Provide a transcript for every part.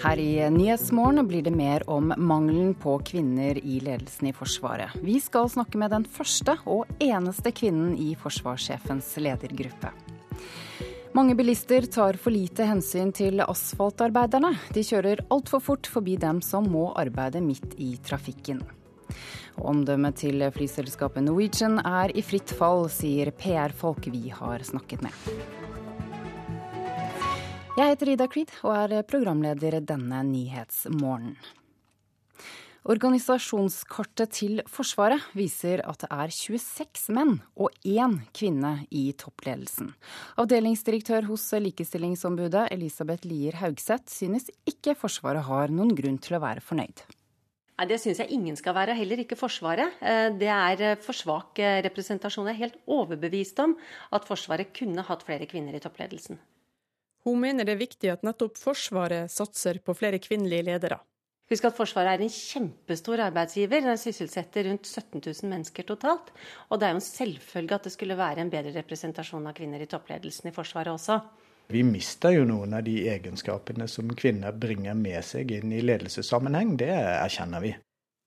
Her i Nyhetsmorgen blir det mer om mangelen på kvinner i ledelsen i Forsvaret. Vi skal snakke med den første og eneste kvinnen i forsvarssjefens ledergruppe. Mange bilister tar for lite hensyn til asfaltarbeiderne. De kjører altfor fort forbi dem som må arbeide midt i trafikken. Omdømmet til flyselskapet Norwegian er i fritt fall, sier PR-folk vi har snakket med. Jeg heter Ida Creed og er programleder denne nyhetsmorgenen. Organisasjonskartet til Forsvaret viser at det er 26 menn og én kvinne i toppledelsen. Avdelingsdirektør hos Likestillingsombudet Elisabeth Lier Haugseth synes ikke Forsvaret har noen grunn til å være fornøyd. Nei, Det syns jeg ingen skal være, heller ikke Forsvaret. Eh, det er eh, for svak eh, representasjon. Jeg er helt overbevist om at Forsvaret kunne hatt flere kvinner i toppledelsen. Hun mener det er viktig at nettopp Forsvaret satser på flere kvinnelige ledere. Husk at Forsvaret er en kjempestor arbeidsgiver. Den sysselsetter rundt 17 000 mennesker totalt. Og det er jo en selvfølge at det skulle være en bedre representasjon av kvinner i toppledelsen i Forsvaret også. Vi mister jo noen av de egenskapene som kvinner bringer med seg inn i ledelsessammenheng. Det erkjenner vi.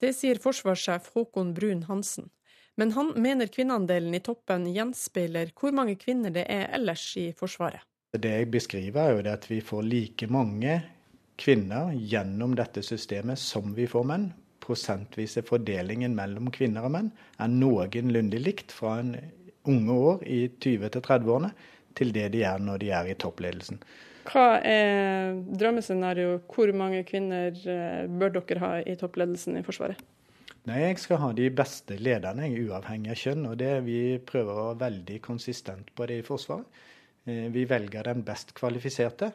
Det sier forsvarssjef Håkon Brun Hansen. Men han mener kvinneandelen i toppen gjenspeiler hvor mange kvinner det er ellers i Forsvaret. Det jeg beskriver, er jo at vi får like mange kvinner gjennom dette systemet som vi får menn. Prosentvise fordelingen mellom kvinner og menn er noenlunde likt fra en unge år i 20-30-årene til det de er når de er i toppledelsen. Hva er drømmescenario? Hvor mange kvinner eh, bør dere ha i toppledelsen i Forsvaret? Nei, Jeg skal ha de beste lederne, uavhengig av kjønn. og det Vi prøver å være veldig konsistent på det i Forsvaret. Eh, vi velger den best kvalifiserte,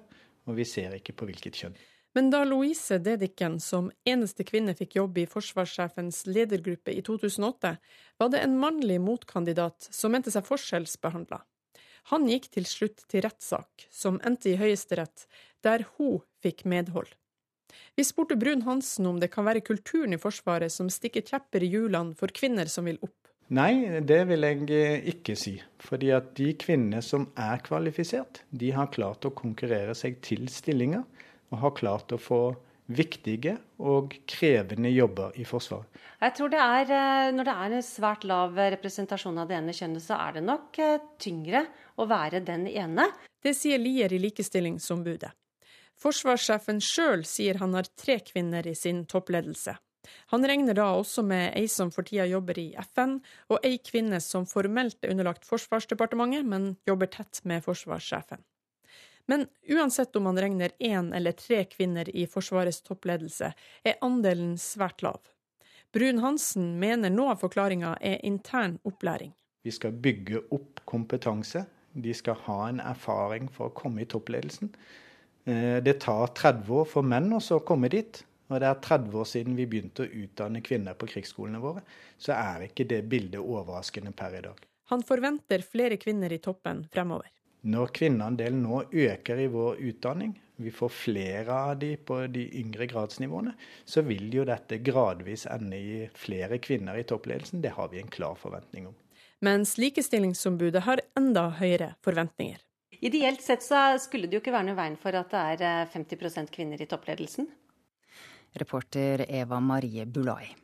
og vi ser ikke på hvilket kjønn. Men da Louise Dedichen som eneste kvinne fikk jobb i forsvarssjefens ledergruppe i 2008, var det en mannlig motkandidat som mente seg forskjellsbehandla. Han gikk til slutt til rettssak, som endte i Høyesterett, der hun fikk medhold. Vi spurte Brun-Hansen om det kan være kulturen i Forsvaret som stikker kjepper i hjulene for kvinner som vil opp. Nei, det vil jeg eh, ikke si. Fordi at de kvinnene som er kvalifisert, de har klart å konkurrere seg til stillinger. Og har klart å få viktige og krevende jobber i Forsvaret. Jeg tror det er, eh, Når det er en svært lav representasjon av det ene kjønnet, så er det nok eh, tyngre å være den ene. Det sier Lier i Likestillingsombudet. Forsvarssjefen sjøl sier han har tre kvinner i sin toppledelse. Han regner da også med ei som for tida jobber i FN, og ei kvinne som formelt er underlagt Forsvarsdepartementet, men jobber tett med forsvarssjefen. Men uansett om man regner én eller tre kvinner i Forsvarets toppledelse, er andelen svært lav. Brun-Hansen mener noe av forklaringa er intern opplæring. Vi skal bygge opp kompetanse. De skal ha en erfaring for å komme i toppledelsen. Eh, det tar 30 år for menn å komme dit. Og det er 30 år siden vi begynte å utdanne kvinner på krigsskolene våre, så er ikke det bildet overraskende per i dag. Han forventer flere kvinner i toppen fremover. Når kvinneandelen nå øker i vår utdanning, vi får flere av de på de yngre gradsnivåene, så vil jo dette gradvis ende i flere kvinner i toppledelsen. Det har vi en klar forventning om. Mens Likestillingsombudet har enda høyere forventninger. Ideelt sett så skulle det jo ikke være noe veien for at det er 50 eh, kvinner i toppledelsen. Reporter Eva Marie Bulai.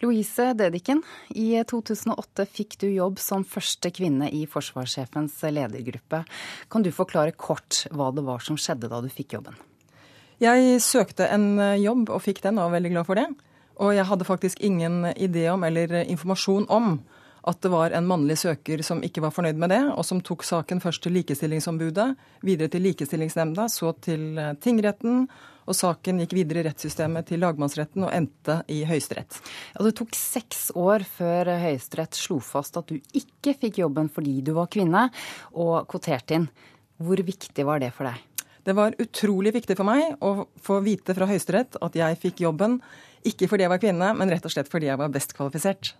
Louise Dedichen, i 2008 fikk du jobb som første kvinne i forsvarssjefens ledergruppe. Kan du forklare kort hva det var som skjedde da du fikk jobben? Jeg søkte en jobb og fikk den, og var veldig glad for det. Og jeg hadde faktisk ingen idé om eller informasjon om at det var en mannlig søker som ikke var fornøyd med det, og som tok saken først til Likestillingsombudet, videre til Likestillingsnemnda, så til tingretten og saken gikk videre i rettssystemet til lagmannsretten og endte i Høyesterett. Ja, det tok seks år før Høyesterett slo fast at du ikke fikk jobben fordi du var kvinne, og kvoterte inn. Hvor viktig var det for deg? Det var utrolig viktig for meg å få vite fra Høyesterett at jeg fikk jobben, ikke fordi jeg var kvinne, men rett og slett fordi jeg var best kvalifisert.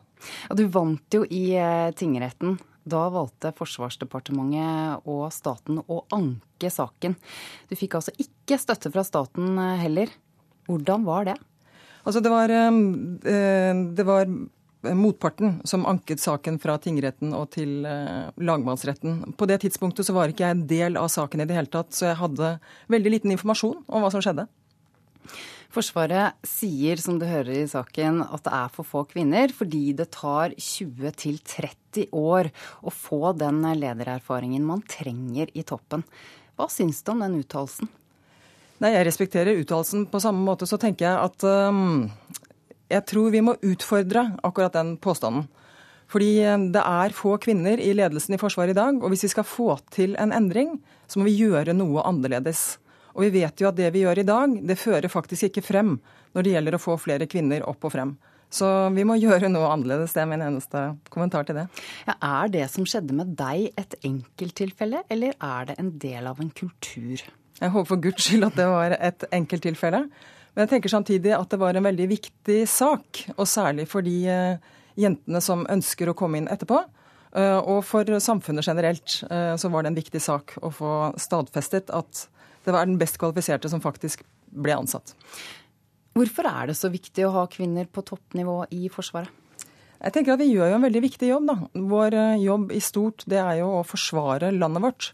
Ja, du vant jo i eh, tingretten. Da valgte Forsvarsdepartementet og staten å anke saken. Du fikk altså ikke støtte fra staten eh, heller. Hvordan var det? Altså det var, eh, det var motparten som anket saken fra tingretten og til eh, lagmannsretten. På det tidspunktet så var ikke jeg en del av saken i det hele tatt, så jeg hadde veldig liten informasjon om hva som skjedde. Forsvaret sier, som du hører i saken, at det er for få kvinner fordi det tar 20-30 år å få den ledererfaringen man trenger i toppen. Hva syns du om den uttalelsen? Nei, Jeg respekterer uttalelsen. På samme måte så tenker jeg at um, jeg tror vi må utfordre akkurat den påstanden. Fordi um, det er få kvinner i ledelsen i Forsvaret i dag. Og hvis vi skal få til en endring, så må vi gjøre noe annerledes. Og vi vet jo at det vi gjør i dag, det fører faktisk ikke frem når det gjelder å få flere kvinner opp og frem. Så vi må gjøre noe annerledes. Det er min eneste kommentar til det. Ja, er det som skjedde med deg et enkelttilfelle, eller er det en del av en kultur? Jeg håper for guds skyld at det var et enkelttilfelle. Men jeg tenker samtidig at det var en veldig viktig sak, og særlig for de eh, jentene som ønsker å komme inn etterpå. Eh, og for samfunnet generelt eh, så var det en viktig sak å få stadfestet at det var den best kvalifiserte som faktisk ble ansatt. Hvorfor er det så viktig å ha kvinner på toppnivå i Forsvaret? Jeg tenker at Vi gjør jo en veldig viktig jobb. da. Vår eh, jobb i stort det er jo å forsvare landet vårt.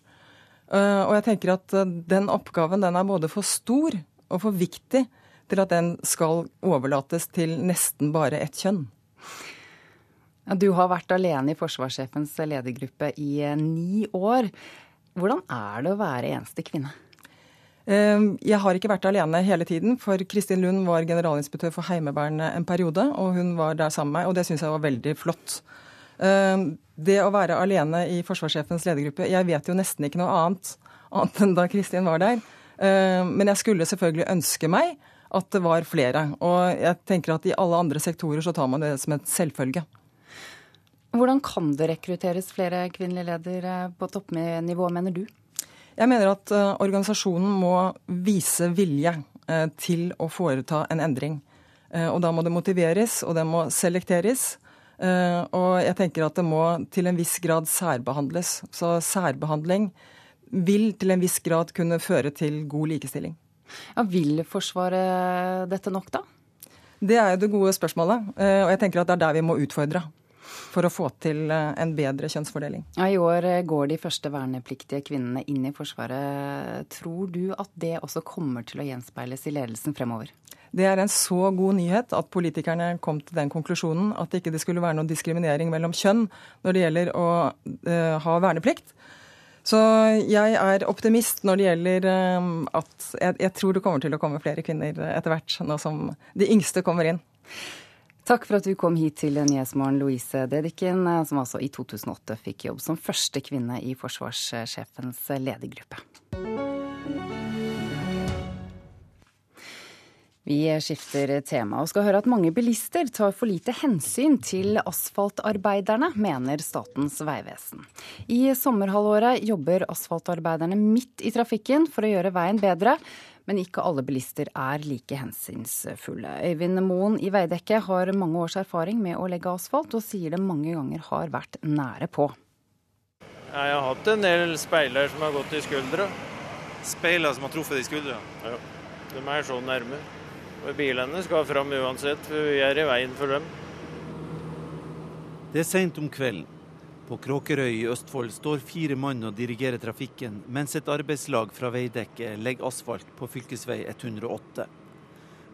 Eh, og jeg tenker at eh, den oppgaven den er både for stor og for viktig til at den skal overlates til nesten bare ett kjønn. Du har vært alene i forsvarssjefens ledergruppe i ni år. Hvordan er det å være eneste kvinne? Ehm, jeg har ikke vært alene hele tiden, for Kristin Lund var generalinspektør for Heimevernet en periode, og hun var der sammen med meg, og det syns jeg var veldig flott. Ehm, det å være alene i forsvarssjefens ledergruppe Jeg vet jo nesten ikke noe annet, annet enn da Kristin var der. Ehm, men jeg skulle selvfølgelig ønske meg at det var flere. Og jeg tenker at i alle andre sektorer så tar man det som et selvfølge. Hvordan kan det rekrutteres flere kvinnelige ledere på toppnivå, mener du? Jeg mener at uh, organisasjonen må vise vilje uh, til å foreta en endring. Uh, og da må det motiveres, og det må selekteres. og jeg tenker at det må til en viss grad særbehandles. Så særbehandling vil til en viss grad kunne føre til god likestilling. Ja, vil Forsvaret dette nok, da? Det er jo det gode spørsmålet. Og jeg tenker at det er der vi må utfordre for å få til eh, en bedre kjønnsfordeling. Ja, I år eh, går de første vernepliktige kvinnene inn i Forsvaret. Tror du at det også kommer til å gjenspeiles i ledelsen fremover? Det er en så god nyhet at politikerne kom til den konklusjonen at det ikke skulle være noen diskriminering mellom kjønn når det gjelder å uh, ha verneplikt. Så jeg er optimist når det gjelder at jeg, jeg tror det kommer til å komme flere kvinner etter hvert, nå som de yngste kommer inn. Takk for at du kom hit til Nyhetsmorgen, Louise Dedichen, som altså i 2008 fikk jobb som første kvinne i forsvarssjefens ledergruppe. Vi skifter tema og skal høre at mange bilister tar for lite hensyn til asfaltarbeiderne, mener Statens vegvesen. I sommerhalvåret jobber asfaltarbeiderne midt i trafikken for å gjøre veien bedre. Men ikke alle bilister er like hensynsfulle. Øyvind Moen i Veidekke har mange års erfaring med å legge asfalt, og sier det mange ganger har vært nære på. Jeg har hatt en del speiler som har gått i skuldra. Speiler som har truffet i skuldra? Ja. De er så nærme. Og bilene skal fram uansett, for vi er i veien for dem. Det er seint om kvelden. På Kråkerøy i Østfold står fire mann og dirigerer trafikken, mens et arbeidslag fra Veidekke legger asfalt på fv. 108.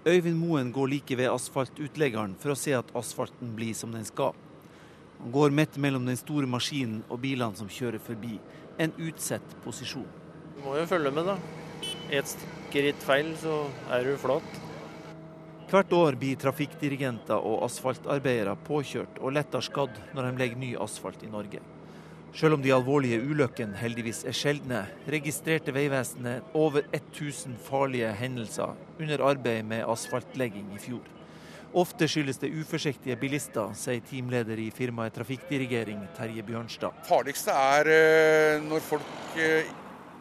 Øyvind Moen går like ved asfaltutleggeren for å se at asfalten blir som den skal. Han går midt mellom den store maskinen og bilene som kjører forbi. En utsett posisjon. Du må jo følge med, da. Et skritt feil, så er du flat. Hvert år blir trafikkdirigenter og asfaltarbeidere påkjørt og lettere skadd når de legger ny asfalt i Norge. Selv om de alvorlige ulykkene heldigvis er sjeldne, registrerte Vegvesenet over 1000 farlige hendelser under arbeid med asfaltlegging i fjor. Ofte skyldes det uforsiktige bilister, sier teamleder i firmaet Trafikkdirigering, Terje Bjørnstad. Farligste er eh, når folk eh,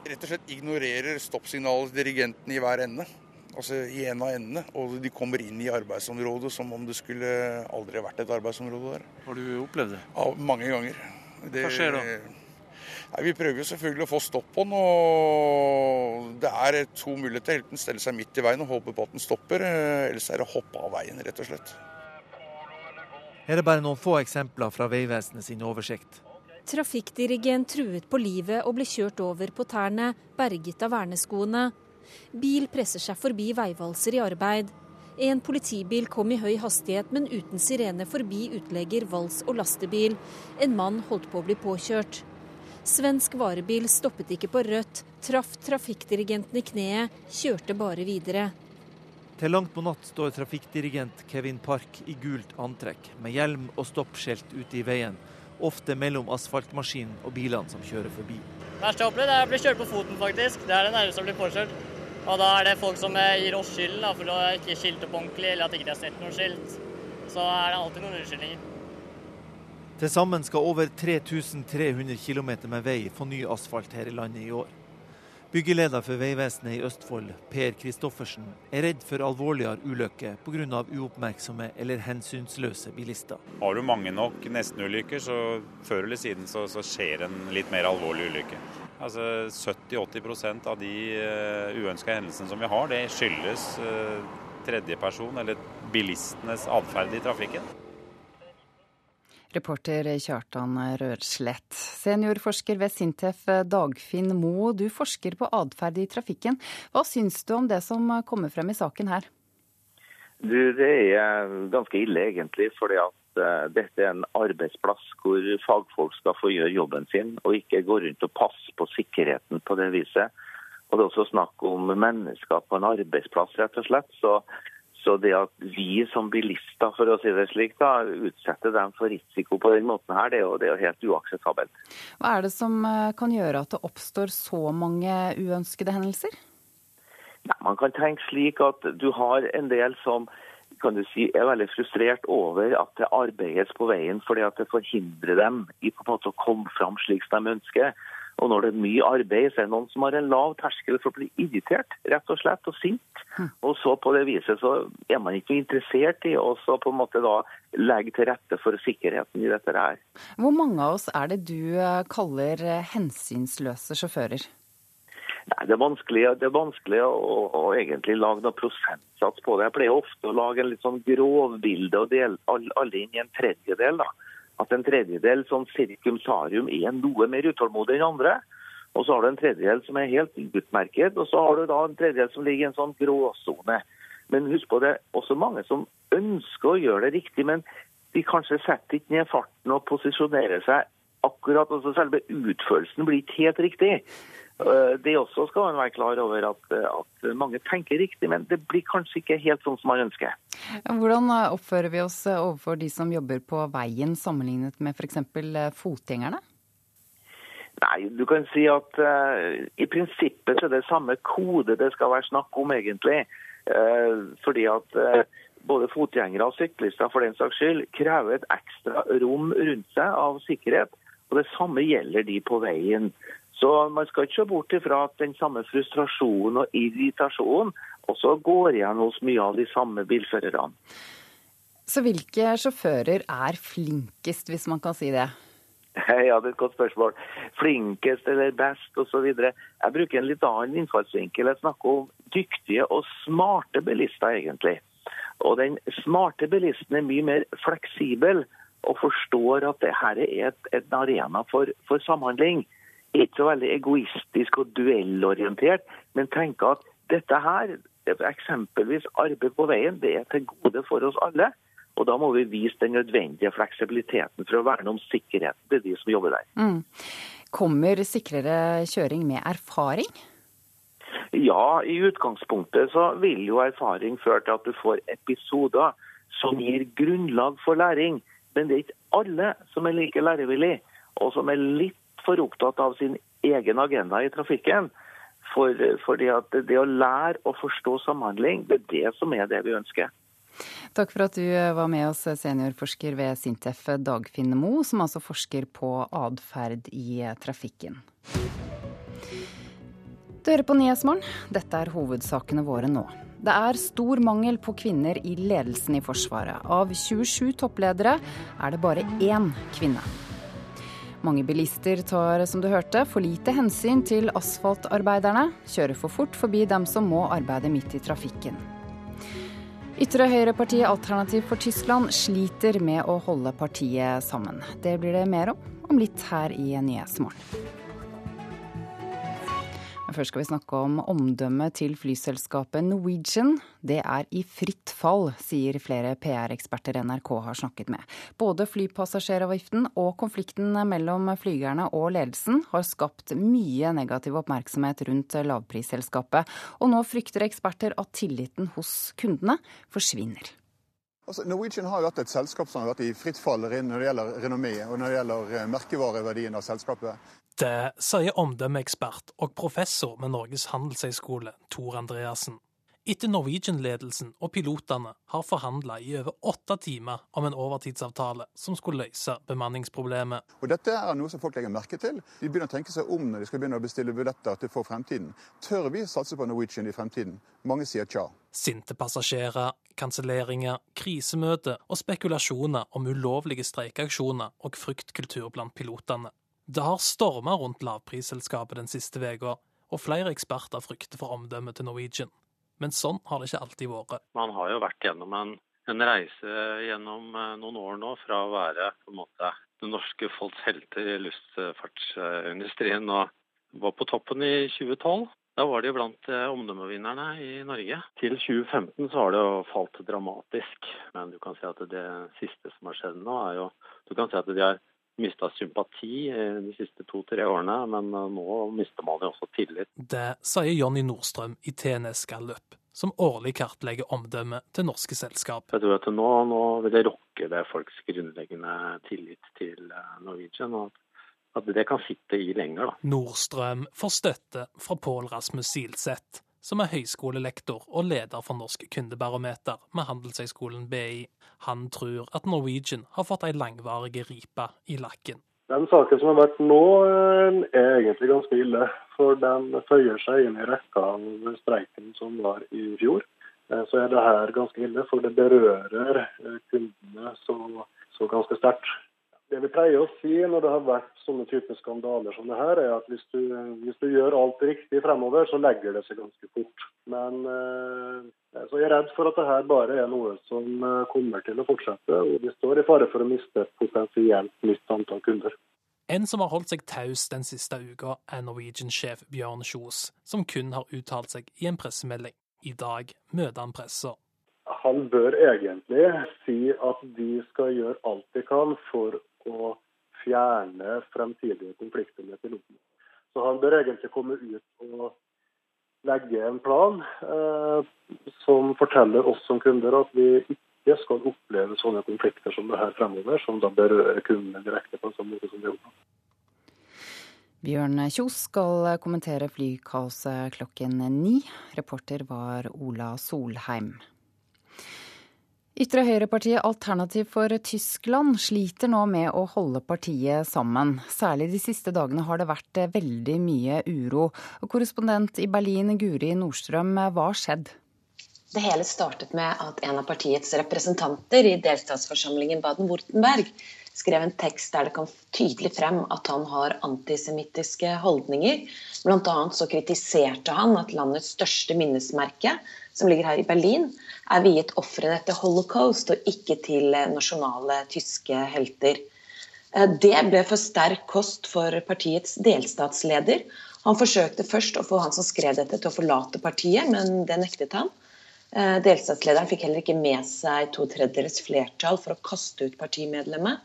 rett og slett ignorerer stoppsignalet dirigenten i hver ende altså i en av endene. Og de kommer inn i arbeidsområdet som om det skulle aldri vært et arbeidsområde der. Har du opplevd det? Ja, mange ganger. Det, Hva skjer da? Nei, vi prøver jo selvfølgelig å få stopp på den. og Det er to muligheter. Enten stelle seg midt i veien og håpe på at den stopper, ellers eller så er det å hoppe av veien, rett og slett. Her er bare noen få eksempler fra Vegvesenet sin oversikt. Trafikkdirigent truet på livet og ble kjørt over på tærne, berget av verneskoene Bil presser seg forbi veivalser i arbeid. En politibil kom i høy hastighet, men uten sirene forbi utlegger, vals og lastebil. En mann holdt på å bli påkjørt. Svensk varebil stoppet ikke på rødt, traff trafikkdirigenten i kneet, kjørte bare videre. Til langt på natt står trafikkdirigent Kevin Park i gult antrekk, med hjelm og stoppskjelt ute i veien, ofte mellom asfaltmaskinen og bilene som kjører forbi. Verste jeg har opplevd er å bli kjørt på foten, faktisk. Det er det nærmeste å bli påkjørt. Og da er det folk som gir oss skylden for å ikke skilte opp ordentlig, eller at ikke de har sett noe skilt. Så er det alltid noen unnskyldninger. Til sammen skal over 3300 km med vei få ny asfalt her i landet i år. Byggeleder for Vegvesenet i Østfold, Per Kristoffersen, er redd for alvorligere ulykker pga. uoppmerksomme eller hensynsløse bilister. Har du mange nok nestenulykker, så før eller siden så, så skjer en litt mer alvorlig ulykke. Altså 70-80% av de uh, uønska hendelsene som vi har, det skyldes uh, tredjeperson eller bilistenes atferd i trafikken. Reporter Kjartan Rørslett. Seniorforsker ved Sintef Dagfinn Mo, du forsker på atferd i trafikken. Hva syns du om det som kommer frem i saken her? Du, Det er ganske ille, egentlig. fordi at uh, dette er en arbeidsplass hvor fagfolk skal få gjøre jobben sin, og ikke gå rundt og passe på sikkerheten på det viset. Og Det er også snakk om mennesker på en arbeidsplass, rett og slett. Så så det at vi som bilister for å si det slik, da, utsetter dem for risiko på den måten, her, det er jo, det er jo helt uakseptabelt. Hva er det som eh, kan gjøre at det oppstår så mange uønskede hendelser? Nei, man kan tenke slik at du har en del som kan du si, er veldig frustrert over at det arbeides på veien fordi at det forhindrer dem i på en måte å komme fram slik som de ønsker. Og når det er mye arbeid, så er det noen som har en lav terskel for å bli irritert, rett og slett, og sint. Hm. Og så på det viset så er man ikke interessert i å på en måte da legge til rette for sikkerheten i dette her. Hvor mange av oss er det du eh, kaller eh, hensynsløse sjåfører? Nei, Det er vanskelig, det er vanskelig å, å, egentlig lage noen prosentsats på det. Jeg pleier ofte å lage en litt sånn grovbilde og dele alle inn i en tredjedel. da at en tredjedel sånn sarium er noe mer utålmodig enn andre. Og så har du en tredjedel som er helt utmerket, og så har du da en tredjedel som ligger i en sånn gråsone. Men husk på det, er også mange som ønsker å gjøre det riktig, men de kanskje setter ikke ned farten og posisjonerer seg akkurat. altså Selve utførelsen blir ikke helt riktig. Eh, det også skal man være klar over at, at, mange tenker riktig, men det blir kanskje ikke helt sånn som man ønsker. Hvordan eh, oppfører vi oss eh, overfor de som jobber på veien, sammenlignet med f.eks. fotgjengerne? Nei, du kan si at uh, i prinsippet så er det samme kode det skal være snakk om, egentlig. Uh, fordi at uh, både fotgjengere og syklister for den saks skyld krever et ekstra rom rundt seg av sikkerhet. Og Det samme gjelder de på veien. Så man skal ikke se bort ifra at den samme frustrasjonen og irritasjonen også går igjen hos mye av de samme bilførerne. Så hvilke sjåfører er flinkest, hvis man kan si det? Ja, det er et godt spørsmål. Flinkest eller best osv. Jeg bruker en litt annen innfallsvinkel. Jeg snakker om dyktige og smarte bilister, egentlig. Og den smarte bilisten er mye mer fleksibel og forstår at dette er et, et arena for, for samhandling ikke så veldig egoistisk og duellorientert, men tenker at dette her, eksempelvis arbeid på veien, det er til gode for oss alle. Og da må vi vise den nødvendige fleksibiliteten for å verne om sikkerheten til de som jobber der. Mm. Kommer sikrere kjøring med erfaring? Ja, i utgangspunktet så vil jo erfaring føre til at du får episoder som gir grunnlag for læring. Men det er ikke alle som er like lærevillig, og som er litt for opptatt av sin egen agenda i trafikken. For, fordi at det å lære å forstå samhandling, det er det som er det vi ønsker. Takk for at du var med oss, seniorforsker ved Sintef Dagfinn Mo, som altså forsker på atferd i trafikken. Du hører på Nyhetsmorgen. Dette er hovedsakene våre nå. Det er stor mangel på kvinner i ledelsen i Forsvaret. Av 27 toppledere er det bare én kvinne. Mange bilister tar, som du hørte, for lite hensyn til asfaltarbeiderne. Kjører for fort forbi dem som må arbeide midt i trafikken. Ytre høyrepartiet Alternativ for Tyskland sliter med å holde partiet sammen. Det blir det mer om om litt her i Nyhetsmorgen. Først skal vi snakke om omdømmet til flyselskapet Norwegian. Det er i fritt fall, sier flere PR-eksperter NRK har snakket med. Både flypassasjeravgiften og konflikten mellom flygerne og ledelsen har skapt mye negativ oppmerksomhet rundt lavprisselskapet, og nå frykter eksperter at tilliten hos kundene forsvinner. Altså, Norwegian har jo hatt et selskap som har vært i fritt fall når det gjelder renommé og når det gjelder eh, merkevareverdien av selskapet. Det sier omdømmeekspert og professor med Norges handelshøyskole, Tor Andreassen. Etter Norwegian-ledelsen og pilotene har forhandla i over åtte timer om en overtidsavtale som skulle løse bemanningsproblemet. Og Dette er noe som folk legger merke til. De begynner å tenke seg om når de skal begynne å bestille billetter til for fremtiden. Tør vi satse på Norwegian i fremtiden? Mange sier tja. Sinte passasjerer, kanselleringer, krisemøter og spekulasjoner om ulovlige streikeaksjoner og fryktkultur blant pilotene. Det har storma rundt lavprisselskapet den siste uka, og flere eksperter frykter for omdømmet til Norwegian. Men sånn har det ikke alltid vært. Man har jo vært gjennom en, en reise gjennom eh, noen år nå fra å være på en måte det norske folks helter i luftfartsindustrien og var på toppen i 2012. Da var de blant eh, omdømmevinnerne i Norge. Til 2015 så har det jo falt dramatisk. Men du kan si at det siste som har skjedd nå, er jo Du kan si at de har mista sympati de siste to-tre årene, men eh, nå mister man jo også tillit. Det sier Jonny Nordstrøm i TNS Gallup, som årlig kartlegger omdømmet til norske selskap. Jeg tror at nå, nå vil det rokke ved folks grunnleggende tillit til eh, Norwegian. og at det kan sitte i lenger. Da. Nordstrøm får støtte fra Pål Rasmus Silseth, som er høyskolelektor og leder for Norsk kundebarometer med Handelshøyskolen BI. Han tror at Norwegian har fått ei langvarig ripe i lakken. Den saken som har vært nå, eh, er egentlig ganske ille. For den føyer seg inn i rekka av streiken som var i fjor. Eh, så er det her ganske ille, for det berører eh, kundene så, så ganske sterkt. Det vi pleier å si når det har vært sånne typer skandaler som det her, er at hvis du, hvis du, gjør alt riktig fremover, så legger det seg ganske fort. Men eh, så jeg er redd for at det her bare er noe som eh, kommer til å fortsette, og vi står i fare for å miste et potensielt nytt antall kunder. En som har holdt seg taus den siste uka, er Norwegian-sjef Bjørn Kjos, som kun har uttalt seg i en pressemelding. I dag møter han pressa. Han bør egentlig si at de skal gjøre alt de kan for å fjerne fremtidige konflikter med piloten. Så han bør egentlig komme ut og legge en plan eh, som forteller oss som kunder at vi ikke skal oppleve sånne konflikter som det her fremover, som da berører kundene direkte på en sånn måte som det gjorde. Bjørn Kjos skal kommentere flykaoset klokken ni. Reporter var Ola Solheim. Ytre høyrepartiet Alternativ for Tyskland sliter nå med å holde partiet sammen. Særlig de siste dagene har det vært veldig mye uro. Korrespondent i Berlin, Guri Nordstrøm, hva har skjedd? Det hele startet med at en av partiets representanter i delstatsforsamlingen Baden-Wurtenberg skrev en tekst der det kom tydelig frem at han har antisemittiske holdninger. Blant annet så kritiserte han at landets største minnesmerke, som ligger her i Berlin, er viet ofrene etter holocaust og ikke til nasjonale tyske helter. Eh, det ble for sterk kost for partiets delstatsleder. Han forsøkte først å få han som skrev dette til å forlate partiet, men det nektet han. Eh, delstatslederen fikk heller ikke med seg to tredjedels flertall for å kaste ut partimedlemmet.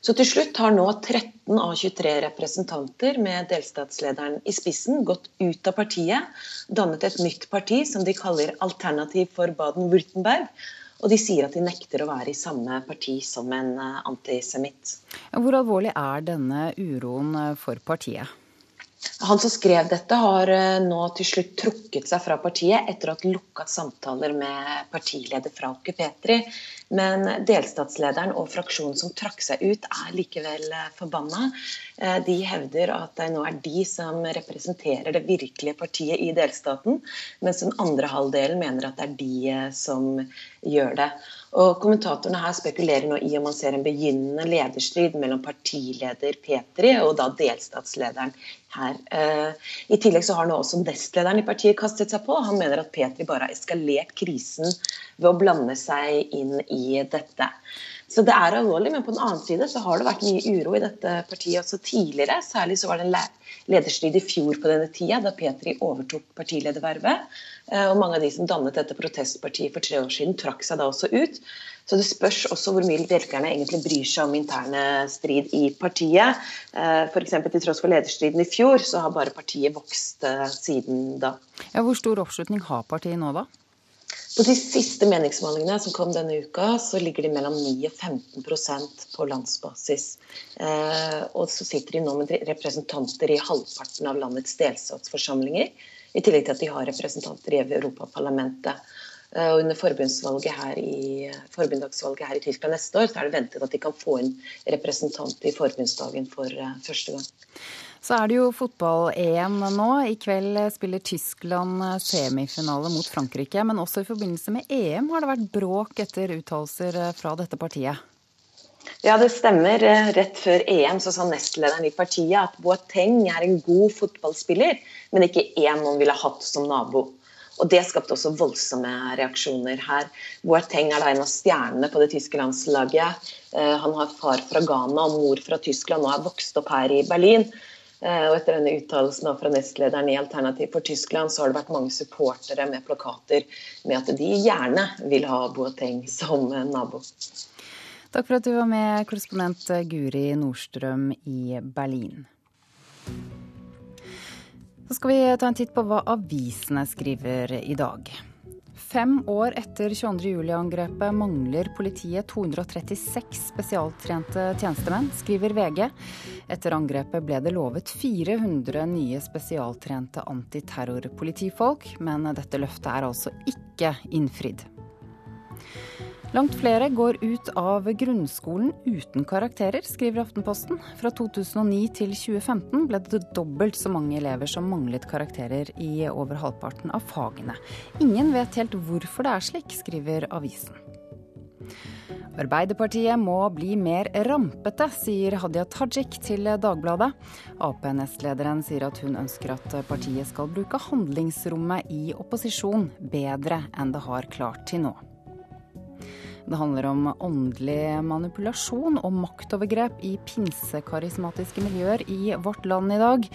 Så til slutt har nå 13 av 23 representanter med delstatslederen i spissen gått ut av partiet, dannet et nytt parti som de kaller Alternativ for Baden-Wurtenberg. Og de sier at de nekter å være i samme parti som en eh, antisemitt. Hvor alvorlig er denne uroen eh, for partiet? Han som skrev dette, har eh, nå til slutt trukket seg fra partiet etter å ha lukket samtaler med partileder Frauke Petri. Men delstatslederen og fraksjonen som trakk seg ut, er likevel eh, forbanna. Eh, de hevder at det nå er de som representerer det virkelige partiet i delstaten, mens den andre halvdelen mener at det er de som gjør det. Og Kommentatorene her spekulerer nå i om man ser en begynnende lederstrid mellom partileder Petri og da delstatslederen her. Eh, I tillegg så har nå også nestlederen i partiet kastet seg på. Han mener at Petri bare har eskalert krisen ved å blande seg inn i dette. Så det er alvorlig, men på den annen side så har det vært mye uro i dette partiet også tidligere. Særlig så var det en lederstrid i fjor på denne tida, da Petri overtok partiledervervet. Eh, og mange av de som dannet dette protestpartiet for tre år siden, trakk seg da også ut. Så det spørs også hvor mye velgerne egentlig bryr seg om interne strid i partiet. Eh, F.eks. til tross for lederstriden i fjor, så har bare partiet vokst siden da. Ja, hvor stor oppslutning har partiet nå, da? På de siste meningsmålingene som kom denne uka, så ligger de mellom 9 og 15% på landsbasis. Eh, og så sitter de nå med representanter i halvparten av landets delstatsforsamlinger. I tillegg til at de har representanter i Europaparlamentet. Eh, og under forbundsvalget her i, forbundsdagsvalget her i Tyskland neste år, så er det ventet at de kan få inn representant i forbundsdagen for uh, første gang. Så er det jo fotball-EM nå. I kveld spiller Tyskland semifinale mot Frankrike. Men også i forbindelse med EM har det vært bråk etter uttalelser fra dette partiet. Ja, det stemmer. Rett før EM så sa nestlederen i partiet at Boateng er en god fotballspiller, men ikke én man ville hatt som nabo. Og Det skapte også voldsomme reaksjoner her. Boateng er da en av stjernene på det tyske landslaget. Eh, han har far fra Ghana og mor fra Tyskland og har vokst opp her i Berlin. Eh, og etter denne uttalelsen fra nestlederen i Alternativ for Tyskland, så har det vært mange supportere med plakater med at de gjerne vil ha Boateng som nabo. Takk for at du var med, korrespondent Guri Nordstrøm i Berlin. Så skal vi ta en titt på hva avisene skriver i dag. Fem år etter 22.07-angrepet mangler politiet 236 spesialtrente tjenestemenn, skriver VG. Etter angrepet ble det lovet 400 nye spesialtrente antiterrorpolitifolk, men dette løftet er altså ikke innfridd. Langt flere går ut av grunnskolen uten karakterer, skriver Aftenposten. Fra 2009 til 2015 ble det dobbelt så mange elever som manglet karakterer i over halvparten av fagene. Ingen vet helt hvorfor det er slik, skriver avisen. Arbeiderpartiet må bli mer rampete, sier Hadia Tajik til Dagbladet. Ap-nestlederen sier at hun ønsker at partiet skal bruke handlingsrommet i opposisjon bedre enn det har klart til nå. Det handler om åndelig manipulasjon og maktovergrep i pinsekarismatiske miljøer i vårt land i dag.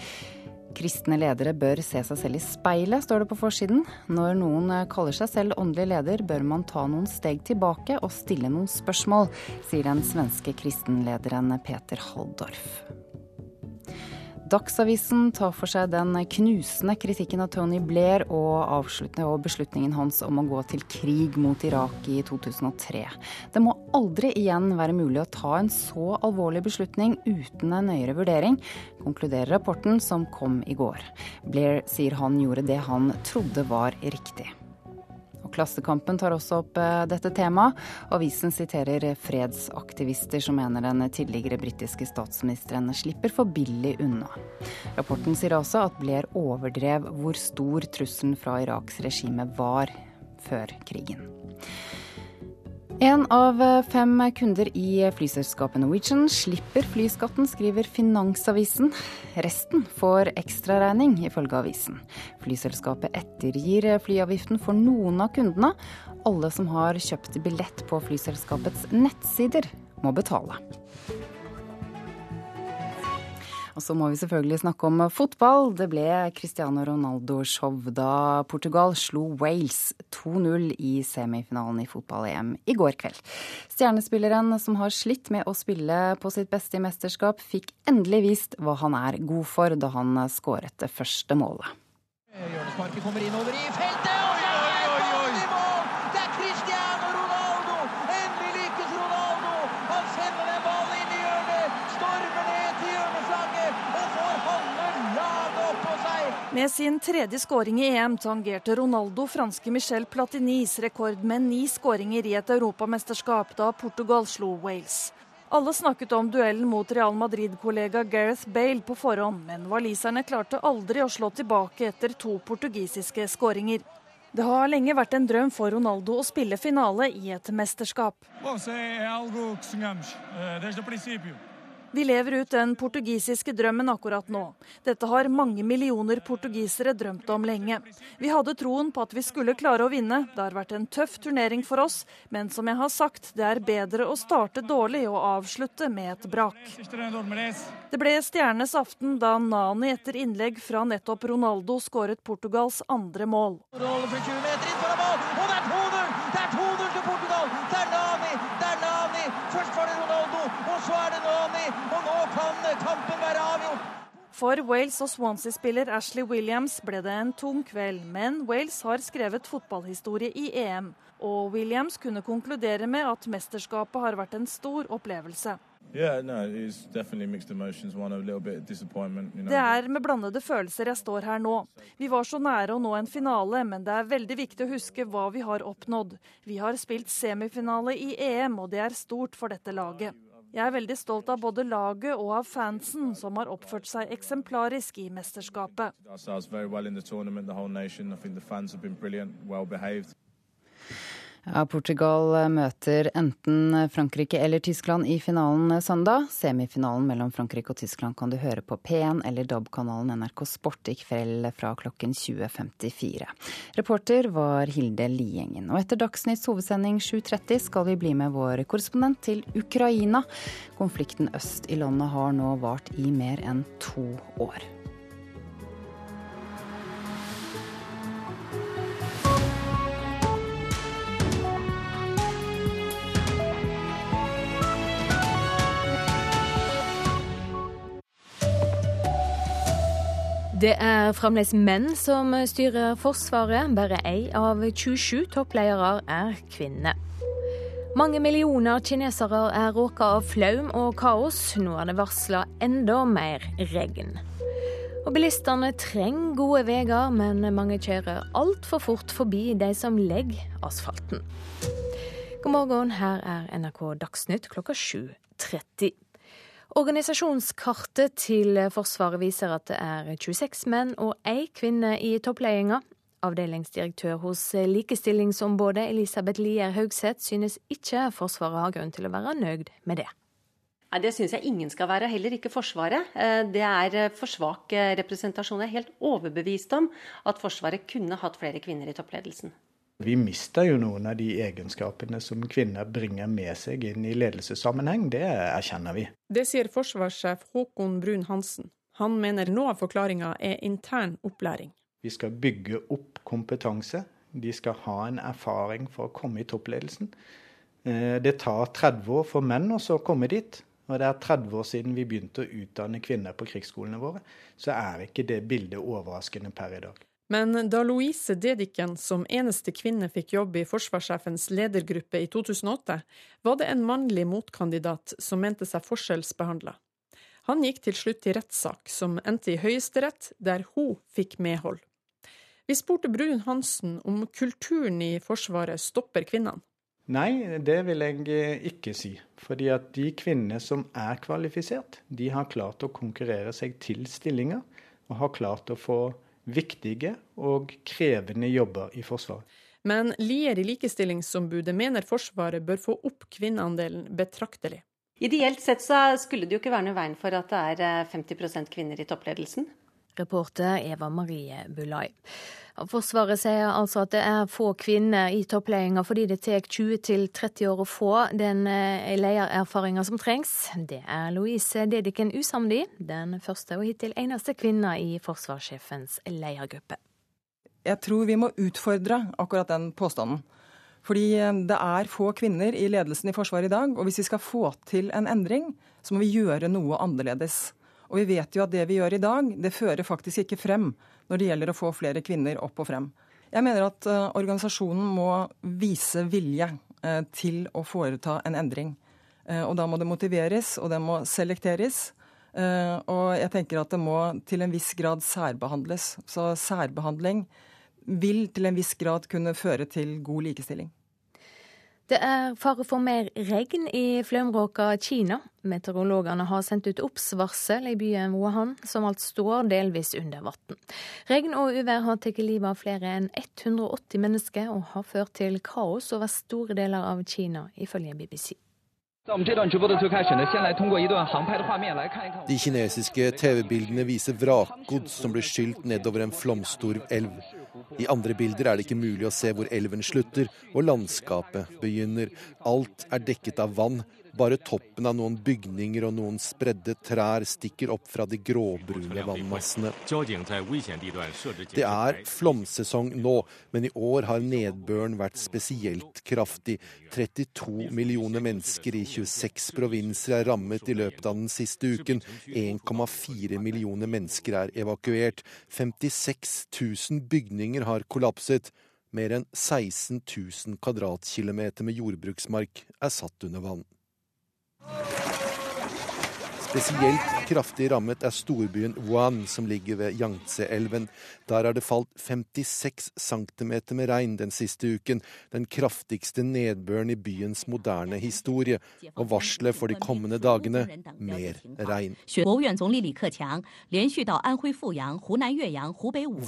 Kristne ledere bør se seg selv i speilet, står det på forsiden. Når noen kaller seg selv åndelig leder, bør man ta noen steg tilbake og stille noen spørsmål, sier den svenske kristenlederen Peter Halldorf. Dagsavisen tar for seg den knusende kritikken av Tony Blair og, og, beslutningen hans om å gå til krig mot Irak i 2003. Det må aldri igjen være mulig å ta en så alvorlig beslutning uten en nøyere vurdering, konkluderer rapporten som kom i går. Blair sier han gjorde det han trodde var riktig. Klassekampen tar også opp eh, dette temaet. Avisen siterer fredsaktivister som mener den tidligere britiske statsministeren slipper for billig unna. Rapporten sier også at Blair overdrev hvor stor trusselen fra Iraks regime var før krigen. En av fem kunder i flyselskapet Norwegian slipper flyskatten, skriver Finansavisen. Resten får ekstraregning, ifølge avisen. Flyselskapet ettergir flyavgiften for noen av kundene. Alle som har kjøpt billett på flyselskapets nettsider, må betale. Og så må vi selvfølgelig snakke om fotball. Det ble Cristiano Ronaldo-show da Portugal slo Wales 2-0 i semifinalen i fotball-EM i går kveld. Stjernespilleren som har slitt med å spille på sitt beste i mesterskap, fikk endelig vist hva han er god for da han skåret det første målet. Hjørnesparket kommer innover i feltet! Med sin tredje skåring i EM tangerte Ronaldo franske Michel Platinis rekord med ni skåringer i et europamesterskap da Portugal slo Wales. Alle snakket om duellen mot Real Madrid-kollega Gareth Bale på forhånd, men waliserne klarte aldri å slå tilbake etter to portugisiske skåringer. Det har lenge vært en drøm for Ronaldo å spille finale i et mesterskap. Bom, Vi lever ut den portugisiske drømmen akkurat nå. Dette har mange millioner portugisere drømt om lenge. Vi hadde troen på at vi skulle klare å vinne. Det har vært en tøff turnering for oss, men som jeg har sagt, det er bedre å starte dårlig og avslutte med et brak. Det ble stjernes aften da Nani etter innlegg fra nettopp Ronaldo skåret Portugals andre mål. Først var det Ronaldo, og så er det Nani. Og nå kan kampen være avgjort. For Wales og Swansea-spiller Ashley Williams ble det en tung kveld, men Wales har skrevet fotballhistorie i EM. Og Williams kunne konkludere med at mesterskapet har vært en stor opplevelse. Yeah, no, emotions, you know. Det er med blandede følelser jeg står her nå. Vi var så nære å nå en finale, men det er veldig viktig å huske hva vi har oppnådd. Vi har spilt semifinale i EM, og det er stort for dette laget. Jeg er veldig stolt av både laget og av fansen, som har oppført seg eksemplarisk i mesterskapet. Ja, Portugal møter enten Frankrike eller Tyskland i finalen søndag. Semifinalen mellom Frankrike og Tyskland kan du høre på P1 eller DAB-kanalen NRK Sport i kveld fra klokken 20.54. Reporter var Hilde Liengen. Og etter Dagsnytts hovedsending 7.30 skal vi bli med vår korrespondent til Ukraina. Konflikten øst i landet har nå vart i mer enn to år. Det er fremdeles menn som styrer Forsvaret. Bare én av 27 toppledere er kvinner. Mange millioner kinesere er råka av flaum og kaos. Nå er det varsla enda mer regn. Og Bilistene trenger gode veier, men mange kjører altfor fort forbi de som legger asfalten. God morgen, her er NRK Dagsnytt klokka 7.30. Organisasjonskartet til Forsvaret viser at det er 26 menn og ei kvinne i toppledelsen. Avdelingsdirektør hos Likestillingsombudet Elisabeth Lier Haugseth synes ikke Forsvaret har grunn til å være nøyd med det. Nei, Det syns jeg ingen skal være, heller ikke Forsvaret. Eh, det er for svak eh, representasjon. Jeg er helt overbevist om at Forsvaret kunne hatt flere kvinner i toppledelsen. Vi mister jo noen av de egenskapene som kvinner bringer med seg inn i ledelsessammenheng, det erkjenner vi. Det sier forsvarssjef Håkon Brun Hansen. Han mener noe av forklaringa er intern opplæring. Vi skal bygge opp kompetanse. De skal ha en erfaring for å komme i toppledelsen. Eh, det tar 30 år for menn å komme dit. Og det er 30 år siden vi begynte å utdanne kvinner på krigsskolene våre. Så er ikke det bildet overraskende per i dag. Men da Louise Dedichen som eneste kvinne fikk jobb i forsvarssjefens ledergruppe i 2008, var det en mannlig motkandidat som mente seg forskjellsbehandla. Han gikk til slutt til rettssak, som endte i Høyesterett, der hun fikk medhold. Vi spurte Brun Hansen om kulturen i Forsvaret stopper kvinnene. Nei, det vil jeg ikke si. Fordi at de kvinnene som er kvalifisert, de har klart å konkurrere seg til stillinger, og har klart å få viktige og krevende jobber i Forsvaret. Men Lier i Likestillingsombudet mener Forsvaret bør få opp kvinneandelen betraktelig. Ideelt sett så skulle det jo ikke være noe veien for at det er 50 eh, kvinner i toppledelsen. Reporter Eva Marie Bulai. Forsvaret sier altså at det er få kvinner i toppledelsen fordi det tar 20-30 år å få den eh, ledererfaringa som trengs. Det er Louise Dedichen usamd i, den første og hittil eneste kvinna i forsvarssjefens ledergruppe. Jeg tror vi må utfordre akkurat den påstanden. Fordi eh, det er få kvinner i ledelsen i Forsvaret i dag. Og hvis vi skal få til en endring, så må vi gjøre noe annerledes. Og vi vet jo at det vi gjør i dag, det fører faktisk ikke frem når det gjelder å få flere kvinner opp og frem. Jeg mener at uh, organisasjonen må vise vilje uh, til å foreta en endring. Uh, og da må det motiveres, og det må selekteres. og jeg tenker at det må til en viss grad særbehandles. Så særbehandling vil til en viss grad kunne føre til god likestilling. Det er fare for mer regn i flområka Kina. Meteorologene har sendt ut obs-varsel i byen Wuhan, som alt står delvis under vann. Regn og uvær har tatt livet av flere enn 180 mennesker og har ført til kaos over store deler av Kina, ifølge BBC. De kinesiske TV-bildene viser vrakgods som blir skylt nedover en flomstor elv. I andre bilder er det ikke mulig å se hvor elven slutter og landskapet begynner. Alt er dekket av vann, bare toppen av noen bygninger og noen spredde trær stikker opp fra de gråbrune vannmassene. Det er flomsesong nå, men i år har nedbøren vært spesielt kraftig. 32 millioner mennesker i 26 provinser er rammet i løpet av den siste uken. 1,4 millioner mennesker er evakuert. 56 000 bygninger har kollapset. Mer enn 16 000 kvadratkilometer med jordbruksmark er satt under vann. Oh. Spesielt kraftig rammet er storbyen Wuhan, som ligger ved Yangtze-elven. Der har det falt 56 cm med regn den siste uken, den kraftigste nedbøren i byens moderne historie. Og varselet for de kommende dagene mer regn.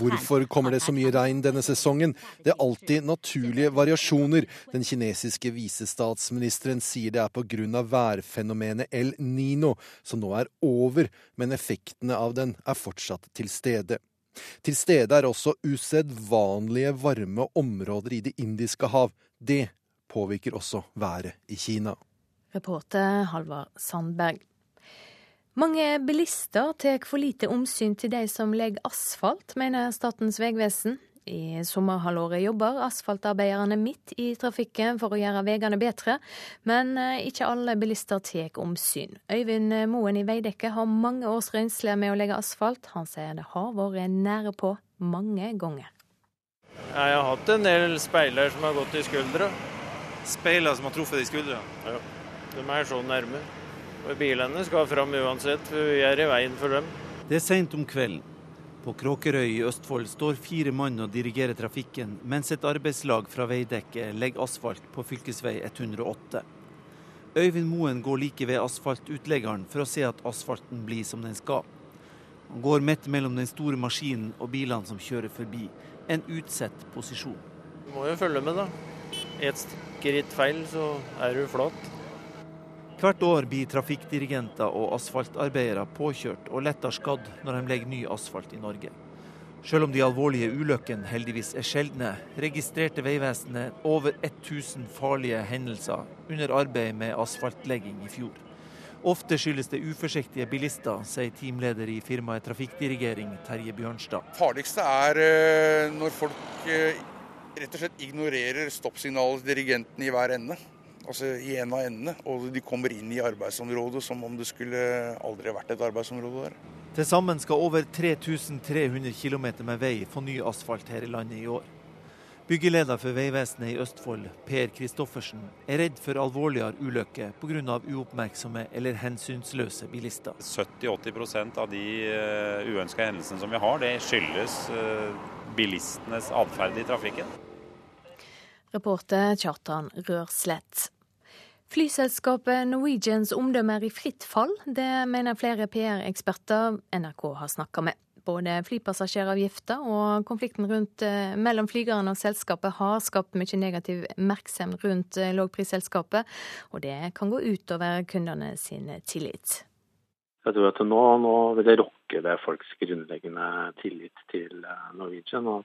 Hvorfor kommer det så mye regn denne sesongen? Det er alltid naturlige variasjoner. Den kinesiske visestatsministeren sier det er pga. værfenomenet El Nino, som nå er over, men effektene av den er fortsatt til stede. Til stede er også usedvanlige varme områder i Det indiske hav. Det påvirker også været i Kina. Reporter Halvard Sandberg. Mange bilister tar for lite omsyn til de som legger asfalt, mener Statens vegvesen. I sommerhalvåret jobber asfaltarbeiderne midt i trafikken for å gjøre veiene bedre, men eh, ikke alle bilister tar omsyn. Øyvind Moen i Veidekke har mange års røynsle med å legge asfalt. Han sier det har vært nære på mange ganger. Jeg har hatt en del speiler som har gått i skuldra. Speiler som har truffet i skuldra? Ja, de er så nærme. Og bilene skal fram uansett, for vi er i veien for dem. Det er seint om kvelden. På Kråkerøy i Østfold står fire mann og dirigerer trafikken, mens et arbeidslag fra veidekket legger asfalt på fv. 108. Øyvind Moen går like ved asfaltutleggeren for å se at asfalten blir som den skal. Han går midt mellom den store maskinen og bilene som kjører forbi. En utsett posisjon. Du må jo følge med, da. Et skritt feil, så er du flat. Hvert år blir trafikkdirigenter og asfaltarbeidere påkjørt og lettere skadd når de legger ny asfalt i Norge. Selv om de alvorlige ulykkene heldigvis er sjeldne, registrerte Vegvesenet over 1000 farlige hendelser under arbeid med asfaltlegging i fjor. Ofte skyldes det uforsiktige bilister, sier teamleder i firmaet Trafikkdirigering, Terje Bjørnstad. Farligste er eh, når folk eh, rett og slett ignorerer stoppsignalet dirigenten i hver ende altså i en av endene. Og de kommer inn i arbeidsområdet som om det skulle aldri vært et arbeidsområde der. Til sammen skal over 3300 km med vei få ny asfalt her i landet i år. Byggeleder for Vegvesenet i Østfold, Per Kristoffersen, er redd for alvorligere ulykker pga. uoppmerksomme eller hensynsløse bilister. 70-80% av de eh, uønska hendelsene som vi har, det skyldes eh, bilistenes atferd i trafikken. Reporter Kjartan Rørslett. Flyselskapet Norwegians omdømme er i fritt fall. Det mener flere PR-eksperter NRK har snakka med. Både flypassasjeravgifter og konflikten rundt, eh, mellom flygerne og selskapet har skapt mye negativ oppmerksomhet rundt lågprisselskapet, og det kan gå utover kundene sin tillit. Jeg tror at nå, nå vil det rokke ved folks grunnleggende tillit til eh, Norwegian. og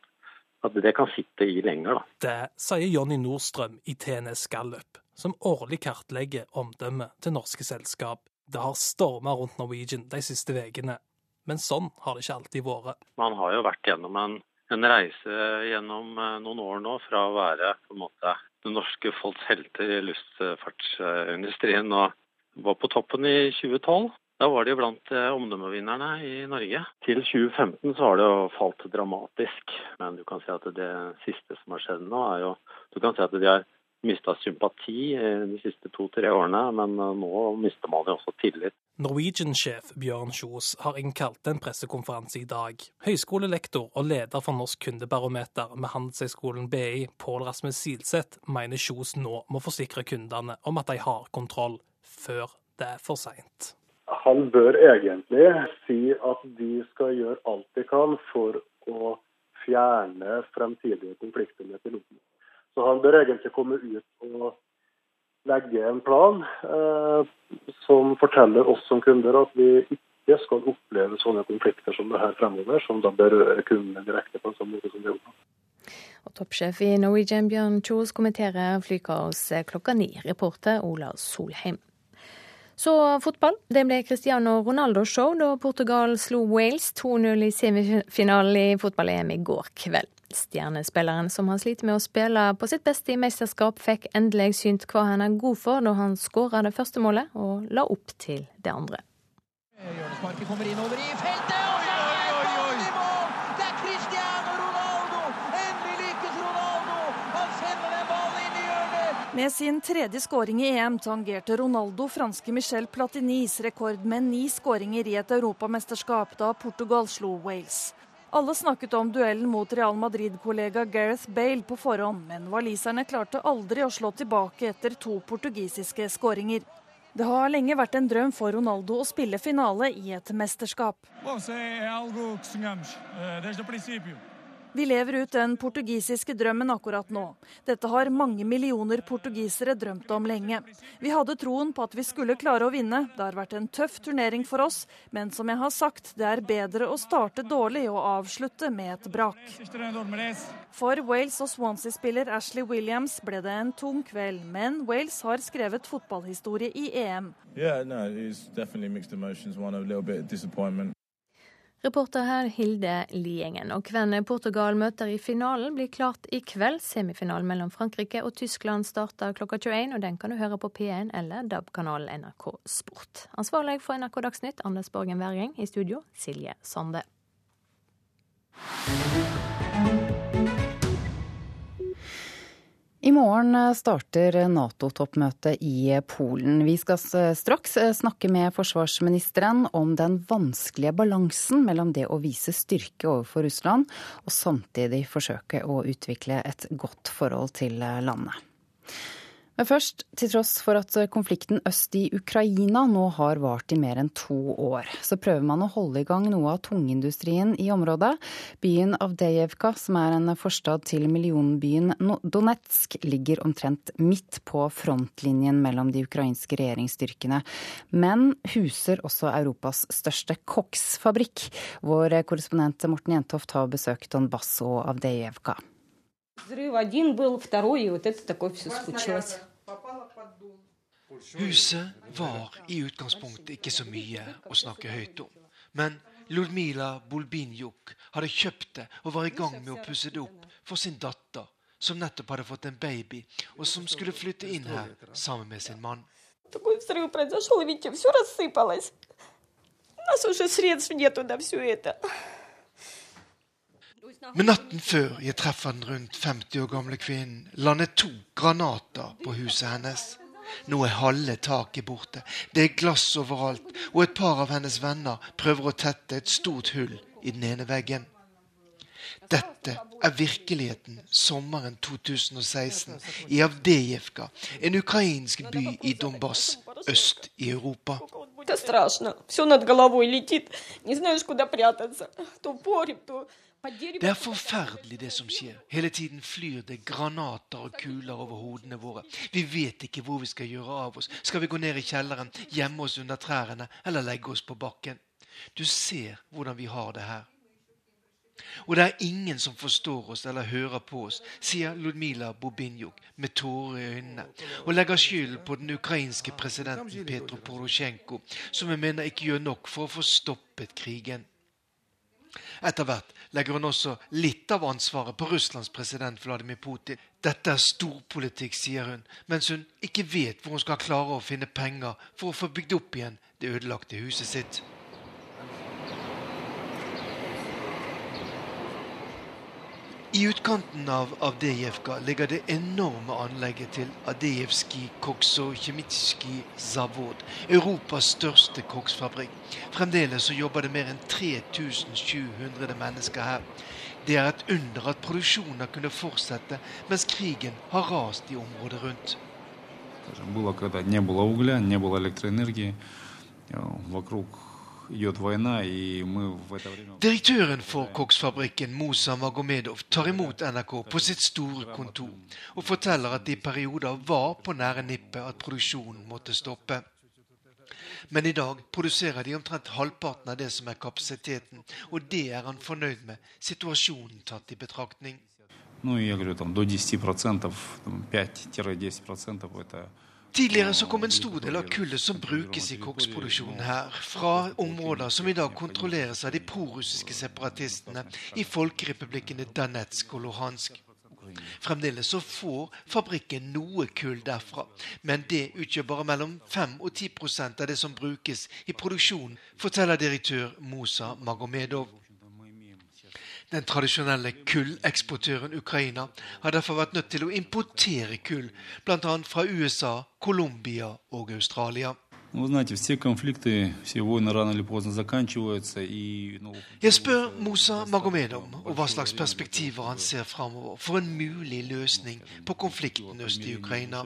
at det kan sitte i lenger. Da. Det sier Jonny Nordstrøm i TNS Gallup som årlig kartlegger omdømmet til norske selskap. Det har storma rundt Norwegian de siste ukene, men sånn har det ikke alltid vært. Man har jo vært gjennom en, en reise gjennom eh, noen år nå fra å være på en måte det norske folks helter i luftfartsindustrien og var på toppen i 2012. Da var de blant eh, omdømmevinnerne i Norge. Til 2015 så har det jo falt dramatisk. Men du kan si at det siste som har skjedd nå, er jo Du kan si at de har mista sympati de siste to-tre årene, men eh, nå mister man jo også tillit. Norwegian-sjef Bjørn Kjos har innkalt en pressekonferanse i dag. Høyskolelektor og leder for Norsk kundebarometer med Handelshøyskolen BI, Pål Rasmus Silseth, mener Kjos nå må forsikre kundene om at de har kontroll, før det er for seint. Han bør egentlig si at de skal gjøre alt de kan for å fjerne fremtidige konflikter med pilotene. Så han bør egentlig komme ut og legge en plan eh, som forteller oss som kunder at vi ikke skal oppleve sånne konflikter som det her fremover, som da berører kundene direkte på en sånn måte som det gjør. Og toppsjef i Norwegian Bjørn Kjos kommenterer flykaos klokka ni. Reporter Ola Solheim. Så fotball. Det ble Cristiano Ronaldo-show da Portugal slo Wales 2-0 i semifinalen i fotball-EM i går kveld. Stjernespilleren som har slitt med å spille på sitt beste i mesterskap, fikk endelig synt hva han er god for da han skåra det første målet og la opp til det andre. Hjørnesparket kommer innover i feltet, og det er i mål! Det er Cristiano Ronaldo! Endelig lykkes Ronaldo! Han sender den ballen inn i hjørnet! Med sin tredje skåring i EM tangerte Ronaldo franske Michel Platinis rekord med ni skåringer i et europamesterskap da Portugal slo Wales. Alle snakket om duellen mot Real Madrid-kollega Gareth Bale på forhånd, men waliserne klarte aldri å slå tilbake etter to portugisiske skåringer. Det har lenge vært en drøm for Ronaldo å spille finale i et mesterskap. Vi lever ut den portugisiske drømmen akkurat nå. Dette har mange millioner portugisere drømt om lenge. Vi hadde troen på at vi skulle klare å vinne. Det har vært en tøff turnering for oss, men som jeg har sagt, det er bedre å starte dårlig og avslutte med et brak. For Wales og Swansea-spiller Ashley Williams ble det en tung kveld, men Wales har skrevet fotballhistorie i EM. Yeah, no. Reporter her Hilde Liengen. Og hvem Portugal møter i finalen blir klart i kveld. Semifinalen mellom Frankrike og Tyskland starter klokka 21, og den kan du høre på P1 eller DAB-kanalen NRK Sport. Ansvarlig for NRK Dagsnytt, Anders Borgen Werring. I studio, Silje Sande. I morgen starter Nato-toppmøtet i Polen. Vi skal straks snakke med forsvarsministeren om den vanskelige balansen mellom det å vise styrke overfor Russland, og samtidig forsøke å utvikle et godt forhold til landet. Men først, til tross for at konflikten øst i Ukraina nå har vart i mer enn to år, så prøver man å holde i gang noe av tungindustrien i området. Byen Avdejevka, som er en forstad til millionbyen Donetsk, ligger omtrent midt på frontlinjen mellom de ukrainske regjeringsstyrkene, men huser også Europas største koksfabrikk. Vår korrespondent Morten Jentoft har besøkt Donbass og Avdejevka. Huset var i utgangspunktet ikke så mye å snakke høyt om. Men Ludmila Bolbinjuk hadde kjøpt det og var i gang med å pusse det opp for sin datter, som nettopp hadde fått en baby, og som skulle flytte inn her sammen med sin mann. Такой взрыв произошел, и видите, все рассыпалось. У нас уже средств нету на все это. Men natten før jeg treffer den rundt 50 år gamle kvinnen, landet to granater på huset hennes. Nå er halve taket borte, det er glass overalt, og et par av hennes venner prøver å tette et stort hull i den ene veggen. Dette er virkeligheten sommeren 2016 i Avdejevka, en ukrainsk by i Donbas øst i Europa. Det er skummelt. Alt over hodet flyr. Jeg vet ikke hvor jeg skal gjemme meg. Det er forferdelig det som skjer. Hele tiden flyr det granater og kuler over hodene våre. Vi vet ikke hvor vi skal gjøre av oss. Skal vi gå ned i kjelleren, gjemme oss under trærne eller legge oss på bakken? Du ser hvordan vi har det her. Og det er ingen som forstår oss eller hører på oss, sier Ludmila Bobinjuk med tårer i øynene, og legger skylden på den ukrainske presidenten Petro Porosjenko, som hun mener ikke gjør nok for å få stoppet krigen. Etter hvert legger hun også litt av ansvaret på Russlands president Vladimir Putin. Dette er storpolitikk, sier hun, mens hun ikke vet hvor hun skal klare å finne penger for å få bygd opp igjen det ødelagte huset sitt. I utkanten av Avdejevka ligger det enorme anlegget til Adejevskij Koksokjemitsjkij Zavod, Europas største koksfabrikk. Fremdeles så jobber det mer enn 3700 mennesker her. Det er et under at produksjonen har kunnet fortsette mens krigen har rast i området rundt. Было, когда не было угля, не было электроэнергии, вокруг Direktøren for koksfabrikken Musa Magomedov tar imot NRK på sitt store kontor og forteller at det i perioder var på nære nippet at produksjonen måtte stoppe. Men i dag produserer de omtrent halvparten av det som er kapasiteten, og det er han fornøyd med, situasjonen tatt i betraktning. Ну, я говорю, там до 10%, 5-10% это Tidligere så kom en stor del av kullet som brukes i koksproduksjonen her, fra områder som i dag kontrolleres av de prorussiske separatistene i folkerepublikkene Danetsk og Luhansk. Fremdeles så får fabrikken noe kull derfra, men det utgjør bare mellom 5 og 10% av det som brukes i produksjonen, forteller direktør Mosa Magomedov. Den tradisjonelle kulleksportøren Ukraina har derfor vært nødt til å importere kull, bl.a. fra USA, Colombia og Australia. Jeg spør Mosa Magomedov om hva slags perspektiver han ser framover for en mulig løsning på konflikten øst i Ukraina.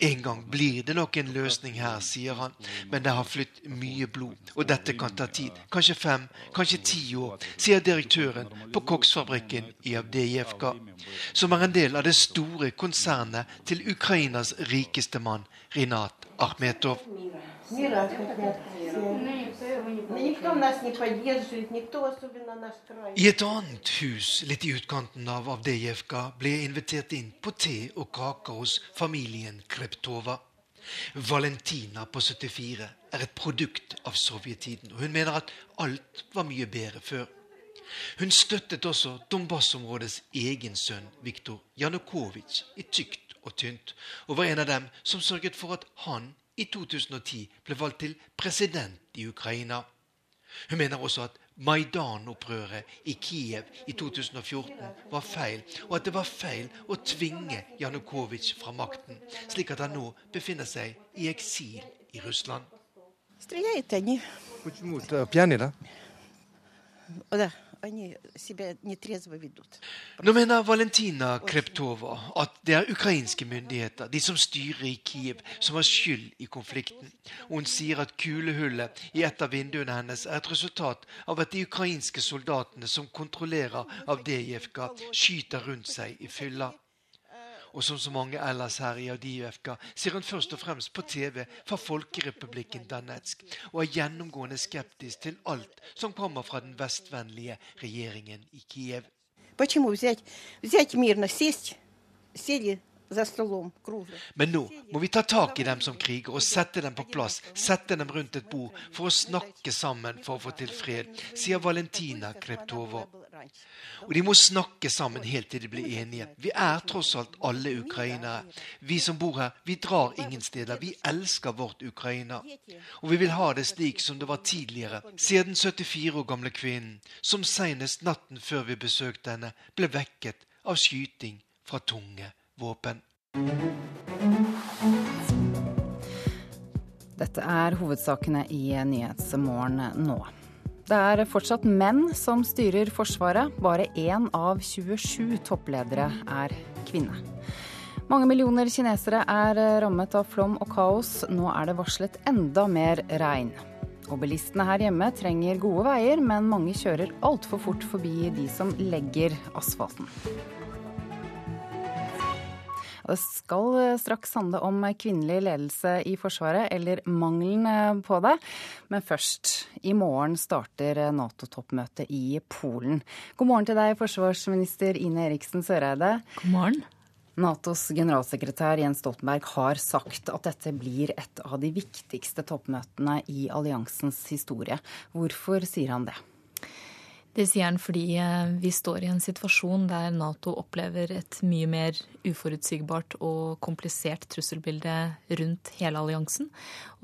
En gang blir det nok en løsning her, sier han, men det har flytt mye blod, og dette kan ta tid, kanskje fem, kanskje ti år, sier direktøren på koksfabrikken i Avdejevka, som er en del av det store konsernet til Ukrainas rikeste mann, Rinat Ahmetov. Мира хотят все. Но никто нас не поддерживает, никто особенно наш край. I et annet hus litt i utkanten av Avdejevka ble jeg invitert inn på te og kaker hos familien Kreptova. Valentina på 74 er et produkt av sovjettiden, og hun mener at alt var mye bedre før. Hun støttet også Donbas-områdets egen sønn Viktor Janukovitsj i tykt og tynt, og var en av dem som sørget for at han i 2010 ble valgt til president i Ukraina. Hun mener også at Maidan-opprøret i Kiev i 2014 var feil, og at det var feil å tvinge Janukovitsj fra makten, slik at han nå befinner seg i eksil i Russland. Stryker, nå mener Valentina Kreptova at det er ukrainske myndigheter, de som styrer i Kiev, som har skyld i konflikten. Hun sier at kulehullet i et av vinduene hennes er et resultat av at de ukrainske soldatene som kontrollerer Avdejevka, skyter rundt seg i fylla Og som så mange ellers her i Avdijevka ser hun først og fremst på TV fra Folkerepublikken Danetsk, og er gjennomgående skeptisk til alt som kommer fra den vestvennlige regjeringen i Kiev. Почему взять, взять мирно, сесть, сели за столом круглым. Men nå må vi ta tak i dem som kriger, og sette dem på plass, sette dem rundt et bord for å snakke sammen for å få til fred, sier Valentina Kreptova. Og de må snakke sammen helt til de blir enige. Vi er tross alt alle ukrainere. Vi som bor her, vi drar ingen steder. Vi elsker vårt Ukraina. Og vi vil ha det slik som det var tidligere, sier den 74 år gamle kvinnen, som senest natten før vi besøkte henne, ble vekket av skyting fra tunge våpen. Dette er hovedsakene i Nyhetsmorgen nå. Det er fortsatt menn som styrer Forsvaret. Bare én av 27 toppledere er kvinne. Mange millioner kinesere er rammet av flom og kaos. Nå er det varslet enda mer regn. Og bilistene her hjemme trenger gode veier, men mange kjører altfor fort forbi de som legger asfalten. Og Det skal straks handle om kvinnelig ledelse i Forsvaret, eller mangelen på det. Men først, i morgen starter Nato-toppmøtet i Polen. God morgen til deg, forsvarsminister Ine Eriksen Søreide. God morgen. Natos generalsekretær Jens Stoltenberg har sagt at dette blir et av de viktigste toppmøtene i alliansens historie. Hvorfor sier han det? Det sier han fordi eh, vi står i en situasjon der Nato opplever et mye mer uforutsigbart og komplisert trusselbilde rundt hele alliansen.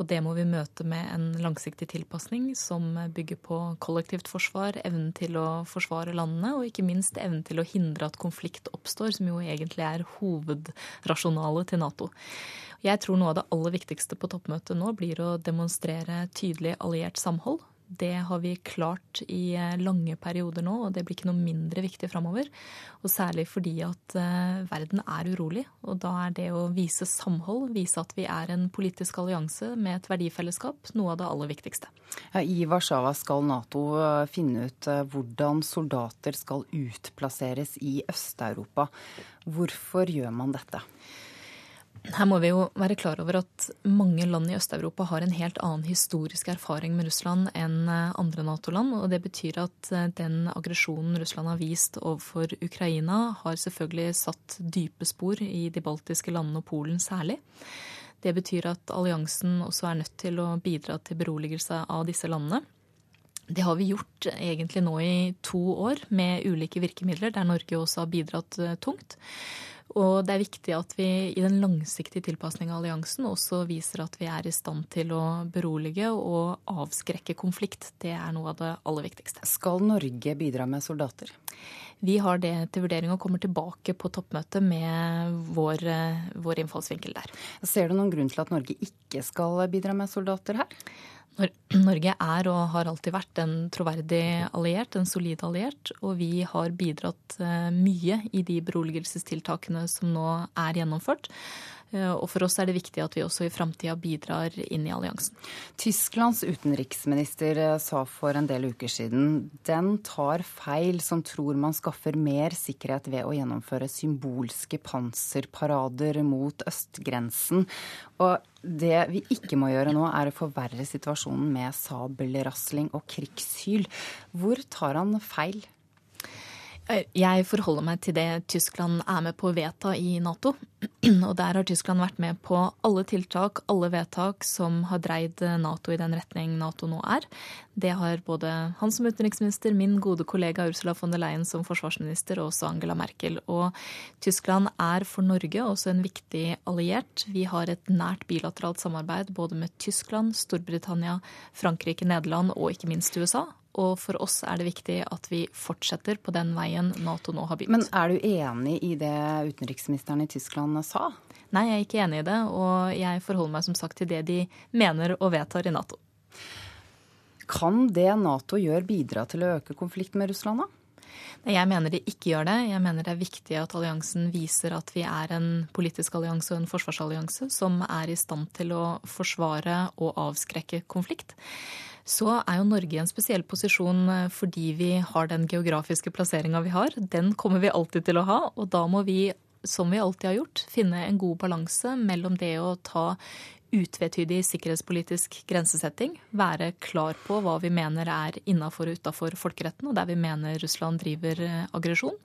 Og det må vi møte med en langsiktig tilpasning som bygger på kollektivt forsvar, evnen til å forsvare landene, og ikke minst evnen til å hindre at konflikt oppstår, som jo egentlig er hovedrasjonalet til Nato. Jeg tror noe av det aller viktigste på toppmøtet nå blir å demonstrere tydelig alliert samhold Det har vi klart i eh, lange perioder nå, og det blir ikke noe mindre viktig framover. Og særlig fordi at uh, verden er urolig. Og da er det å vise samhold, vise at vi er en politisk allianse med et verdifellesskap, noe av det aller viktigste. Ja, I Warszawa skal Nato finne ut hvordan soldater skal utplasseres i Øst-Europa. Hvorfor gjør man dette? Her må vi jo være klar over at mange land i Øst-Europa har en helt annen historisk erfaring med Russland enn eh, andre Nato-land. Og det betyr at eh, den aggresjonen Russland har vist overfor Ukraina, har selvfølgelig satt dype spor i de baltiske landene og Polen særlig. Det betyr at alliansen også er nødt til å bidra til beroligelse av disse landene. Det har vi gjort egentlig nå i to år med ulike virkemidler, der Norge også har bidratt eh, tungt. Og det er viktig at vi i den langsiktige tilpasninga av alliansen også viser at vi er i stand til å berolige og avskrekke konflikt. Det er noe av det aller viktigste. Skal Norge bidra med soldater? Vi har det til vurdering og kommer tilbake på toppmøtet med vår, vår innfallsvinkel der. Ser du noen grunn til at Norge ikke skal bidra med soldater her? Norge er og har alltid vært en troverdig alliert, en solid alliert. Og vi har bidratt eh, mye i de beroligelsestiltakene som nå er gjennomført. Eh, og for oss er det viktig at vi også i framtida bidrar inn i alliansen. Tysklands utenriksminister eh, sa for en del uker siden den tar feil som tror man skaffer mer sikkerhet ved å gjennomføre symbolske panserparader mot østgrensen. Og det vi ikke må gjøre nå, er å forverre situasjonen med sabelrasling og krigshyl. Hvor tar han feil? Jeg forholder meg til det Tyskland er med på å vedta i Nato. Og der har Tyskland vært med på alle tiltak, alle vedtak som har dreid Nato i den retning Nato nå er. Det har både han som utenriksminister, min gode kollega Ursula von der Leyen som forsvarsminister og også Angela Merkel. Og Tyskland er for Norge også en viktig alliert. Vi har et nært bilateralt samarbeid både med Tyskland, Storbritannia, Frankrike, Nederland og ikke minst USA. Og for oss er det viktig at vi fortsetter på den veien Nato nå har begynt. Men er du enig i det utenriksministeren i Tyskland sa? Nei, jeg er ikke enig i det. Og jeg forholder meg som sagt til det de mener og vedtar i Nato. Kan det Nato gjør bidra til å øke konflikten med Russland, da? Jeg mener de ikke gjør det. Jeg mener det er viktig at alliansen viser at vi er en politisk allianse og en forsvarsallianse som er i stand til å forsvare og avskrekke konflikt så er jo Norge i en spesiell posisjon eh, fordi vi har den geografiske plasseringa vi har. Den kommer vi alltid til å ha, og da må vi, som vi alltid har gjort, finne en god balanse mellom det å ta utvetydig sikkerhetspolitisk grensesetting, være klar på hva vi mener er innafor og utafor folkeretten, og der vi mener Russland driver eh, aggresjon.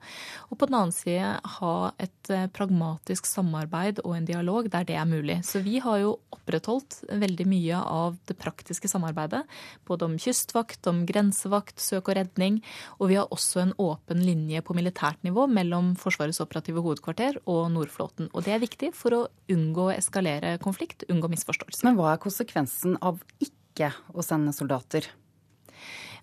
Og på den annen side ha et eh, pragmatisk samarbeid og en dialog der det er mulig. Så vi har jo opprettholdt veldig mye av det praktiske samarbeidet, både om kystvakt, om grensevakt, søk og redning, og vi har også en åpen linje på militært nivå mellom Forsvarets operative hovedkvarter og Nordflåten. Og det er viktig for å unngå å eskalere konflikt, unngå misforståelser misforståelse. Men hva er konsekvensen av ikke å sende soldater?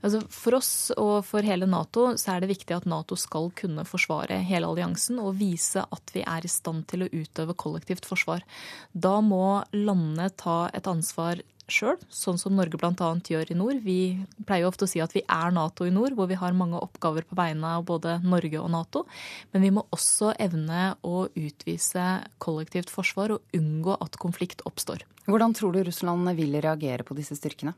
Altså for oss og for hele Nato så er det viktig at Nato skal kunne forsvare hele alliansen og vise at vi er i stand til å utøve kollektivt forsvar. Da må landene ta et ansvar sjøl, sånn som Norge bl.a. gjør i nord. Vi pleier ofte å si at vi er Nato i nord, hvor vi har mange oppgaver på vegne av både Norge og Nato. Men vi må også evne å utvise kollektivt forsvar og unngå at konflikt oppstår. Hvordan tror du Russland vil reagere på disse styrkene?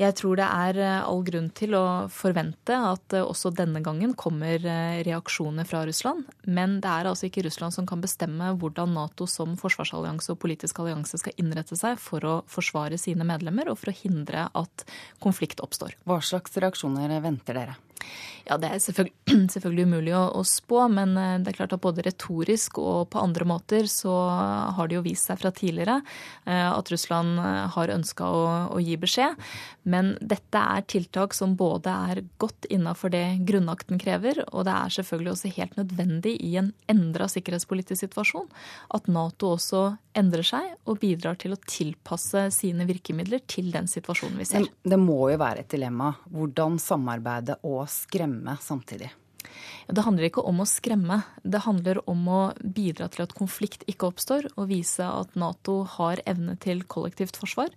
Jeg tror det er eh, all grunn til å forvente at eh, også denne gangen kommer eh, reaksjoner fra Russland. Men det er altså ikke Russland som kan bestemme hvordan Nato som forsvarsallianse og politisk allianse skal innrette seg for å forsvare sine medlemmer og for å hindre at konflikt oppstår. Hva slags reaksjoner venter dere? Ja, Det er selvfølgelig, selvfølgelig umulig å, å, spå, men eh, det er klart at både retorisk og på andre måter så har det jo vist seg fra tidligere eh, at Russland eh, har ønska å, å, gi beskjed. Men dette er tiltak som både er godt innafor det grunnakten krever, og det er selvfølgelig også helt nødvendig i en endra sikkerhetspolitisk situasjon at Nato også endrer seg og bidrar til å tilpasse sine virkemidler til den situasjonen vi ser. Det må jo være et dilemma hvordan samarbeide og skremme samtidig? Det handler ikke om å skremme. Det handler om å bidra til at konflikt ikke oppstår, og vise at Nato har evne til kollektivt forsvar.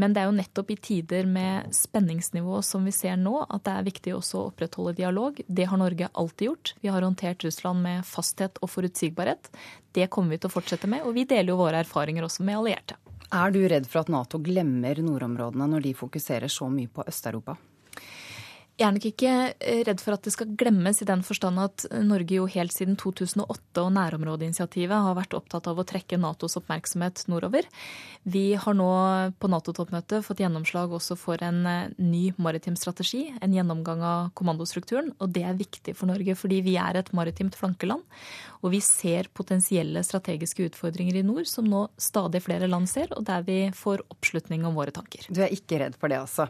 Men det er jo nettopp i tider med spenningsnivå som vi ser nå, at det er viktig også å opprettholde dialog. Det har Norge alltid gjort. Vi har håndtert Russland med fasthet og forutsigbarhet. Det kommer vi til å fortsette med, og vi deler jo våre erfaringer også med allierte. Er du redd for at Nato glemmer nordområdene når de fokuserer så mye på Øst-Europa? Jeg er nok ikke eh, redd for at det skal glemmes, i den forstand at Norge jo helt siden 2008 og nærområdeinitiativet har vært opptatt av å trekke Natos oppmerksomhet nordover. Vi har nå på Nato-toppmøtet fått gjennomslag også for en eh, ny maritim strategi, en gjennomgang av kommandostrukturen. Og det er viktig for Norge, fordi vi er et maritimt flankeland. Og vi ser potensielle strategiske utfordringer i nord, som nå stadig flere land ser, og der vi får oppslutning om våre tanker. Du er ikke redd for det, altså.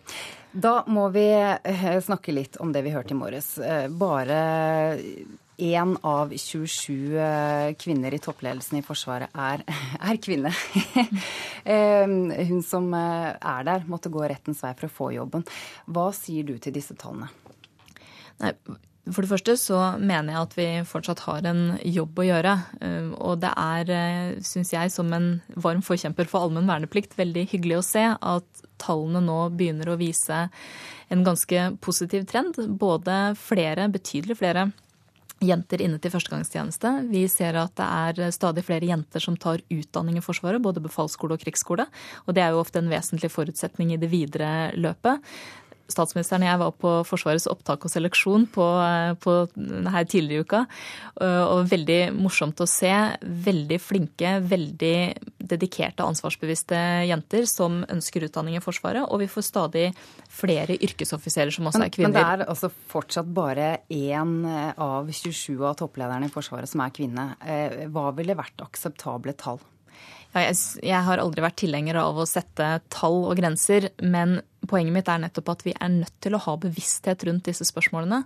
Da må vi eh, snakke litt om det vi hørte i morges. Eh, bare én av 27 eh, kvinner i toppledelsen i Forsvaret er, er kvinne. Hun som er der, måtte gå rettens vei for å få jobben. Hva sier du til disse tallene? Nei, for det første så mener jeg at vi fortsatt har en jobb å gjøre. Og det er, syns jeg, som en varm forkjemper for allmenn verneplikt, veldig hyggelig å se at tallene nå begynner å vise en ganske positiv trend. Både flere, betydelig flere jenter inne til førstegangstjeneste. Vi ser at det er stadig flere jenter som tar utdanning i Forsvaret, både befalsskole og krigsskole. Og det er jo ofte en vesentlig forutsetning i det videre løpet statsministeren og jeg var på Forsvarets opptak og seleksjon på, på her tidligere i uka. Og veldig morsomt å se veldig flinke, veldig dedikerte, ansvarsbevisste jenter som ønsker utdanning i Forsvaret. Og vi får stadig flere yrkesoffiserer som også er kvinner. Men det er altså fortsatt bare én av 27 av topplederne i Forsvaret som er kvinne. Eh, hva ville vært akseptable tall? Jeg har aldri vært tilhenger av å sette tall og grenser, men poenget mitt er nettopp at vi er nødt til å ha bevissthet rundt disse spørsmålene.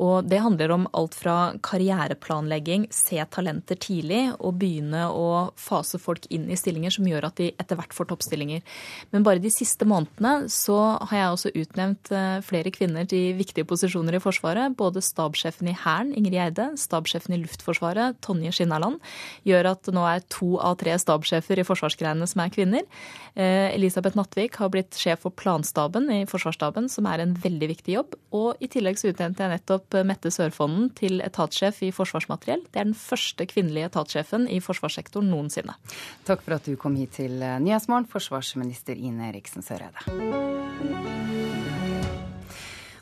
Og det handler om alt fra karriereplanlegging, se talenter tidlig og begynne å fase folk inn i stillinger som gjør at de etter hvert får toppstillinger. Men bare de siste månedene så har jeg også utnevnt eh, flere kvinner til viktige posisjoner i Forsvaret. Både stabssjefen i Hæren, Ingrid Eide, stabssjefen i Luftforsvaret, Tonje Skinnaland, gjør at det nå er to av tre stabssjefer i forsvarsgreiene som er kvinner. Eh, Elisabeth Nattvik har blitt sjef for planstaben i Forsvarsstaben, som er en veldig viktig jobb. Og i tillegg så utnevnte jeg nettopp Mette Sørfonden til etatssjef i Forsvarsmateriell. Det er den første kvinnelige etatssjefen i forsvarssektoren noensinne. Takk for at du kom hit til Nyhetsmorgen, forsvarsminister Ine Eriksen Søreide.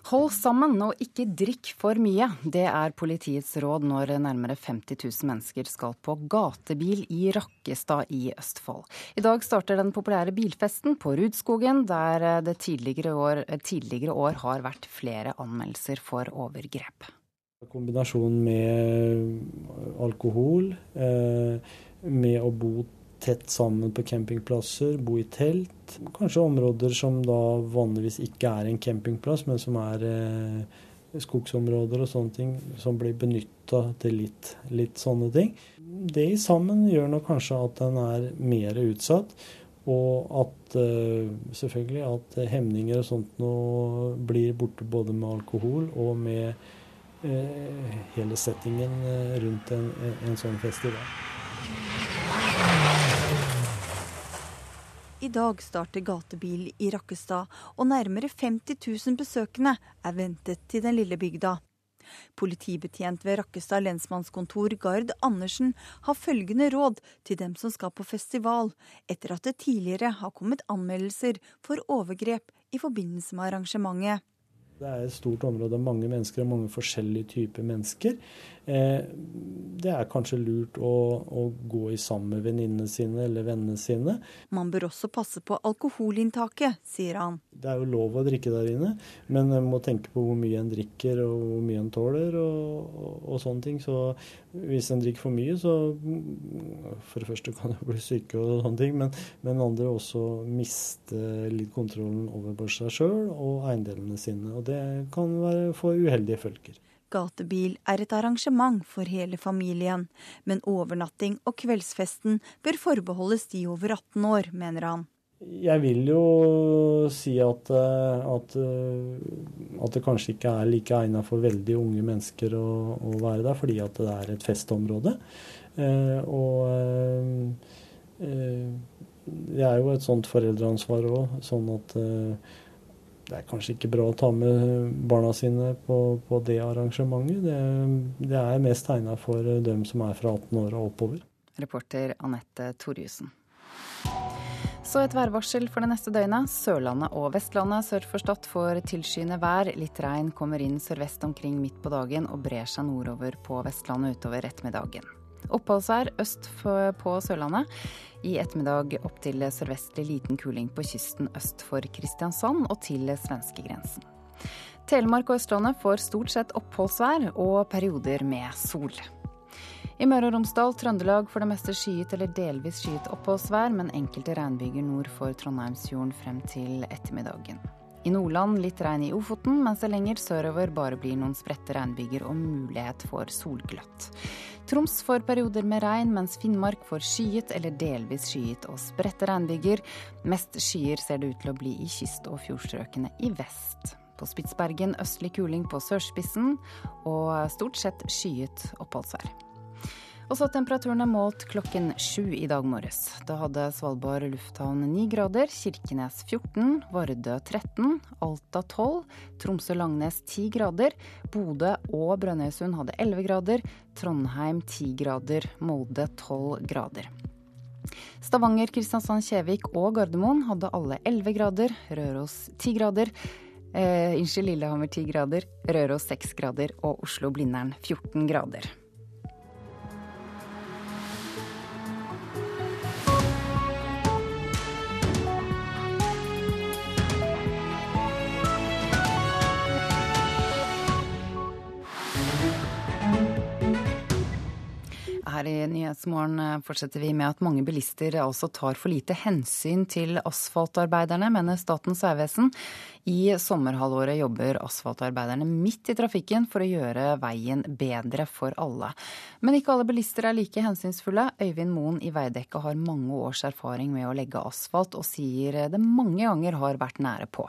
Hold sammen og ikke drikk for mye. Det er politiets råd når nærmere 50 000 mennesker skal på gatebil i Rakkestad i Østfold. I dag starter den populære bilfesten på Rudskogen, der det tidligere år, tidligere år har vært flere anmeldelser for overgrep. Kombinasjonen med alkohol, eh, med å bo tett sammen på campingplasser, bo i telt. Kanskje områder som da vanligvis ikke er en campingplass, men som er eh, skogsområder og sånne ting, som blir benytta til litt, litt, sånne ting. Det i sammen gjør nok kanskje at den er mer utsatt. Og at eh, selvfølgelig at hemninger og sånt nå blir borte både med alkohol og med eh, hele settingen eh, rundt en, en sånn festival. I dag starter gatebil i Rakkestad, og nærmere 50 000 besøkende er ventet til den lille bygda. Politibetjent ved Rakkestad lensmannskontor Gard Andersen har følgende råd til dem som skal på festival, etter at det tidligere har kommet anmeldelser for overgrep i forbindelse med arrangementet. Det er et stort område, av mange mennesker og mange forskjellige typer mennesker. Eh, det er kanskje lurt å, å gå i sammen med venninnene sine eller vennene sine. Man bør også passe på alkoholinntaket, sier han. Det er jo lov å drikke der inne, men en må tenke på hvor mye en drikker og hvor mye en tåler og, og, og sånne ting. Så hvis en drikker for mye, så for det første kan en bli syke og sånne ting, men, men andre også miste litt kontrollen over seg sjøl og eiendelene sine. Og det kan være få uheldige følger. Gatebil er et arrangement for hele familien, men overnatting og kveldsfesten bør forbeholdes de over 18 år, mener han. Jeg vil jo si at, at, at det kanskje ikke er like egnet for veldig unge mennesker å, å, være der, fordi at det er et festområde. Og det er jo et sånt foreldreansvar òg, sånn at det er kanskje ikke bra å ta med barna sine på, på det arrangementet. Det, det er mest tegna for dem som er fra 18 år og oppover. Reporter Anette Torjussen. Så et værvarsel for det neste døgnet. Sørlandet og Vestlandet sør for Stad får tilskyende vær. Litt regn kommer inn sørvest omkring midt på dagen og brer seg nordover på Vestlandet utover ettermiddagen. Oppholdsvær øst på Sørlandet. I ettermiddag opp til sørvestlig liten kuling på kysten øst for Kristiansand og til svenskegrensen. Telemark og Østlandet får stort sett oppholdsvær og perioder med sol. I Møre og Romsdal, Trøndelag for det meste skyet eller delvis skyet oppholdsvær, men enkelte regnbyger nord for Trondheimsfjorden frem til ettermiddagen. I Nordland litt regn i Ofoten, mens det lenger sørover bare blir noen spredte regnbyger og mulighet for solglatt. Troms får perioder med regn, mens Finnmark får skyet eller delvis skyet og spredte regnbyger. Mest skyer ser det ut til å bli i kyst- og fjordstrøkene i vest. På Spitsbergen østlig kuling på sørspissen og stort sett skyet oppholdsvær. Og så temperaturen er målt klokken sju i dag morges. Da hadde Svalbard lufthavn 9 grader, Kirkenes 14, Vardø 13, Alta 12, Tromsø-Langnes 10 grader, Bodø og Brønnøysund hadde 11 grader, Trondheim 10 grader, Molde 12 grader. Stavanger, Kristiansand, Kjevik og Gardermoen hadde alle 11 grader, Røros 10 grader. Eh, Lillehammer 10 grader, Røros 6 grader og Oslo-Blindern 14 grader. Her i Nyhetsmorgen eh, fortsetter vi med at mange bilister altså tar for lite hensyn til asfaltarbeiderne, mener Statens vegvesen. I sommerhalvåret jobber asfaltarbeiderne midt i trafikken for å gjøre veien bedre for alle. Men ikke alle bilister er like hensynsfulle. Øyvind Moen i Veidekke har mange års erfaring med å legge asfalt, og sier det mange ganger har vært nære på.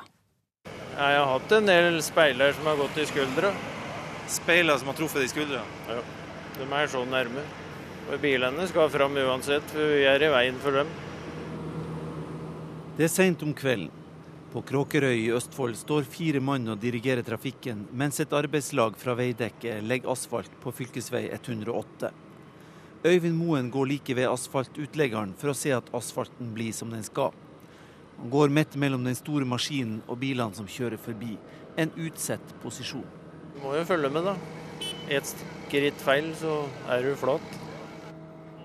Jeg har hatt en del speiler som har gått i skuldra. Speiler som har truffet i skuldra? Ja. De er så nærme. Bilene skal fram uansett, for vi er i veien for dem. Det er seint om kvelden. På Kråkerøy i Østfold står fire mann og dirigerer trafikken, mens et arbeidslag fra veidekket legger asfalt på fv. 108. Øyvind Moen går like ved asfaltutleggeren for å se at asfalten blir som den skal. Han går midt mellom den store maskinen og bilene som kjører forbi. En utsett posisjon. Du må jo følge med, da. Et skritt feil, så er du flat.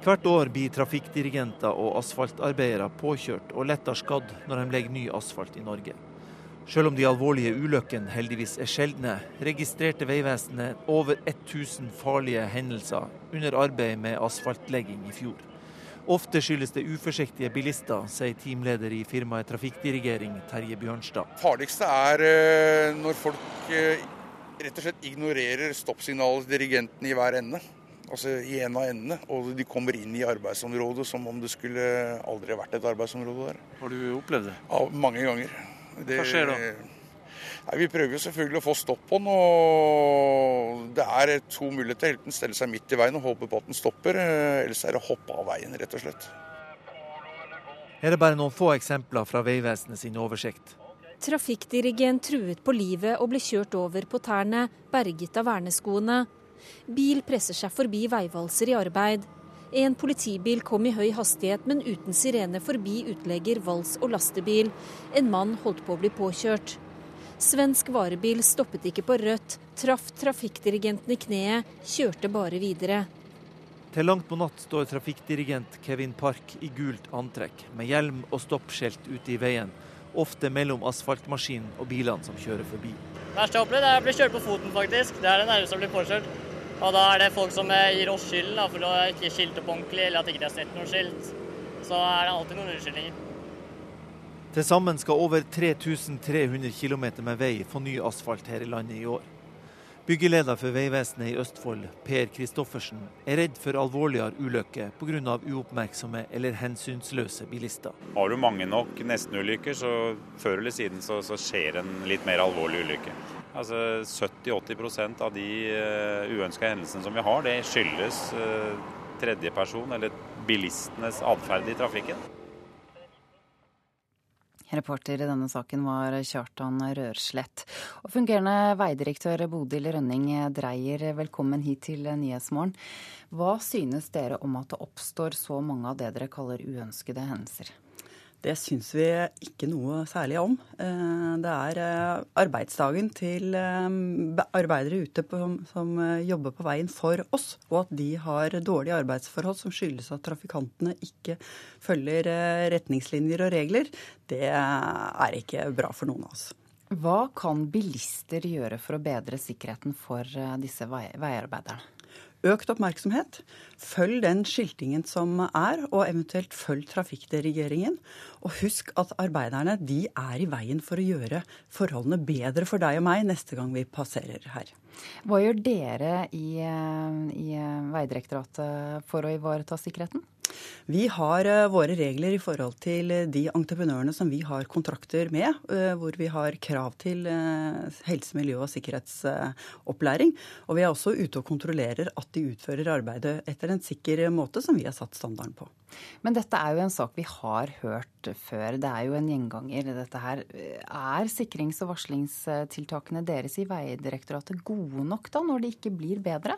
Hvert år blir trafikkdirigenter og asfaltarbeidere påkjørt og lettere skadd når de legger ny asfalt i Norge. Selv om de alvorlige ulykkene heldigvis er sjeldne, registrerte Vegvesenet over 1000 farlige hendelser under arbeid med asfaltlegging i fjor. Ofte skyldes det uforsiktige bilister, sier teamleder i firmaet Trafikkdirigering, Terje Bjørnstad. Farligste er eh, når folk eh, rett og slett ignorerer stoppsignalet dirigenten i hver ende altså i en av endene. Og de kommer inn i arbeidsområdet som om det skulle aldri vært et arbeidsområde der. Har du opplevd det? Ja, mange ganger. Det, Hva skjer da? Nei, Vi prøver jo selvfølgelig å få stopp på den. og Det er to muligheter. Enten stelle seg midt i veien og håpe på at den stopper, eh, ellers er det å hoppe av veien, rett og slett. Her er bare noen få eksempler fra Vegvesenet sin oversikt. Trafikkdirigent truet på livet og ble kjørt over på tærne, berget av verneskoene. Bil presser seg forbi veivalser i arbeid. En politibil kom i høy hastighet, men uten sirene forbi utlegger, vals og lastebil. En mann holdt på å bli påkjørt. Svensk varebil stoppet ikke på rødt, traff trafikkdirigenten i kneet, kjørte bare videre. Til langt på natt står trafikkdirigent Kevin Park i gult antrekk, med hjelm og stoppskilt ute i veien, ofte mellom asfaltmaskinen og bilene som kjører forbi. Verst jeg opplevd er å bli kjørt på foten, faktisk. Det er det nærmeste å bli påkjørt. Og da er det folk som gir oss skylden for å ikke skilte opp ordentlig, eller at ikke de har sett noe skilt. Så er det alltid noen unnskyldninger. Til sammen skal over 3300 km med vei få ny asfalt her i landet i år. Byggeleder for Vegvesenet i Østfold, Per Kristoffersen, er redd for alvorligere ulykker pga. uoppmerksomme eller hensynsløse bilister. Har du mange nok nestenulykker, så før eller siden så, så skjer en litt mer alvorlig ulykke. Altså 70-80% av de uh, uønska hendelsene som vi har, det skyldes uh, tredjeperson eller bilistenes atferd i trafikken. Reporter i denne saken var Kjartan Rørslett. Og fungerende veidirektør Bodil Rønning Dreyer, velkommen hit til Nyhetsmorgen. Hva synes dere om at det oppstår så mange av det dere kaller uønskede hendelser? Det syns vi ikke noe særlig om. Eh, det er eh, arbeidsdagen til eh, arbeidere ute på, som jobber på veien for oss, og at de har dårlige arbeidsforhold som skyldes at trafikantene ikke følger retningslinjer og regler, det er ikke bra for noen av oss. Hva kan bilister gjøre for å bedre sikkerheten for disse veiarbeiderne? Økt oppmerksomhet. Følg den skiltingen som er, og eventuelt følg trafikkdirigeringen. Og husk at arbeiderne de er i veien for å gjøre forholdene bedre for deg og meg neste gang vi passerer her. Hva gjør dere i, i Veidirektoratet for å ivareta sikkerheten? Vi har uh, våre regler i forhold til de entreprenørene som vi har kontrakter med, hvor vi har krav til helse, miljø og sikkerhetsopplæring. Og vi er også ute og kontrollerer at de utfører arbeidet etter en sikker måte som vi har satt standarden på. Men dette er jo en sak vi har hørt før. Det er jo en gjenganger, dette her. Er sikrings- og varslingstiltakene deres i Veidirektoratet gode nok da, når de ikke blir bedre?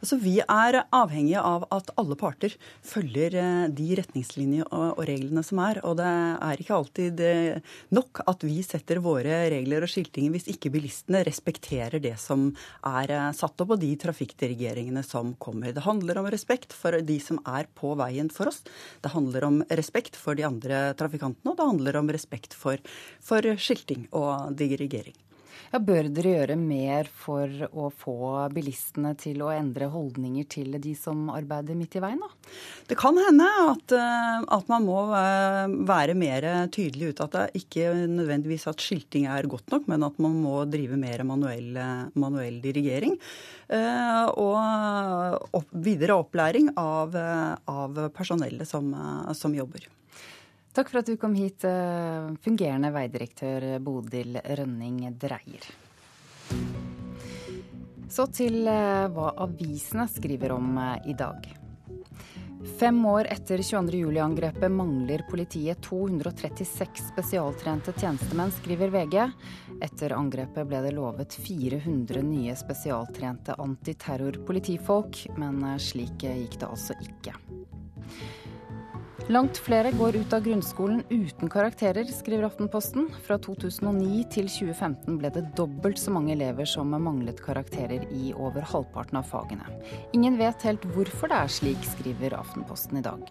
Altså, vi er avhengige av at alle parter følger eh, de retningslinjer og reglene som er. Og det er ikke alltid eh, nok at vi setter våre regler og skiltinger hvis ikke bilistene respekterer det som er eh, satt opp, og de trafikkdirigeringene som kommer. Det handler om respekt for de som er på veien for oss. Det handler om respekt for de andre trafikantene, og det handler om respekt for, for skilting og dirigering. Ja, bør dere gjøre mer for å få bilistene til å endre holdninger til de som arbeider midt i veien? da? Det kan hende at, eh, at man må eh, være mer tydelig ut at det ikke nødvendigvis at skilting er godt nok, men at man må drive mer manuell, manuell dirigering. Og og videre opplæring av, av personellet som, som jobber. Takk for at du kom hit, eh, fungerende veidirektør Bodil Rønning Dreier. Så til eh, hva avisene skriver om eh, i dag. Fem år etter 22.07-angrepet mangler politiet 236 spesialtrente tjenestemenn, skriver VG. Etter angrepet ble det lovet 400 nye spesialtrente antiterrorpolitifolk, men slik gikk det altså ikke. Langt flere går ut av grunnskolen uten karakterer, skriver Aftenposten. Fra 2009 til 2015 ble det dobbelt så mange elever som manglet karakterer i over halvparten av fagene. Ingen vet helt hvorfor det er slik, skriver Aftenposten i dag.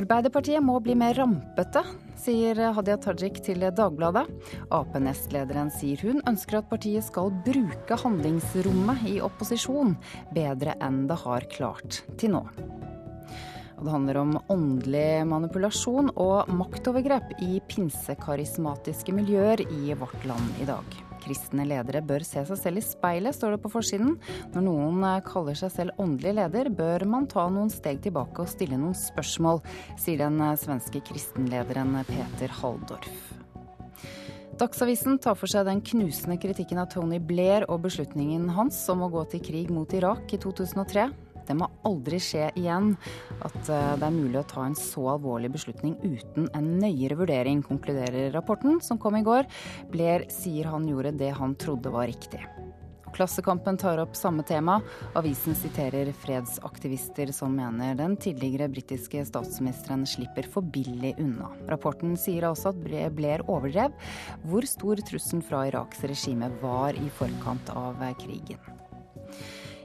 Arbeiderpartiet må bli mer rampete, sier Hadia Tajik til Dagbladet. Ap-nestlederen sier hun ønsker at partiet skal bruke handlingsrommet i opposisjon bedre enn det har klart til nå. Det handler om åndelig manipulasjon og maktovergrep i pinsekarismatiske miljøer i vårt land i dag. Kristne ledere bør se seg selv i speilet, står det på forsiden. Når noen kaller seg selv åndelig leder, bør man ta noen steg tilbake og stille noen spørsmål, sier den svenske kristenlederen Peter Halldorf. Dagsavisen tar for seg den knusende kritikken av Tony Blair og beslutningen hans om å gå til krig mot Irak i 2003. Det må aldri skje igjen at eh, det er mulig å ta en så alvorlig beslutning uten en nøyere vurdering, konkluderer rapporten som kom i går. Blair sier han gjorde det han trodde var riktig. Klassekampen tar opp samme tema. Avisen siterer fredsaktivister som mener den tidligere britiske statsministeren slipper for billig unna. Rapporten sier også at Blair overdrev hvor stor trusselen fra Iraks regime var i forkant av krigen.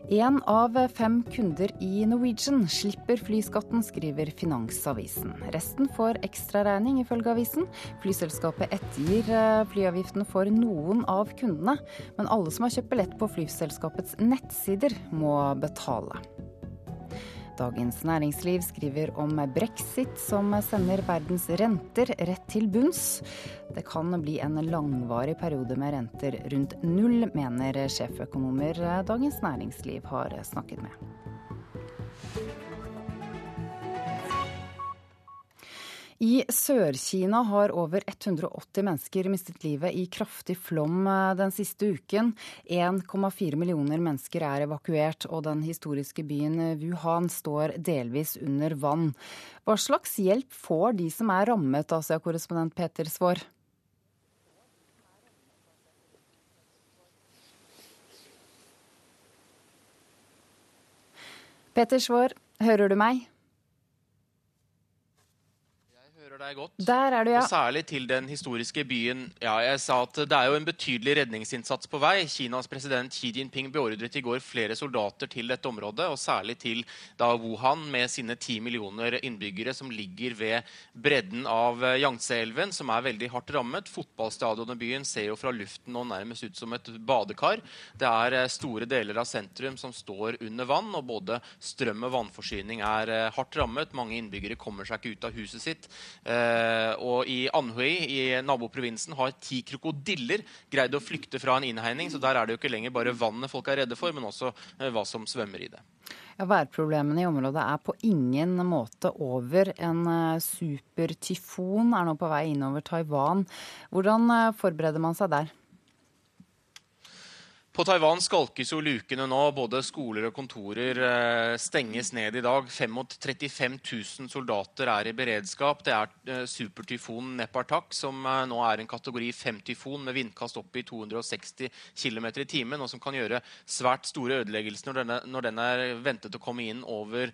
Én av fem kunder i Norwegian slipper flyskatten, skriver Finansavisen. Resten får ekstraregning, ifølge avisen. Flyselskapet ettergir eh, flyavgiften for noen av kundene, men alle som har kjøpt billett på flyselskapets nettsider, må betale. Dagens Næringsliv skriver om brexit som sender verdens renter rett til bunns. Det kan bli en langvarig periode med renter rundt null, mener sjeføkonomer Dagens Næringsliv har snakket med. I Sør-Kina har over 180 mennesker mistet livet i kraftig flom eh, den siste uken. 1,4 millioner mennesker er evakuert, og den historiske byen Wuhan står delvis under vann. Hva slags hjelp får de som er rammet, Asia-korrespondent Peter Svaar? Peter Svaar, hører du meg? Deg godt. Der er du, ja. Og særlig til den historiske byen. Ja, jeg sa at Det er jo en betydelig redningsinnsats på vei. Kinas president Xi Jinping beordret i går flere soldater til dette området, og særlig til da Wuhan med sine ti millioner innbyggere som ligger ved bredden av Yangtze-elven, som er veldig hardt rammet. Fotballstadionet i byen ser jo fra luften nå nærmest ut som et badekar. Det er eh, store deler av sentrum som står under vann, og både strøm og vannforsyning er eh, hardt rammet. Mange innbyggere kommer seg ikke ut av huset sitt. Uh, og i Anhui, i naboprovinsen, har ti krokodiller greid å flykte fra en innhegning. Så der er det jo ikke lenger bare vannet folk er redde for, men også uh, hva som svømmer i det. Ja, Værproblemene i området er på ingen måte over. En uh, supertyfon er nå på vei innover Taiwan. Hvordan forbereder man seg der? På Taiwan skalkes jo lukene nå. Både skoler og kontorer eh, stenges ned i dag. 35 000 soldater er i beredskap. Det er eh, supertyfonen Nepartak, som eh, nå er en kategori 5-tyfon med vindkast opp i 260 km i timen, og som kan gjøre svært store ødeleggelser når, når den er ventet å komme inn over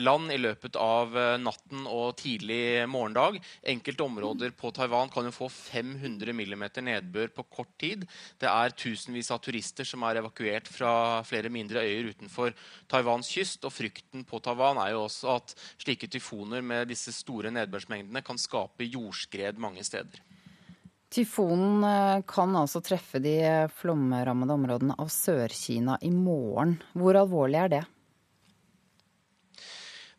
land i løpet av natten og tidlig morgendag. Enkelte områder på Taiwan kan jo få 500 mm nedbør på kort tid. Det er tusenvis av turister turister som er evakuert fra flere mindre øyer utenfor Taiwans kyst. Og frykten på Taiwan er jo også at slike tyfoner med disse store nedbørsmengdene kan skape jordskred mange steder. Tyfonen eh, kan altså treffe de flomrammede områdene av Sør-Kina i morgen. Hvor alvorlig er det?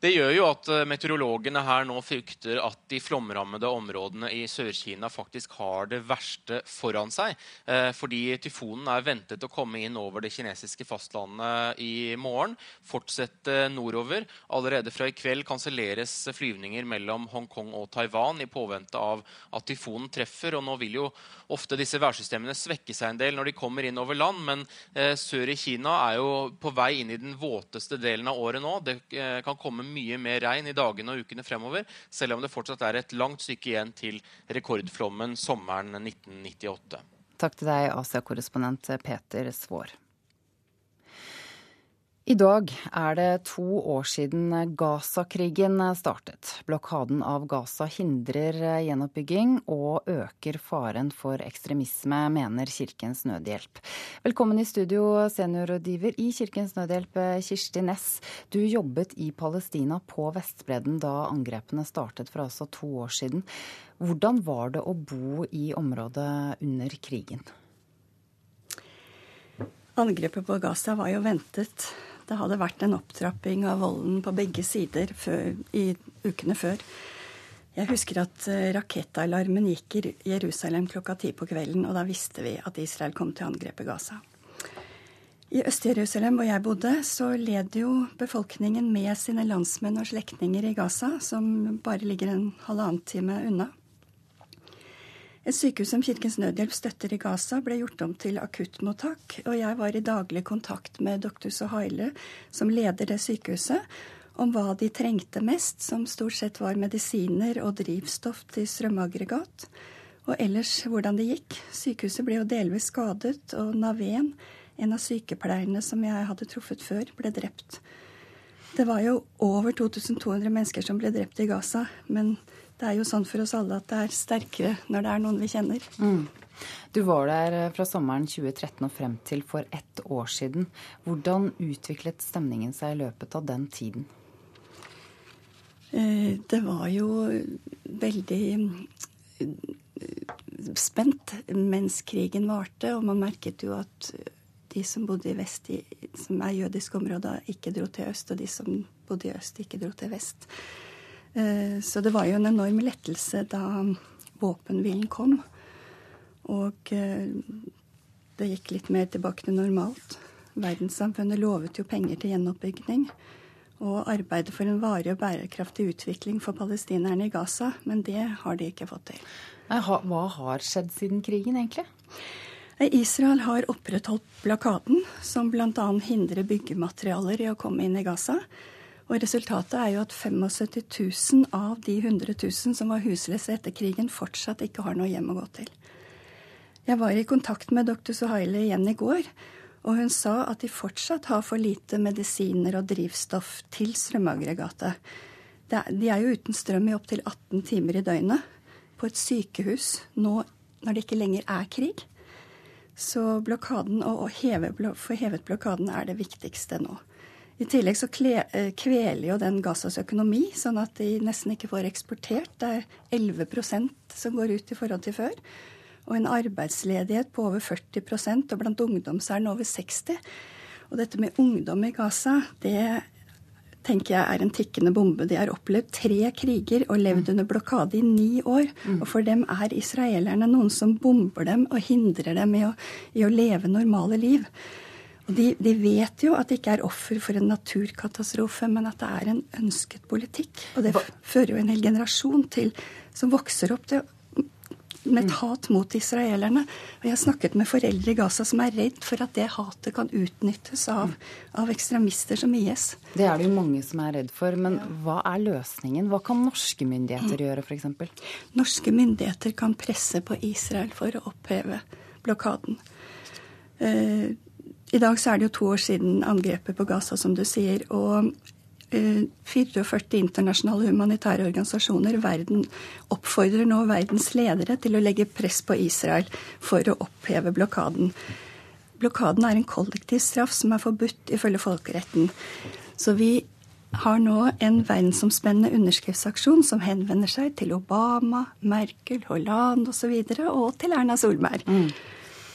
Det gjør jo at eh, meteorologene her nå frykter at de flomrammede områdene i Sør-Kina faktisk har det verste foran seg. Eh, fordi tyfonen er ventet å komme inn over det kinesiske fastlandet i morgen. Fortsette nordover. Allerede fra i kveld kanselleres flyvninger mellom Hongkong og Taiwan i påvente av at tyfonen treffer. Og nå vil jo ofte disse værsystemene svekke seg en del når de kommer inn over land, men eh, sør i Kina er jo på vei inn i den våteste delen av året nå. Det kan komme mye mer regn i dagene og ukene fremover, selv om det fortsatt er et langt stykke igjen til rekordflommen sommeren 1998. Takk til deg, Asia-korrespondent Peter Svaar. I dag er det to år siden Gaza-krigen startet. Blokaden av Gaza hindrer gjenoppbygging og øker faren for ekstremisme, mener Kirkens Nødhjelp. Velkommen i studio, seniorrådgiver i Kirkens Nødhjelp, Kirsti Næss. Du jobbet i Palestina på Vestbredden da angrepene startet for altså to år siden. Hvordan var det å bo i området under krigen? Angrepet på Gaza var jo ventet. Det hadde vært en opptrapping av volden på begge sider før, i ukene før. Jeg husker at eh, rakettalarmen gikk i Jerusalem klokka ti på kvelden, og da visste vi at Israel kom til å angrepe Gaza. I Øst-Jerusalem, hvor jeg bodde, så led jo befolkningen med sine landsmenn og slektninger i Gaza, som bare ligger en halvannen time unna. Et sykehus som Kirkens Nødhjelp støtter i Gaza, ble gjort om til akuttmottak, og jeg var i daglig kontakt med doktor Sohaile, som leder det sykehuset, om hva de trengte mest, som stort sett var medisiner og drivstoff til strømaggregat, og ellers hvordan det gikk. Sykehuset ble jo delvis skadet, og Naveen, en av sykepleierne som jeg hadde truffet før, ble drept. Det var jo over 2200 mennesker som ble drept i Gaza, men det er jo sånn for oss alle at det er sterkere når det er noen vi kjenner. Mm. Du var der eh, fra sommeren 2013 og frem til for ett år siden. Hvordan utviklet stemningen seg i løpet av den tiden? Eh, det var jo veldig eh, spent mens krigen varte, og man merket jo at de som bodde i vest, som er jødiske områder, ikke dro til øst, og de som bodde i øst, ikke dro til vest. Eh, så det var jo en enorm lettelse da våpenhvilen kom. Og eh, det gikk litt mer tilbake til normalt. Verdenssamfunnet lovet jo penger til gjenoppbygging og arbeidet for en varig og bærekraftig utvikling for palestinerne i Gaza, men det har de ikke fått til. Hva har skjedd siden krigen, egentlig? Israel har opprettholdt blokaden, som bl.a. hindrer byggematerialer i å komme inn i Gaza. Og resultatet er jo at 75 000 av de 100 000 som var husløse etter krigen, fortsatt ikke har noe hjem å gå til. Jeg var i kontakt med dr. Suhaili igjen i går, og hun sa at de fortsatt har for lite medisiner og drivstoff til strømaggregatet. De er jo uten strøm i opptil 18 timer i døgnet på et sykehus nå når det ikke lenger er krig. Så blokaden, å heve, få hevet blokaden er det viktigste nå. I tillegg så eh, kveler jo den Gazas økonomi, sånn at de nesten ikke får eksportert. Det er 11% som går ut i forhold til før. Og en arbeidsledighet på over 40% og blant ungdom så er den over 60 Og dette med ungdom i Gaza, det tenker jeg er en tikkende bombe. De har opplevd tre kriger og levd mm. under blokade i ni år. Mm. Og for dem er israelerne noen som bomber dem og hindrer dem i å, i å leve normale liv. De, de, vet jo at det ikke er offer for en naturkatastrofe, men at det er en ønsket politikk. Og det fører jo en hel generasjon til som vokser opp til med et hat mot israelerne. Og jeg har snakket med foreldre i Gaza som er redd for at det hatet kan utnyttes av, av ekstremister som IS. Det er det jo mange som er redd for. Men hva er løsningen? Hva kan norske myndigheter gjøre, f.eks.? Norske myndigheter kan presse på Israel for å oppheve blokaden. Uh, I dag så er det jo to år siden angrepet på Gaza, som du sier. og 44 eh, internasjonale humanitære organisasjoner verden oppfordrer nå verdens ledere til å legge press på Israel for å oppheve blokaden. Blokaden er en kollektiv straff som er forbudt ifølge folkeretten. Så vi har nå en verdensomspennende underskriftsaksjon som henvender seg til Obama, Merkel, Hollande osv. Og, så og til Erna Solberg. Mm.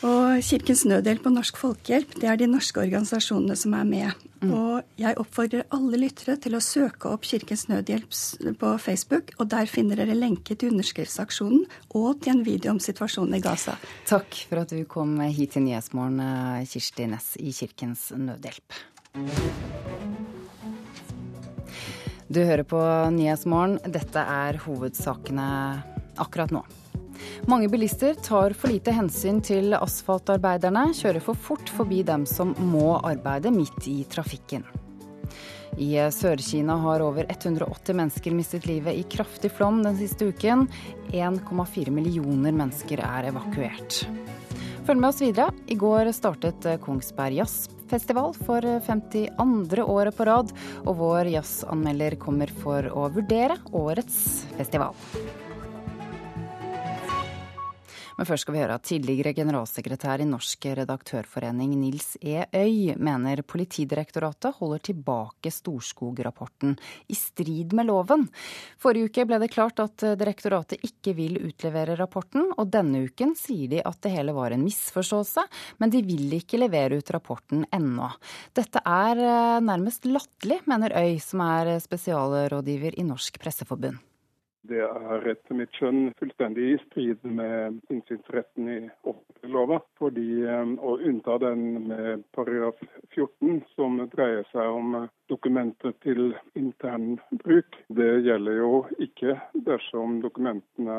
Og Kirkens Nødhjelp og Norsk Folkehjelp det er de norske organisasjonene som er med. Mm. Og jeg oppfordrer alle lyttere til å søke opp Kirkens Nødhjelp på Facebook. Og der finner dere lenke til underskriftsaksjonen og til en video om situasjonen i Gaza. Takk for at du kom hit til Nyhetsmorgen, Kirsti Næss i Kirkens Nødhjelp. Du hører på Nyhetsmorgen. Dette er hovedsakene akkurat nå. Mange bilister tar for lite hensyn til asfaltarbeiderne, kjører for fort forbi dem som må arbeide midt i trafikken. I Sør-Kina har over 180 mennesker mistet livet i kraftig flom den siste uken. 1,4 millioner mennesker er evakuert. Følg med oss videre. I går startet Kongsberg Jazzfestival for 52. året på rad, og vår jazzanmelder kommer for å vurdere årets festival. Men først skal vi høre at tidligere generalsekretær i Norsk redaktørforening Nils E. Øy mener Politidirektoratet holder tilbake Storskog-rapporten i strid med loven. Forrige uke ble det klart at direktoratet ikke vil utlevere rapporten, og denne uken sier de at det hele var en misforståelse, men de vil ikke levere ut rapporten ennå. Dette er eh, nærmest latterlig, mener Øy, som er spesialrådgiver i Norsk Presseforbund. Det er etter mitt skjønn fullstendig i strid med innsynsretten i offentliglova. Fordi eh, å unnta den med paragraf 14, som dreier seg om dokumenter til intern bruk, det gjelder jo ikke dersom dokumentene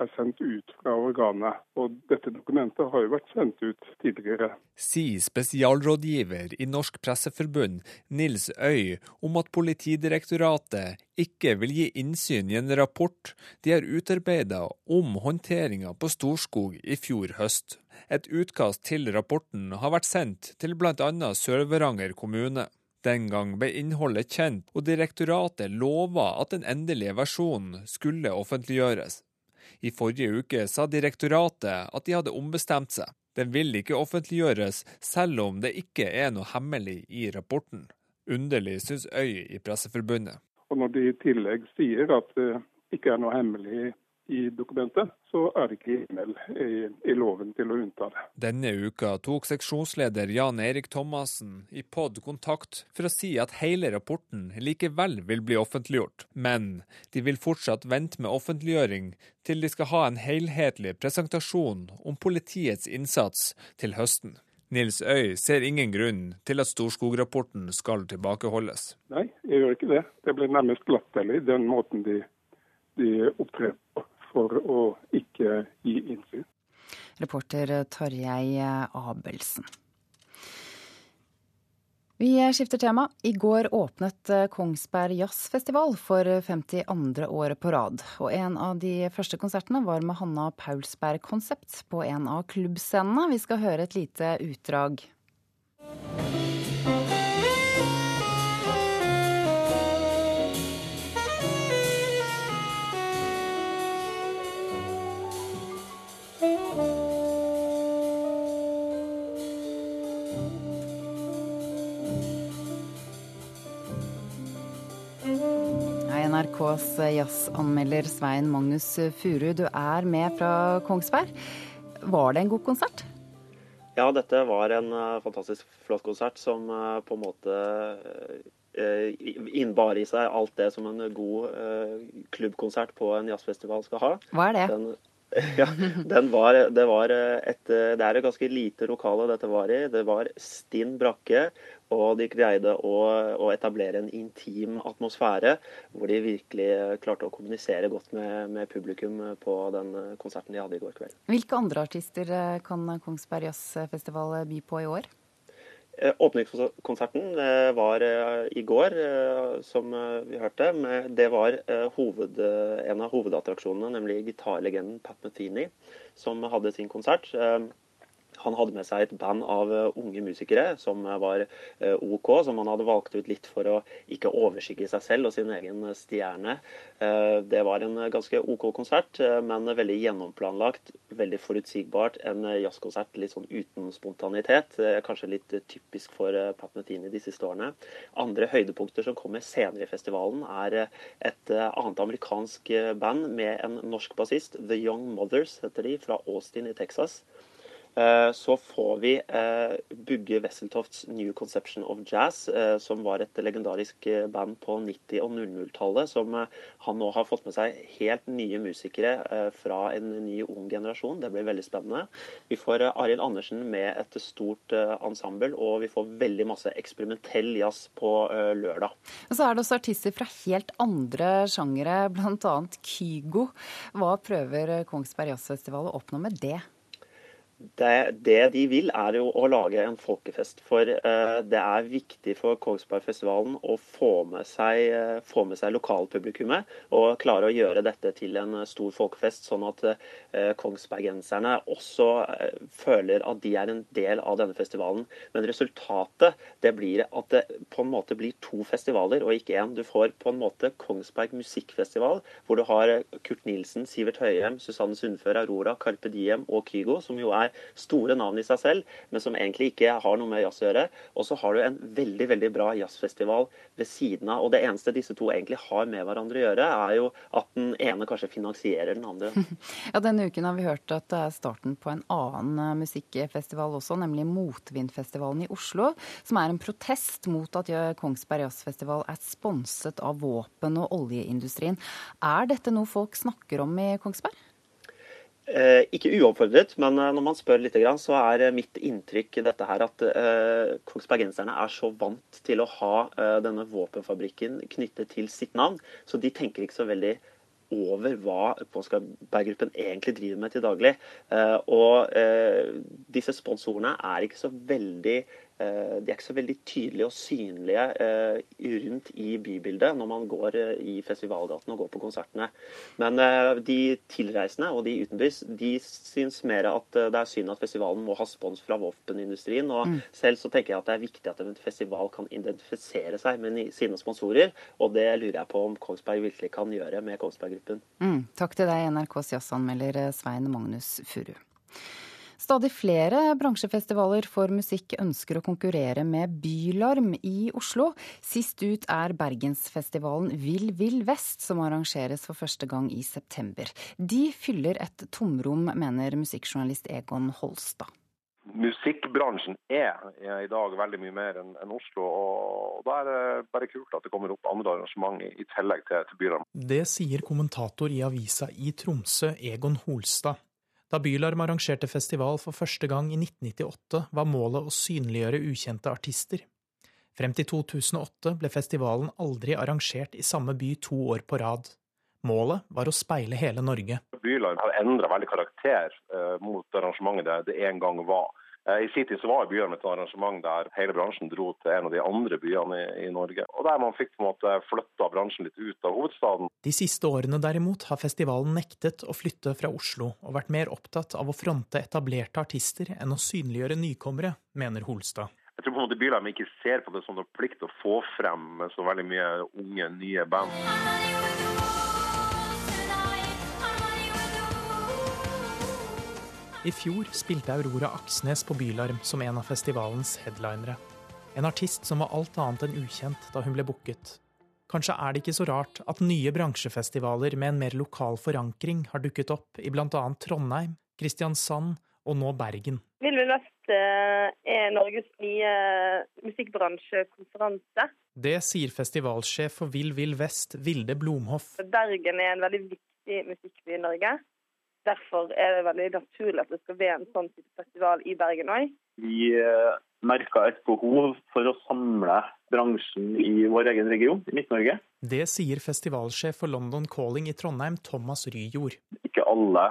er sendt ut fra organet. Og dette dokumentet har jo vært sendt ut tidligere. Sier spesialrådgiver i Norsk Presseforbund Nils Øy om at Politidirektoratet ikke vil gi innsyn i en rapport de har utarbeida om håndteringa på Storskog i fjor høst. Et utkast til rapporten har vært sendt til bl.a. Sør-Varanger kommune. Den gang ble innholdet kjent, og direktoratet lova at den endelige versjonen skulle offentliggjøres. I forrige uke sa direktoratet at de hadde ombestemt seg. Den vil ikke offentliggjøres, selv om det ikke er noe hemmelig i rapporten. Underlig, syns Øy i Presseforbundet. Og når de i tillegg sier at det ikke er noe hemmelig i dokumentet, så er det ikke hjemmel i, i, loven til å unnta det. Denne uka tok seksjonsleder Jan Erik Thomassen i POD kontakt for å si at hele rapporten likevel vil bli offentliggjort, men de vil fortsatt vente med offentliggjøring til de skal ha en helhetlig presentasjon om politiets innsats til høsten. Nils Øy ser ingen grunn til at Storskog-rapporten skal tilbakeholdes. Nei, jeg gjør ikke det. Det blir nærmest latterlig den måten de, de opptrer på for å ikke gi innsyn. Reporter Tarjei Abelsen. Vi skifter tema. I går åpnet Kongsberg Jazzfestival for 52. året på rad. Og en av de første konsertene var med Hanna Paulsberg Konsept på en av klubbscenene. Vi skal høre et lite utdrag. NRKs jazzanmelder Svein Magnus Furu, du er med fra Kongsberg. Var det en god konsert? Ja, dette var en uh, fantastisk flott konsert som uh, på en måte uh, innbar i seg alt det som en god klubbkonsert på en jazzfestival skal ha. Hva er det? Den, ja, var, det, var et, det er et ganske lite lokale dette var i. Det var stinn brakke, og de greide å, å, etablere en intim atmosfære hvor de virkelig klarte å kommunisere godt med, med, publikum på den konserten de hadde i går kveld. Hvilke andre artister eh, kan Kongsberg Jazzfestival by på i år? Eh, åpningskonserten eh, var i går, som vi hørte. Det var hoved, en av hovedattraksjonene, nemlig gitarlegenden Pat Metheny, som hadde sin konsert. Han hadde med seg et band av eh, unge musikere som var eh, OK, som han hadde valgt ut litt for å ikke overskygge seg selv og sin egen stjerne. Eh, det var en ganske OK konsert, men veldig gjennomplanlagt, veldig forutsigbart. En jazzkonsert litt sånn uten spontanitet. Kanskje litt typisk for Pat Metini de siste årene. Andre høydepunkter som kommer senere i festivalen, er et annet amerikansk band med en norsk bassist. The Young Mothers heter de, fra Austin i Texas. Eh, så får vi eh, Bugge Wesseltofts New Conception of Jazz, eh, som var et legendarisk band på 90- og 00-tallet, som han nå har fått med seg helt nye musikere fra en ny, ung generasjon. Det blir veldig spennende. Vi får Arild Andersen med et stort ensemble, og vi får veldig masse eksperimentell jazz på lørdag. Og så er det også artister fra helt andre sjangere, bl.a. Kygo. Hva prøver Kongsberg Jazzfestival å oppnå med det? Det, det, de vil, er jo å lage en folkefest. For uh, det er viktig for Kongsbergfestivalen å få med seg, uh, få med seg lokalpublikummet og klare å gjøre dette til en uh, stor folkefest, sånn at kongsbergenserne også føler at de er en del av denne festivalen. Men resultatet det blir at det på en måte blir to festivaler og ikke én. Du får på en måte Kongsberg musikkfestival, hvor du har Kurt Nilsen, Sivert Høyem, Susanne Sundfør, Aurora, Carpe Diem og Kygo, som jo er store navn i seg selv, men som egentlig ikke har noe med jazz å gjøre. Og så har du en veldig veldig bra jazzfestival ved siden av. Og det eneste disse to egentlig har med hverandre å gjøre, er jo at den ene kanskje finansierer den andre. Ja, Denne uken har vi hørt at det er starten på en annen eh, musikkfestival også, nemlig Motvindfestivalen i Oslo. Som er en protest mot at Kongsberg Jazzfestival er sponset av våpen- og oljeindustrien. Er dette noe folk snakker om i Kongsberg? Eh, ikke uoppfordret, men eh, når man spør litt, så er eh, mitt inntrykk dette her at kongsbergenserne er så vant til å ha denne våpenfabrikken knyttet til sitt navn, så de tenker ikke så veldig over hva Kongsberg-gruppen egentlig driver med til daglig. Og disse sponsorene er ikke så veldig Eh, de er ikke så veldig tydelige og synlige eh, rundt i bybildet når man går eh, i festivalgaten og går på konsertene. Men de tilreisende og de utenbys de syns mer at det er synd at festivalen må ha spons fra våpenindustrien. Og mm. selv så tenker jeg at det er viktig at en festival kan identifisere seg med sine sponsorer. Og det lurer jeg på om Kongsberg virkelig kan gjøre med Kongsberg Gruppen. Mm. Takk til deg, NRKs jazzanmelder Svein Magnus Furu. Stadig flere bransjefestivaler for musikk ønsker å konkurrere med Bylarm i Oslo. Sist ut er Bergensfestivalen Vill Vill Vest, som arrangeres for første gang i september. De fyller et tomrom, mener musikkjournalist Egon Holstad musikkbransjen er, i dag veldig mye mer enn en Oslo. og Da er det bare kult at det kommer opp andre arrangement i, tillegg til, til Bylarm. Det sier kommentator i avisa i Tromsø, Egon Holstad. Da Bylarm arrangerte festival for første gang i 1998, var målet å synliggjøre ukjente artister. Frem til 2008 ble festivalen aldri arrangert i samme by to år på rad. Målet var å speile hele Norge. Bylarm har endra veldig karakter uh, mot arrangementet det en gang var. Uh, I sin tid så var Bylarm et arrangement der hele bransjen dro til en av de andre byene i, i Norge. Og Der man fikk på en måte flytta bransjen litt ut av hovedstaden. De siste årene derimot har festivalen nektet å flytte fra Oslo, og vært mer opptatt av å fronte etablerte artister enn å synliggjøre nykommere, mener Holstad. Jeg tror på en måte Bylarm ikke ser på det som en plikt å få frem så veldig mye unge, nye band. I fjor spilte Aurora Aksnes på Bylarm som en av festivalens headlinere. En artist som var alt annet enn ukjent da hun ble booket. Kanskje er det ikke så rart at nye bransjefestivaler med en mer lokal forankring har dukket opp i bl.a. Trondheim, Kristiansand og nå Bergen. Vill Vill Vest eh, er Norges nye musikkbransjekonferanse. Det sier festivalsjef for Vill Vill Vest, Vilde Blomhoff. Bergen er en veldig viktig musikkby i Norge. Derfor er det veldig naturlig at det skal være en sånn type festival i Bergen òg. Vi eh, merka et behov for å samle bransjen i vår egen region, i Midt-Norge. Det sier festivalsjef for London Calling i Trondheim, Thomas Ryjord. Ikke alle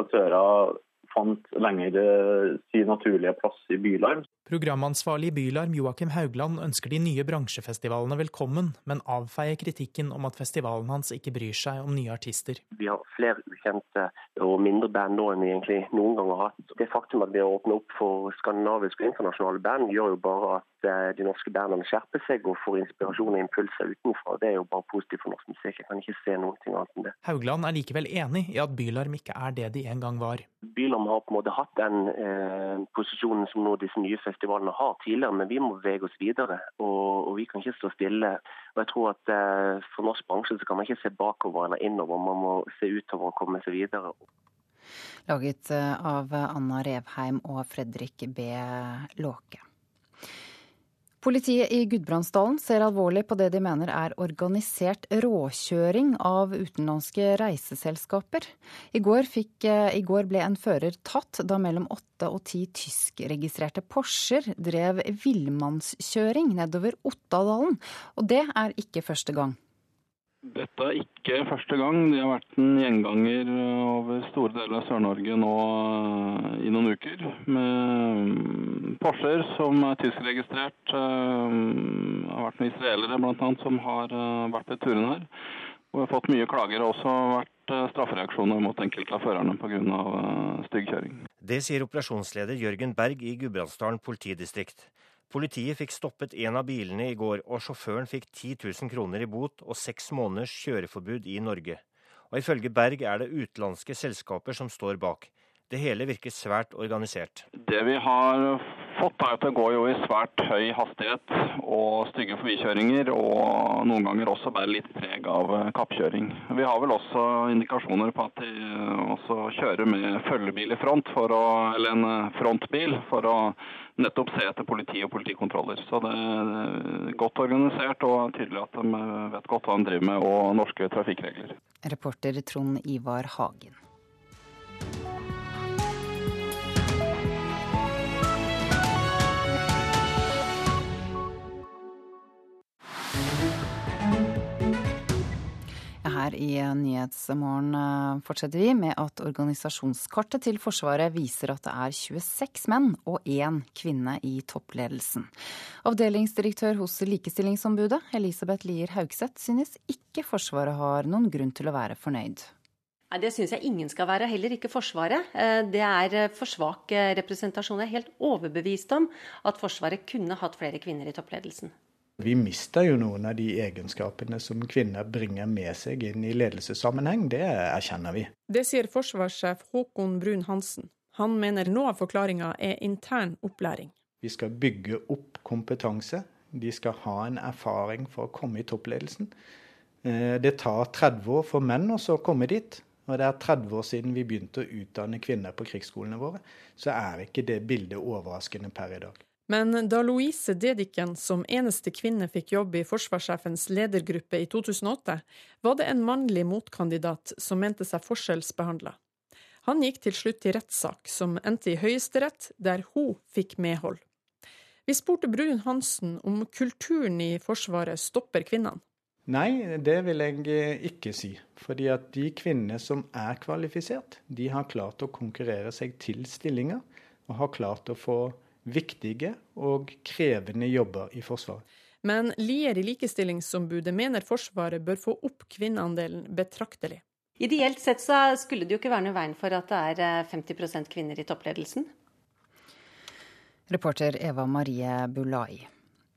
aktører fant lenger eh, sin naturlige plass i Bylarm. Programansvarlig i Bylarm Joakim Haugland ønsker de nye bransjefestivalene velkommen, men avfeier kritikken om at festivalen hans ikke bryr seg om nye artister. Vi har flere ukjente og mindre band nå enn vi egentlig noen gang har hatt. Det faktum at vi har åpnet opp for skandinaviske og internasjonale band, gjør jo bare at eh, de norske bandene skjerper seg og får inspirasjon og impulser utenfra. Det er jo bare positivt for norsk musikk. Jeg kan ikke se noe annet enn det. Haugland er likevel enig i at Bylarm ikke er det de en gang var. Bylarm har på en måte hatt den eh, posisjonen som nå disse nye festivalene festivalene har tidligere, men vi må bevege oss videre. Og, og vi kan ikke stå stille. Og jeg tror at eh, For norsk bransje så kan man ikke se bakover eller innover, man må se utover og komme seg videre. Laget eh, av Anna Revheim og Fredrik B. Låke. Politiet i Gudbrandsdalen ser alvorlig på det de mener er organisert råkjøring av utenlandske reiseselskaper. I går, fikk, eh, I går, ble en fører tatt da mellom åtte og ti tyskregistrerte Porscher drev villmannskjøring nedover Ottadalen. Og det er ikke første gang. Dette er ikke første gang. De har vært en gjenganger over store deler av Sør-Norge nå eh, i noen uker. Med Porscher som er tyskregistrert. Det eh, har vært noen israelere bl.a. som har eh, vært ved turen her. Og vi har fått mye klager. Det har også vært straffereaksjoner mot enkelte av førerne pga. stygg kjøring. Det sier operasjonsleder Jørgen Berg i Gudbrandsdalen politidistrikt. Politiet fikk stoppet en av bilene i går, og sjåføren fikk 10 000 kroner i bot og seks måneders kjøreforbud i Norge. Og ifølge Berg er det utenlandske selskaper som står bak. Det hele virker svært organisert. Det vi har fått, er at det går jo i svært høy hastighet og stygge forbikjøringer, og noen ganger også bærer litt preg av kappkjøring. Vi har vel også indikasjoner på at de også kjører med følgebil i front, å, eller en frontbil, for å nettopp se etter politi og politikontroller. Så det er godt organisert og tydelig at de vet godt hva de driver med og norske trafikkregler. Reporter Trond Ivar Hagen. Her i Nyhetsmorgen eh, fortsetter vi med at organisasjonskartet til Forsvaret viser at det er 26 menn og én kvinne i toppledelsen. Avdelingsdirektør hos Likestillingsombudet, Elisabeth Lier Haugseth, synes ikke Forsvaret har noen grunn til å være fornøyd. Nei, Det syns jeg ingen skal være, heller ikke Forsvaret. Eh, det er eh, for svak representasjon. Jeg er helt overbevist om at Forsvaret kunne hatt flere kvinner i toppledelsen. Vi mister jo noen av de egenskapene som kvinner bringer med seg inn i ledelsessammenheng, det erkjenner vi. Det sier forsvarssjef Håkon Brun Hansen. Han mener noe av forklaringa er intern opplæring. Vi skal bygge opp kompetanse. De skal ha en erfaring for å komme i toppledelsen. Eh, det tar 30 år for menn å komme dit. Og det er 30 år siden vi begynte å utdanne kvinner på krigsskolene våre. Så er ikke det bildet overraskende per i dag. Men da Louise Dedichen som eneste kvinne fikk jobb i forsvarssjefens ledergruppe i 2008, var det en mannlig motkandidat som mente seg forskjellsbehandla. Han gikk til slutt til rettssak, som endte i Høyesterett, der hun fikk medhold. Vi spurte Brun Hansen om kulturen i Forsvaret stopper kvinnene. Nei, det vil jeg eh, ikke si. Fordi at de kvinnene som er kvalifisert, de har klart å konkurrere seg til stillinger, og har klart å få viktige og krevende jobber i Forsvaret. Men Lier i Likestillingsombudet mener Forsvaret bør få opp kvinneandelen betraktelig. Ideelt sett så skulle det jo ikke være noe veien for at det er 50 eh, kvinner i toppledelsen. Reporter Eva Marie Bulai.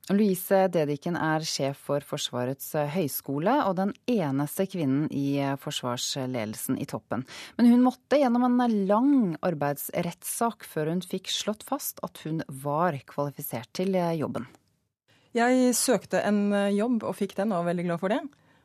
Louise Dedichen er sjef for Forsvarets høgskole og den eneste kvinnen i forsvarsledelsen i toppen. Men hun måtte gjennom en lang arbeidsrettssak før hun fikk slått fast at hun var kvalifisert til jobben. Jeg søkte en jobb og fikk den, og var veldig glad for det.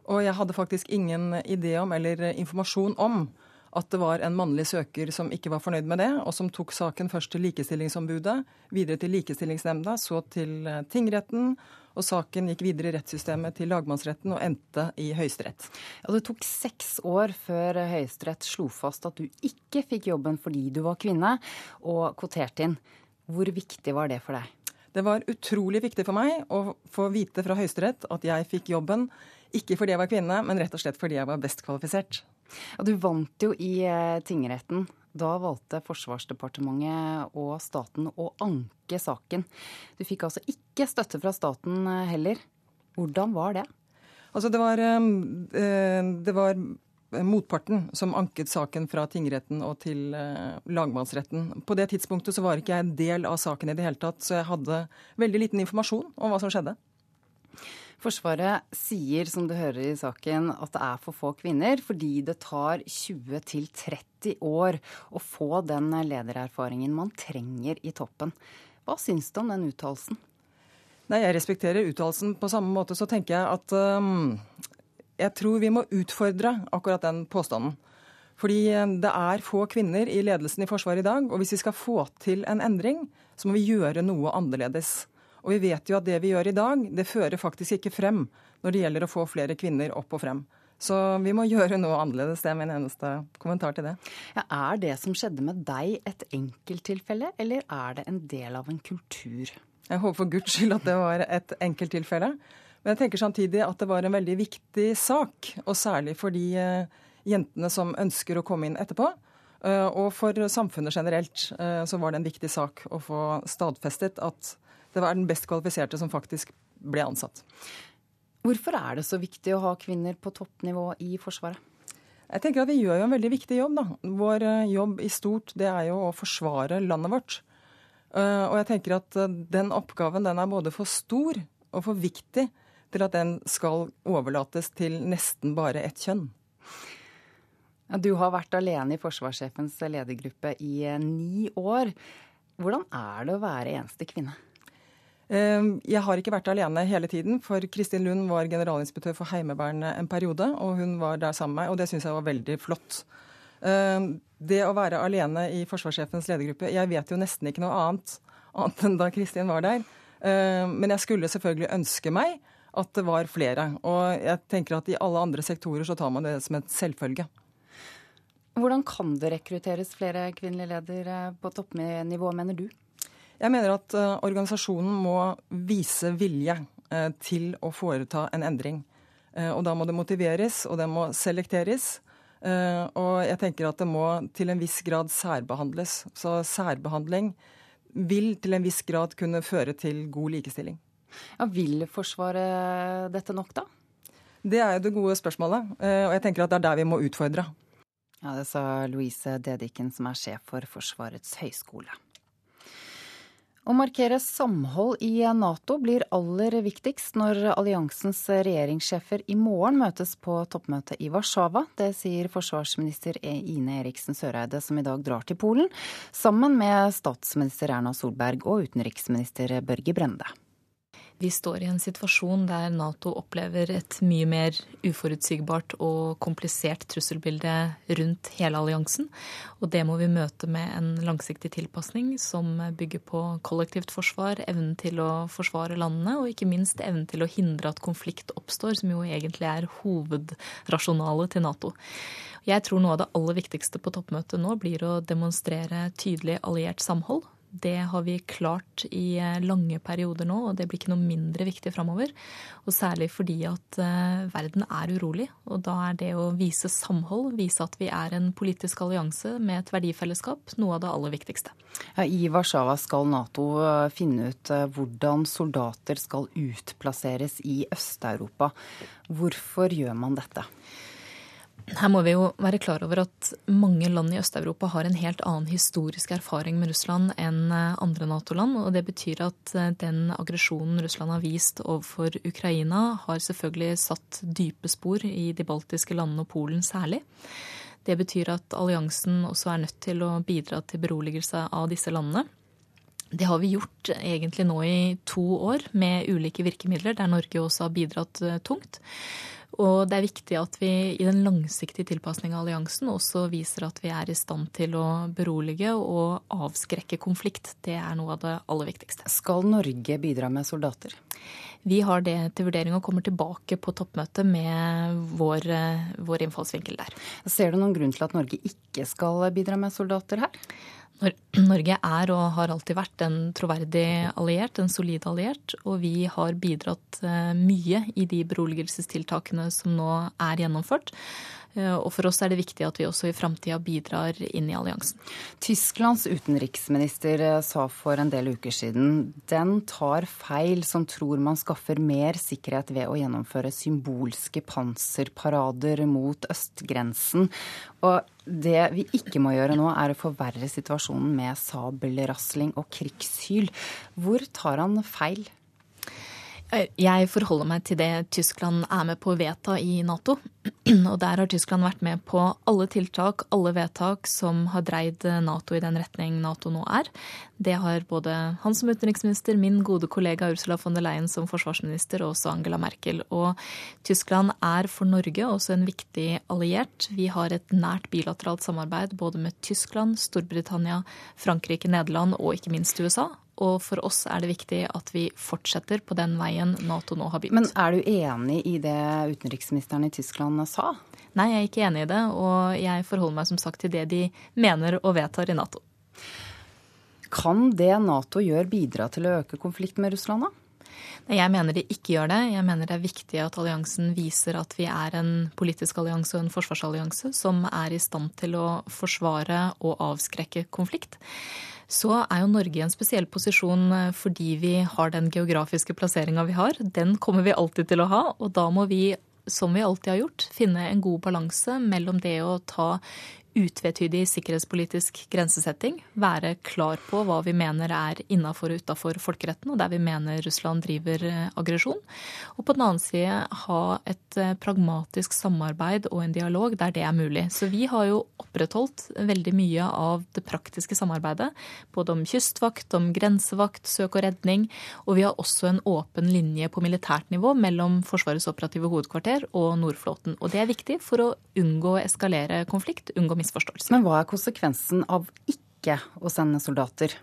Og jeg hadde faktisk ingen idé om eller informasjon om at det var en mannlig søker som ikke var fornøyd med det, og som tok saken først til Likestillingsombudet, videre til Likestillingsnemnda, så til eh, tingretten. Og saken gikk videre i rettssystemet til lagmannsretten og endte i Høyesterett. Ja, det tok seks år før Høyesterett slo fast at du ikke fikk jobben fordi du var kvinne, og kvoterte inn. Hvor viktig var det for deg? Det var utrolig viktig for meg å få vite fra Høyesterett at jeg fikk jobben ikke fordi jeg var kvinne, men rett og slett fordi jeg var best kvalifisert. Ja, du vant jo i eh, tingretten. Da valgte Forsvarsdepartementet og staten å anke saken. Du fikk altså ikke støtte fra staten eh, heller. Hvordan var det? Altså, det var, eh, det var motparten som anket saken fra tingretten og til lagmannsretten. På det tidspunktet så var ikke jeg en del av saken i det hele tatt, så jeg hadde veldig liten informasjon om hva som skjedde. Forsvaret sier, som du hører i saken, at det er for få kvinner fordi det tar 20-30 år å få den ledererfaringen man trenger i toppen. Hva syns du om den uttalelsen? Nei, Jeg respekterer uttalelsen. På samme måte så tenker jeg at um, jeg tror vi må utfordre akkurat den påstanden. Fordi um, det er få kvinner i ledelsen i Forsvaret i dag. Og hvis vi skal få til en endring, så må vi gjøre noe annerledes. Og vi vet jo at det vi gjør i dag, det fører faktisk ikke frem når det gjelder å få flere kvinner opp og frem. Så vi må gjøre noe annerledes. Det er min eneste kommentar til det. Ja, er det som skjedde med deg et enkelttilfelle, eller er det en del av en kultur? Jeg håper for guds skyld at det var et enkelttilfelle. Men jeg tenker samtidig at det var en veldig viktig sak, og særlig for de eh, jentene som ønsker å komme inn etterpå. Eh, og for samfunnet generelt eh, så var det en viktig sak å få stadfestet at det var den best kvalifiserte som faktisk ble ansatt. Hvorfor er det så viktig å ha kvinner på toppnivå i Forsvaret? Jeg tenker at Vi gjør jo en veldig viktig jobb. da. Vår eh, jobb i stort det er jo å forsvare landet vårt. Eh, og jeg tenker at eh, den oppgaven den er både for stor og for viktig til at den skal overlates til nesten bare ett kjønn. Du har vært alene i forsvarssjefens ledergruppe i ni år. Hvordan er det å være eneste kvinne? Ehm, jeg har ikke vært alene hele tiden, for Kristin Lund var generalinspektør for Heimevernet en periode, og hun var der sammen med meg, og det syns jeg var veldig flott. Ehm, det å være alene i forsvarssjefens ledergruppe Jeg vet jo nesten ikke noe annet, annet enn da Kristin var der. Ehm, men jeg skulle selvfølgelig ønske meg at det var flere. Og jeg tenker at i alle andre sektorer så tar man det som et selvfølge. Hvordan kan det rekrutteres flere kvinnelige ledere på toppnivå, mener du? Jeg mener at uh, organisasjonen må vise vilje uh, til å foreta en endring. Uh, og da må det motiveres, og det må selekteres. og jeg tenker at det må til en viss grad særbehandles. Så særbehandling vil til en viss grad kunne føre til god likestilling. Ja, vil Forsvaret dette nok, da? Det er jo det gode spørsmålet. Og jeg tenker at det er der vi må utfordre. Ja, Det sa Louise Dedichen, som er sjef for Forsvarets høgskole. Å markere samhold i Nato blir aller viktigst når alliansens regjeringssjefer i morgen møtes på toppmøtet i Warszawa. Det sier forsvarsminister Ine Eriksen Søreide, som i dag drar til Polen, sammen med statsminister Erna Solberg og utenriksminister Børge Brende. Vi står i en situasjon der Nato opplever et mye mer uforutsigbart og komplisert trusselbilde rundt hele alliansen. Og det må vi møte med en langsiktig tilpasning som bygger på kollektivt forsvar, evnen til å forsvare landene, og ikke minst evnen til å hindre at konflikt oppstår, som jo egentlig er hovedrasjonalet til Nato. Jeg tror noe av det aller viktigste på toppmøtet nå blir å demonstrere tydelig alliert samhold det har vi klart i eh, lange perioder nå, og det blir ikke noe mindre viktig framover. Og særlig fordi at uh, verden er urolig. Og da er det å vise samhold, vise at vi er en politisk allianse med et verdifellesskap, noe av det aller viktigste. Ja, I Warszawa skal Nato eh, finne ut hvordan soldater skal utplasseres i Øst-Europa. Hvorfor gjør man dette? Her må vi jo være klar over at mange land i Øst-Europa har en helt annen historisk erfaring med Russland enn eh, andre Nato-land. Og det betyr at eh, den aggresjonen Russland har vist overfor Ukraina, har selvfølgelig satt dype spor i de baltiske landene og Polen særlig. Det betyr at alliansen også er nødt til å bidra til beroligelse av disse landene. Det har vi gjort egentlig nå i to år med ulike virkemidler, der Norge også har bidratt eh, tungt. Og det er viktig at vi i den langsiktige tilpasninga av alliansen også viser at vi er i stand til å berolige og avskrekke konflikt. Det er noe av det aller viktigste. Skal Norge bidra med soldater? Vi har det til vurdering og kommer tilbake på toppmøtet med vår, vår innfallsvinkel der. Ser du noen grunn til at Norge ikke skal bidra med soldater her? Norge er og har alltid vært en troverdig alliert, en solid alliert. Og vi har bidratt eh, mye i de beroligelsestiltakene som nå er gjennomført. Eh, og for oss er det viktig at vi også i framtida bidrar inn i alliansen. Tysklands utenriksminister eh, sa for en del uker siden den tar feil som tror man skaffer mer sikkerhet ved å gjennomføre symbolske panserparader mot østgrensen. Og det vi ikke må gjøre nå, er å forverre situasjonen med sabelrasling og krigshyl. Hvor tar han feil? Jeg forholder meg til det Tyskland er med på å vedta i Nato. Og der har Tyskland vært med på alle tiltak, alle vedtak som har dreid Nato i den retning Nato nå er. Det har både han som utenriksminister, min gode kollega Ursula von der Leyen som forsvarsminister og også Angela Merkel. Og Tyskland er for Norge også en viktig alliert. Vi har et nært bilateralt samarbeid både med Tyskland, Storbritannia, Frankrike, Nederland og ikke minst USA. Og for oss er det viktig at vi fortsetter på den veien Nato nå har begynt. Men er du enig i det utenriksministeren i Tyskland sa? Nei, jeg er ikke enig i det. Og jeg forholder meg som sagt til det de mener og vedtar i Nato. Kan det Nato gjør bidra til å øke konflikten med Russland, da? Nei, Jeg mener de ikke gjør det. Jeg mener det er viktig at alliansen viser at vi er en politisk allianse og en forsvarsallianse som er i stand til å forsvare og avskrekke konflikt så er jo Norge i en spesiell posisjon eh, fordi vi har den geografiske plasseringa vi har. Den kommer vi alltid til å ha, og da må vi, som vi alltid har gjort, finne en god balanse mellom det å ta utvetydig sikkerhetspolitisk grensesetting, være klar på hva vi mener er innafor og utafor folkeretten, og der vi mener Russland driver eh, aggresjon. Og på den annen side ha et eh, pragmatisk samarbeid og en dialog der det er mulig. Så vi har jo opprettholdt veldig mye av det praktiske samarbeidet, både om kystvakt, om grensevakt, søk og redning, og vi har også en åpen linje på militært nivå mellom Forsvarets operative hovedkvarter og Nordflåten. Og det er viktig for å unngå å eskalere konflikt, unngå misforståelser. Men hva er konsekvensen av ikke å sende soldater?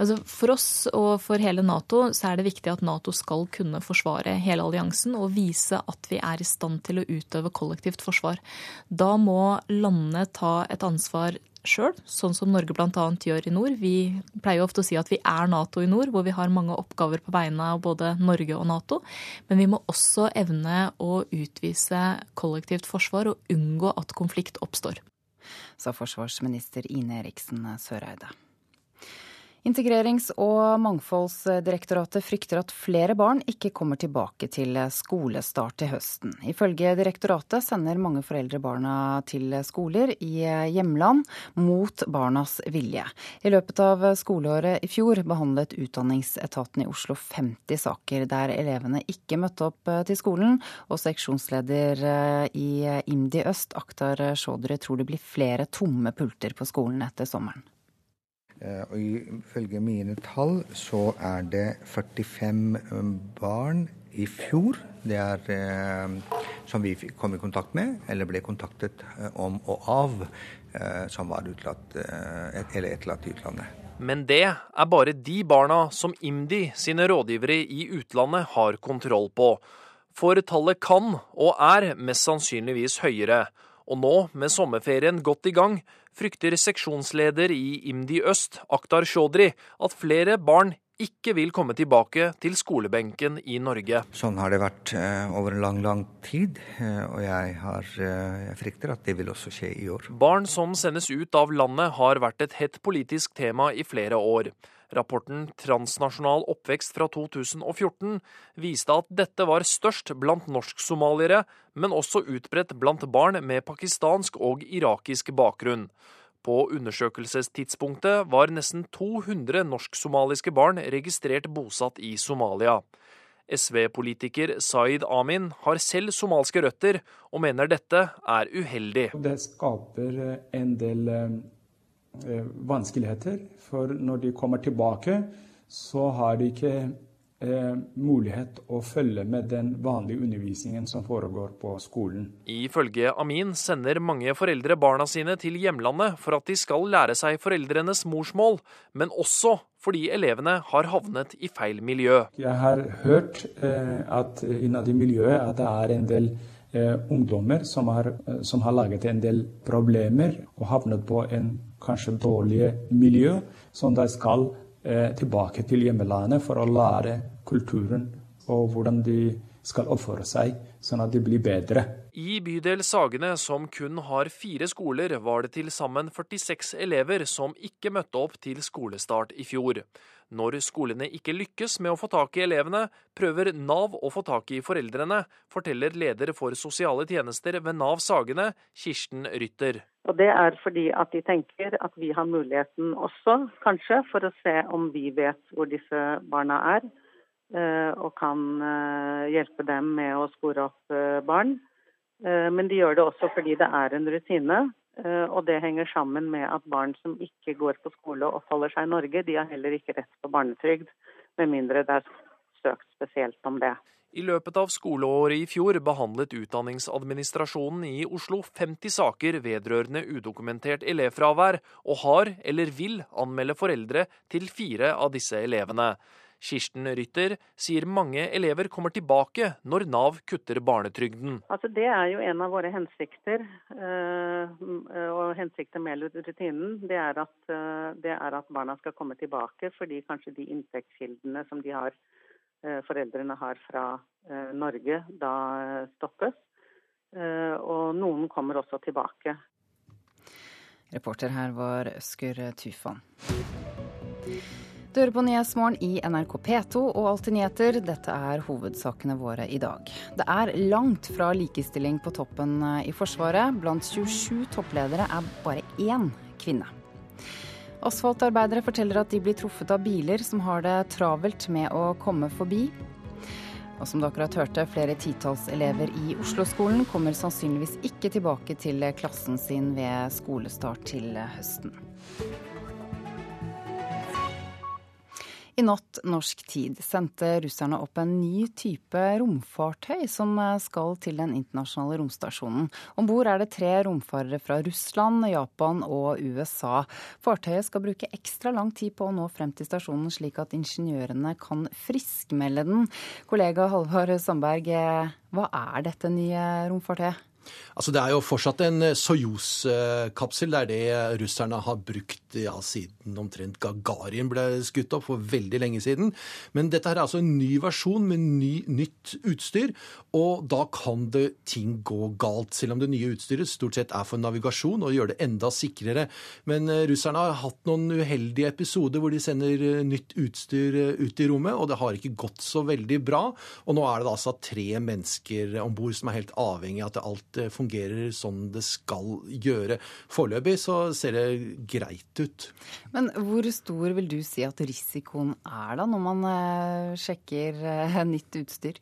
Altså for oss og for hele Nato så er det viktig at Nato skal kunne forsvare hele alliansen og vise at vi er i stand til å utøve kollektivt forsvar. Da må landene ta et ansvar sjøl, sånn som Norge bl.a. gjør i nord. Vi pleier ofte å si at vi er Nato i nord, hvor vi har mange oppgaver på vegne av både Norge og Nato. Men vi må også evne å utvise kollektivt forsvar og unngå at konflikt oppstår sa forsvarsminister Ine Eriksen Søreide. Integrerings- og mangfoldsdirektoratet frykter at flere barn ikke kommer tilbake til skolestart til høsten. Ifølge direktoratet sender mange foreldre barna til skoler i hjemland mot barnas vilje. I løpet av skoleåret i fjor behandlet Utdanningsetaten i Oslo 50 saker der elevene ikke møtte opp til skolen, og seksjonsleder i IMDi Øst, Akhtar Chaudhry, tror det blir flere tomme pulter på skolen etter sommeren. Eh, og Ifølge mine tall så er det 45 eh, barn i fjor det er, eh, som vi kom i kontakt med, eller ble kontaktet om og av, som var utlatt, eller etterlatt i utlandet. Men det er bare de barna som IMDi sine rådgivere i utlandet har kontroll på. For tallet kan, og er, mest sannsynligvis høyere. Og nå, med sommerferien godt i gang, frykter seksjonsleder i IMDi Øst, Akhtar Chaudhry, at flere barn ikke vil komme tilbake til skolebenken i Norge. Sånn har det vært eh, over en lang, lang tid, eh, og jeg, har, eh, jeg, frykter at det vil også skje i år. Barn som sendes ut av landet har vært et hett politisk tema i flere år. Rapporten Transnasjonal oppvekst fra 2014 viste at dette var størst blant norsk-somaliere, men også utbredt blant barn med pakistansk og irakisk bakgrunn. På undersøkelsestidspunktet var nesten 200 norsk-somaliske barn registrert bosatt i Somalia. SV-politiker Zaid Amin har selv somalske røtter, og mener dette er uheldig. Det skaper en del Eh, vanskeligheter. For når de kommer tilbake, så har de ikke eh, mulighet å følge med den vanlige undervisningen som foregår på skolen. Ifølge Amin sender mange foreldre barna sine til hjemlandet for at de skal lære seg foreldrenes morsmål, men også fordi elevene har havnet i feil miljø. Jeg har hørt eh, at innad i miljøet at det er en del eh, ungdommer som har, eh, som har laget en del problemer og havnet på en kanskje dårlige miljø, som de skal eh, tilbake til hjemlandet for å lære kulturen og hvordan de skal oppføre seg, sånn at de blir bedre. I bydel Sagene, som kun har fire skoler, var det til sammen 46 elever som ikke møtte opp til skolestart i fjor. Når skolene ikke lykkes med å få tak i elevene, prøver Nav å få tak i foreldrene, forteller leder for sosiale tjenester ved Nav Sagene, Kirsten Rytter. Og Det er fordi at de tenker at vi har muligheten også, kanskje, for å se om vi vet hvor disse barna er, og kan eh, hjelpe dem med å spore opp eh, barn. Men de gjør det også fordi det er en rutine. Eh, og det henger sammen med at barn som ikke går på skole og oppholder seg i Norge, de har heller ikke rett på barnetrygd, med mindre det er søkt spesielt om det. I løpet av skoleåret i fjor behandlet Utdanningsadministrasjonen i Oslo 50 saker vedrørende udokumentert elevfravær, og har eller vil anmelde foreldre til fire av disse elevene. Kirsten Rytter sier mange elever kommer tilbake når Nav kutter barnetrygden. Altså, det er jo en av våre hensikter. Eh, og hensikten med rutinen det er, at, eh, det er at barna skal komme tilbake fordi kanskje de inntektskildene som de har, eh, foreldrene har fra Norge, da stoppes. Og noen kommer også tilbake. Reporter her var Øsker Tufan. Du hører på Nyhetsmorgen i NRK P2 og Alltid nyheter. Dette er hovedsakene våre i dag. Det er langt fra likestilling på toppen eh, i Forsvaret. Blant 27 toppledere er bare én kvinne. Asfaltarbeidere forteller at de blir truffet av biler som har det travelt med å komme forbi. Og som dere har hørte, flere titalls elever i Oslo-skolen kommer sannsynligvis ikke tilbake til klassen sin ved skolestart til høsten. I natt norsk tid sendte russerne opp en ny type romfartøy som skal til den internasjonale romstasjonen. Om bord er det tre romfarere fra Russland, Japan og USA. Fartøyet skal bruke ekstra lang tid på å nå frem til stasjonen, slik at ingeniørene kan friskmelde den. Kollega Halvard Sandberg, hva er dette nye romfartøyet? Altså Det er jo fortsatt en eh, Soyuz-kapsel. Det er det russerne har brukt ja, siden omtrent Gagarin ble skutt opp for veldig lenge siden. Men dette er altså en ny versjon med ny, nytt utstyr, og da kan det ting gå galt. Selv om det nye utstyret stort sett er for navigasjon og gjør det enda sikrere. Men eh, russerne har hatt noen uheldige episoder hvor de sender eh, nytt utstyr ut i rommet, og det har ikke gått så veldig bra. Og nå er det altså tre mennesker om bord som er helt avhengig av at alt fungerer sånn det skal gjøre. Foreløpig så ser det greit ut. Men hvor stor vil du si at risikoen er da, når man eh, sjekker eh, nytt utstyr?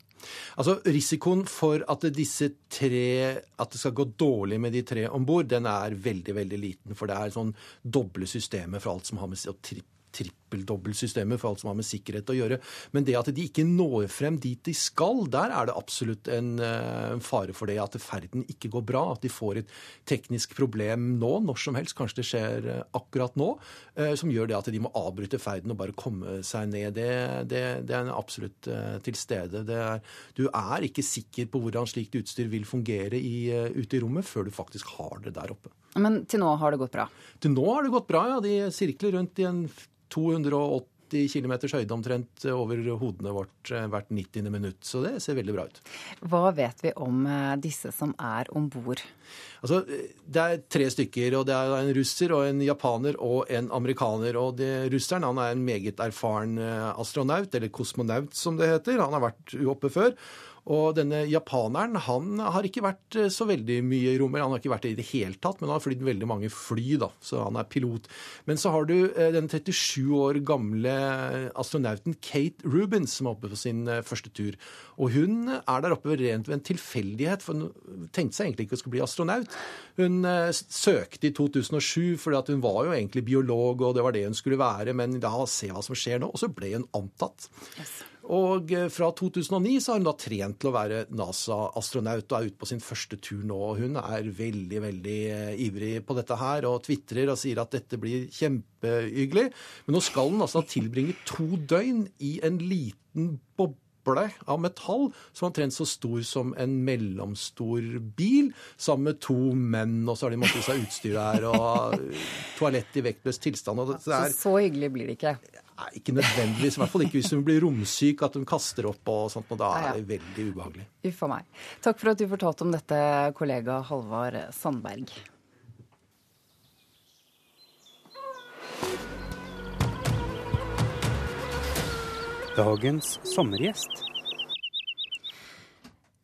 Altså Risikoen for at disse tre, at det skal gå dårlig med de tre om bord, den er veldig veldig liten. For det er sånn doble systemer for alt som har med tripp trippeldobbeltsystemet for alt som har med sikkerhet å gjøre. Men det at de ikke når frem dit de skal, der er det absolutt en, en eh, fare for det. At ferden ikke går bra. At de får et teknisk problem nå, når som helst. Kanskje det skjer eh, akkurat nå. Eh, som gjør det at de må avbryte ferden og bare komme seg ned. Det, det, det er absolutt til stede. Er, du er ikke sikker på hvordan slikt utstyr vil fungere i, ute i rommet før du faktisk har det der oppe. Men til nå har det gått bra? Til nå har det gått bra, ja. De sirkler rundt i en 280 km høyde omtrent over hodene vårt eh, hvert 90. minutt. Så det ser veldig bra ut. Hva vet vi om eh, disse som er om bord? Altså, det er tre stykker. og Det er en russer, og en japaner og en amerikaner. og det, Russeren han er en meget erfaren eh, astronaut, eller kosmonaut som det heter. Han har vært oppe før. Og denne japaneren han har ikke vært eh, så veldig mye i rommet. Han har ikke vært det i det hele tatt, men han har flydd veldig mange fly, da, så han er pilot. Men så har du eh, den 37 år gamle astronauten Kate Rubins som er oppe på sin eh, første tur. Og hun er der oppe rent ved en tilfeldighet, for hun tenkte seg egentlig ikke å skulle bli astronaut. Hun søkte i 2007 fordi hun var jo egentlig biolog, og det var det hun skulle være, men da se hva som skjer nå. Og så ble hun antatt. Yes. Og eh, fra 2009 så har hun da trent til å være NASA-astronaut og er ute på sin første tur nå. og Hun er veldig, veldig eh, ivrig på dette her og tvitrer og sier at dette blir kjempehyggelig. Men nå skal hun altså tilbringe to døgn i en liten boble av metall som er omtrent så stor som en mellomstor bil, sammen med to menn. Og så har de måttet seg utstyr der, og toalett i vektløs tilstand. Så, så hyggelig blir det ikke? Nei, ikke nødvendigvis. I hvert fall ikke hvis hun blir romsyk, at hun kaster opp og sånt. Og da er det veldig ubehagelig. Uff a meg. Takk for at du fortalte om dette, kollega Halvard Sandberg. Dagens sommergjest.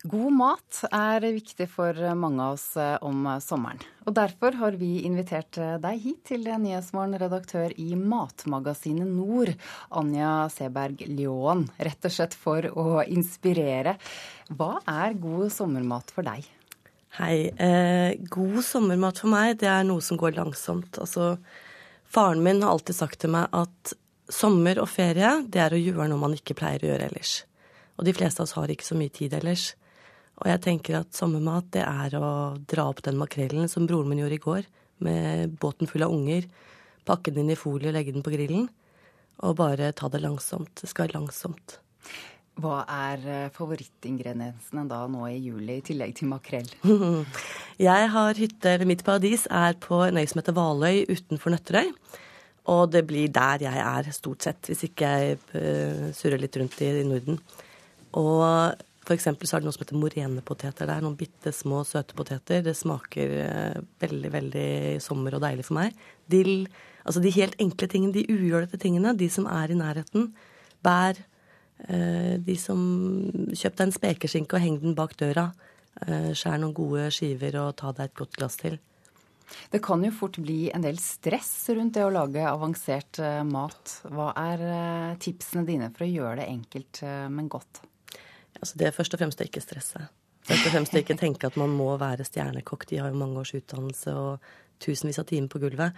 God mat er viktig for mange av oss eh, om sommeren. Og Derfor har vi invitert eh, deg hit til Nyhetsmorgen, redaktør i Matmagasinet Nord, Anja Seberg Ljåen. Rett og slett for å inspirere. Hva er god sommermat for deg? Hei. Eh, god sommermat for meg, det er noe som går langsomt. Altså, faren min har alltid sagt til meg at sommer og ferie, det er å gjøre noe man ikke pleier å gjøre ellers. Og de fleste av oss har ikke så mye tid ellers. Og jeg tenker at sommermat, det er å dra opp den makrellen som broren min gjorde i går, med båten full av unger, pakke den inn i folie og legge den på grillen, og bare ta det langsomt. Det skal være langsomt. Hva er eh, favorittingrediensene da nå i juli, i tillegg til makrell? jeg har hytte, eller Mitt paradis er på en øy som heter Valøy utenfor Nøtterøy. Og det blir der jeg er, stort sett, hvis ikke jeg uh, surrer litt rundt i Norden. Og eksempel så er det noe som heter morenepoteter der. Noen bitte små, søte poteter. Det smaker eh, veldig, veldig sommer og deilig for meg. Dill. Altså de helt enkle tingene, de ugjølete tingene. De som er i nærheten. Bær. Eh, de som Kjøp deg en spekeskinke og heng den bak døra. Eh, skjær noen gode skiver og ta deg et godt glass til. Det kan jo fort bli en del stress rundt det å lage avansert mat. Hva er tipsene dine for å gjøre det enkelt, men godt? Altså det er først og fremst å ikke stresse. Først og fremst å ikke tenke at man må være stjernekokk. De har jo mange års utdannelse og tusenvis av timer på gulvet.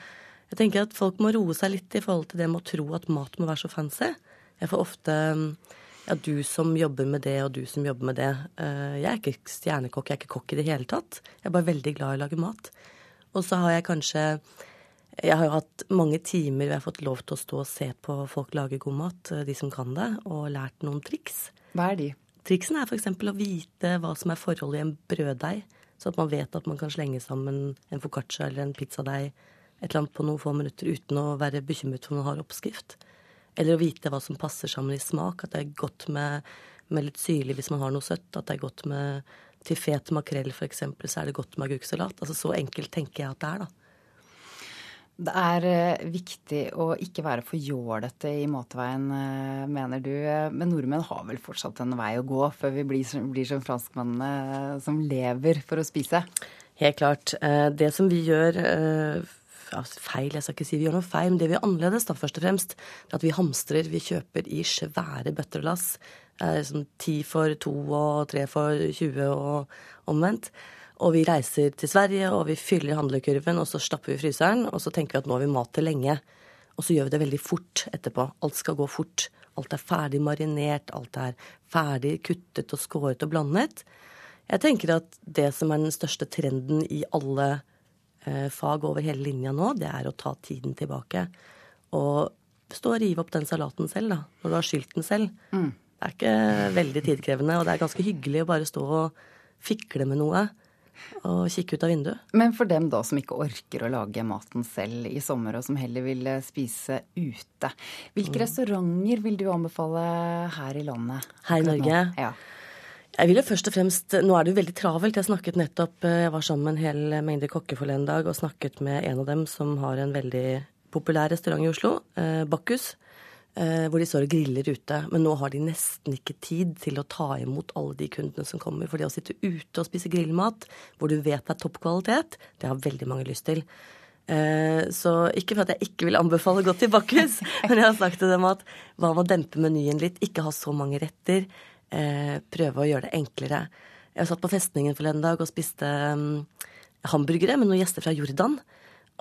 Jeg tenker at folk må roe seg litt i forhold til det med å tro at mat må være så fancy. Jeg får ofte ja, du som jobber med det, og du som jobber med det. Eh, jeg er ikke stjernekokk, jeg er ikke kokk i det hele tatt. Jeg er bare veldig glad i å lage mat. Og så har jeg kanskje Jeg har jo hatt mange timer hvor jeg har fått lov til å stå og se på folk lage god mat, de som kan det, og lært noen triks. Hva er de? Triksen er f.eks. å vite hva som er forholdet i en brøddeig. Så at man vet at man kan slenge sammen en foccaccia eller en pizzadeig et eller annet på noen få minutter uten å være bekymret for om man har oppskrift. Eller å vite hva som passer sammen i smak. At det er godt med, med litt syrlig hvis man har noe søtt. At det er godt med til fet makrell f.eks. så er det godt med agurksalat. Altså så enkelt tenker jeg at det er, da. Det er eh, viktig å ikke være for jålete i matveien, eh, mener du. Men nordmenn har vel fortsatt en vei å gå før vi blir blir som franskmennene som lever for å spise? Helt klart. Eh, det som vi gjør feil, jeg skal ikke si vi gjør noe feil, men det vi gjør annerledes, da, først og fremst, er at vi hamstrer. Vi kjøper i svære bøtter og lass. Sånn ti for to og tre for 20 og omvendt. Og vi reiser til Sverige, og vi fyller handlekurven, og så stapper vi fryseren, og så tenker vi at nå har vi mat til lenge. Og så gjør vi det veldig fort etterpå. Alt skal gå fort. Alt er ferdig marinert, alt er ferdig kuttet og skåret og blandet. Jeg tenker at det som er den største trenden i alle eh, fag over hele linja nå, det er å ta tiden tilbake. Og stå og rive opp den salaten selv, da, når du har skylt den selv. Mm. Det er ikke veldig tidkrevende, og det er ganske hyggelig å bare stå og fikle med noe og kikke ut av vinduet. Men for dem da som ikke orker å lage maten selv i sommer, og som heller vil eh, spise ute, hvilke mm. restauranter vil du anbefale her i landet? Her i Norge? Ja. Jeg vil jo først og fremst, Nå er det jo veldig travelt. Jeg snakket nettopp, eh, jeg var sammen med en hel mengde kokker forleden dag og snakket med en av dem som har en veldig populær restaurant i Oslo, eh, Bakkus. Eh, hvor de står og griller ute. Men nå har de nesten ikke tid til å ta imot alle de kundene som kommer. For det å sitte ute og spise grillmat hvor du vet det er topp kvalitet, det har veldig mange lyst til. Eh, så ikke for at jeg ikke vil anbefale å gå til Bakkhus, men jeg har sagt til dem at hva med å dempe menyen litt, ikke ha så mange retter, eh, prøve å gjøre det enklere. Jeg satt på festningen forleden dag og spiste mm, hamburgere med noen gjester fra Jordan.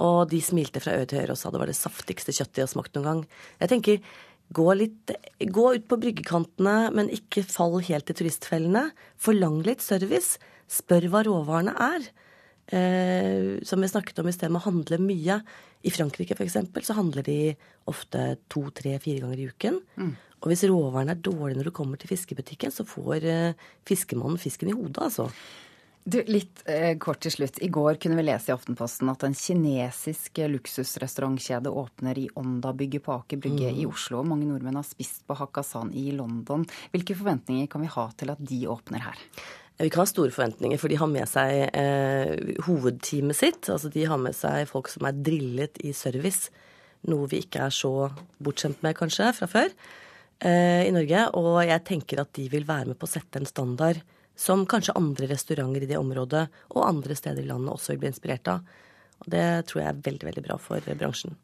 Og de smilte fra øre til øre og sa det var det saftigste kjøttet de har smakt noen gang. Jeg tenker, gå, litt, gå ut på bryggekantene, men ikke fall helt i turistfellene. Forlang litt service. Spør hva råvarene er. Eh, som vi snakket om i sted, med å handle mye. I Frankrike f.eks. så handler de ofte to, tre, fire ganger i uken. Mm. Og hvis råvarene er dårlige når du kommer til fiskebutikken, så får eh, fiskemannen fisken i hodet, altså. Du, litt eh, kort til slutt. I går kunne vi lese i Aftenposten at en kinesisk luksusrestaurantkjede åpner i Åndabygget på Aker Brygge mm. i Oslo. Mange nordmenn har spist på Hakkasan i London. Hvilke forventninger kan vi ha til at de åpner her? Vi kan ha store forventninger, for de har med seg eh, hovedteamet sitt. Altså de har med seg folk som er drillet i service. Noe vi ikke er så bortskjemt med, kanskje, fra før eh, i Norge. Og jeg tenker at de vil være med på å sette en standard som kanskje andre restauranter i det området og andre steder i landet også vil bli inspirert av. Og det tror jeg er veldig, veldig bra for bransjen.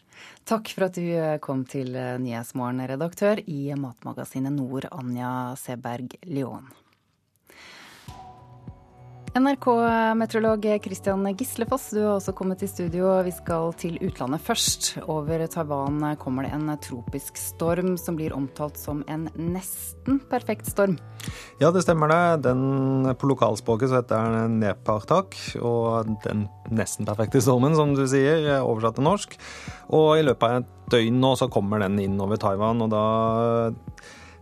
Takk for at du kom til Nyhetsmorgen, redaktør i matmagasinet Nord, Anja Seberg Lyon. NRK-meteorolog Christian Gislefoss, du har også kommet til studio. Vi skal til utlandet først. Over Taiwan kommer det en tropisk storm som blir omtalt som en nesten perfekt storm. Ja, det stemmer det. Den, på lokalspråket så heter den Nepartak. Og den nesten perfekte stormen, som du sier, oversatt til norsk. Og i løpet av et døgn nå så kommer den inn over Taiwan, og da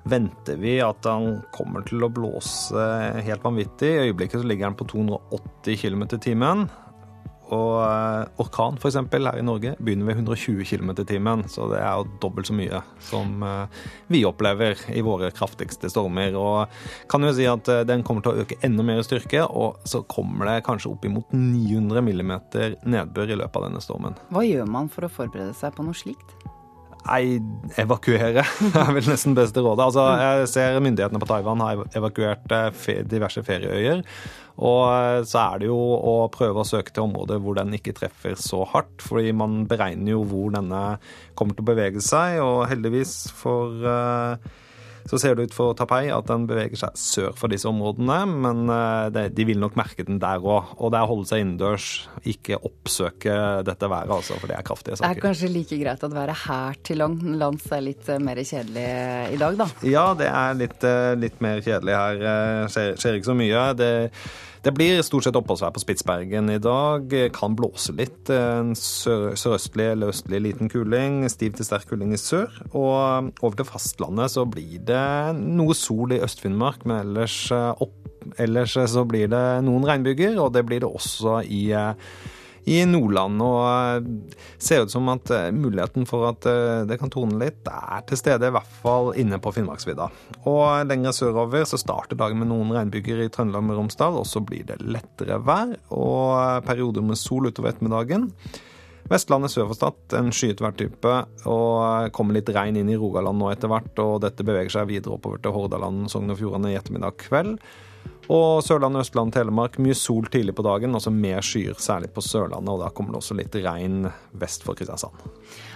venter vi at han kommer til å blåse helt vanvittig. I øyeblikket ligger han på 280 km i timen. Og eh, orkan f.eks. her i Norge begynner ved 120 km i timen. Så det er jo dobbelt så mye som eh, vi opplever i våre kraftigste stormer. Og kan jo si at eh, den kommer til å øke enda mer i styrke, og så kommer det kanskje oppimot 900 mm nedbør i løpet av denne stormen. Hva gjør man for å forberede seg på noe slikt? Nei, evakuere er vel nesten beste rådet. Altså, jeg ser myndighetene på Taiwan har evakuert eh, diverse ferieøyer. Og eh, så er det jo å prøve å søke til områder hvor den ikke treffer så hardt. Fordi man beregner jo hvor denne kommer til å bevege seg, og heldigvis for uh, så ser det ut for tapei at den beveger seg sør for disse områdene, men eh, de vil nok merke den der òg. Og det er å holde seg innendørs, ikke oppsøke dette været, altså, for det er kraftige saker. Det er kanskje like greit at været her til lands er litt eh, mer kjedelig i dag, da? Ja, det er litt, eh, litt mer kjedelig her. Skjer, skjer ikke så mye. Det Det blir stort sett oppholdsvær på Spitsbergen i dag. Kan blåse litt. En sør sørøstlig eller østlig liten kuling. Stiv til sterk kuling i sør. Og over til fastlandet så blir det noe sol i Øst-Finnmark, men ellers, opp, ellers så blir det noen regnbyger, og det blir det også i i Nordland. Og eh, ser ut som at eh, muligheten for at eh, det kan tone litt, er til stede, i hvert fall inne på Finnmarksvidda. Og lenger sørover så starter dagen med noen regnbyger i Trøndelag med Romsdal, og så blir det lettere vær og perioder med sol utover ettermiddagen. Vestlandet sør for Stad en skyet værtype, og kommer litt regn inn i Rogaland nå etter hvert. Og dette beveger seg videre oppover til Hordaland, Sogn og Fjordane i ettermiddag kveld. Og Sørlandet, Østland, Telemark mye sol tidlig på dagen, også mer skyer, særlig på Sørlandet. Og da kommer det også litt regn vest for Kristiansand.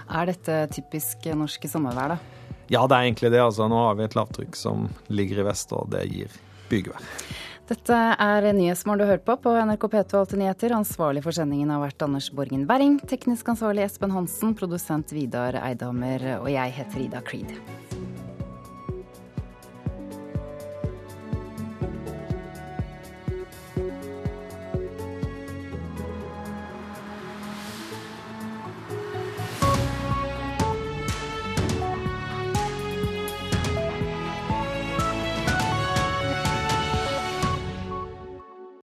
Er dette typisk norske sommervær, da? Ja, det er egentlig det. Altså, nå har vi et lavtrykk som ligger i vest, og det gir bygevær. Dette er Nyhetsmorgen du hørte på på NRK P2 Alltid nyheter. Ansvarlig for sendingen har vært Anders Borgen Werring. Teknisk ansvarlig Espen Hansen. Produsent Vidar Eidhammer. Og jeg heter Ida Creed.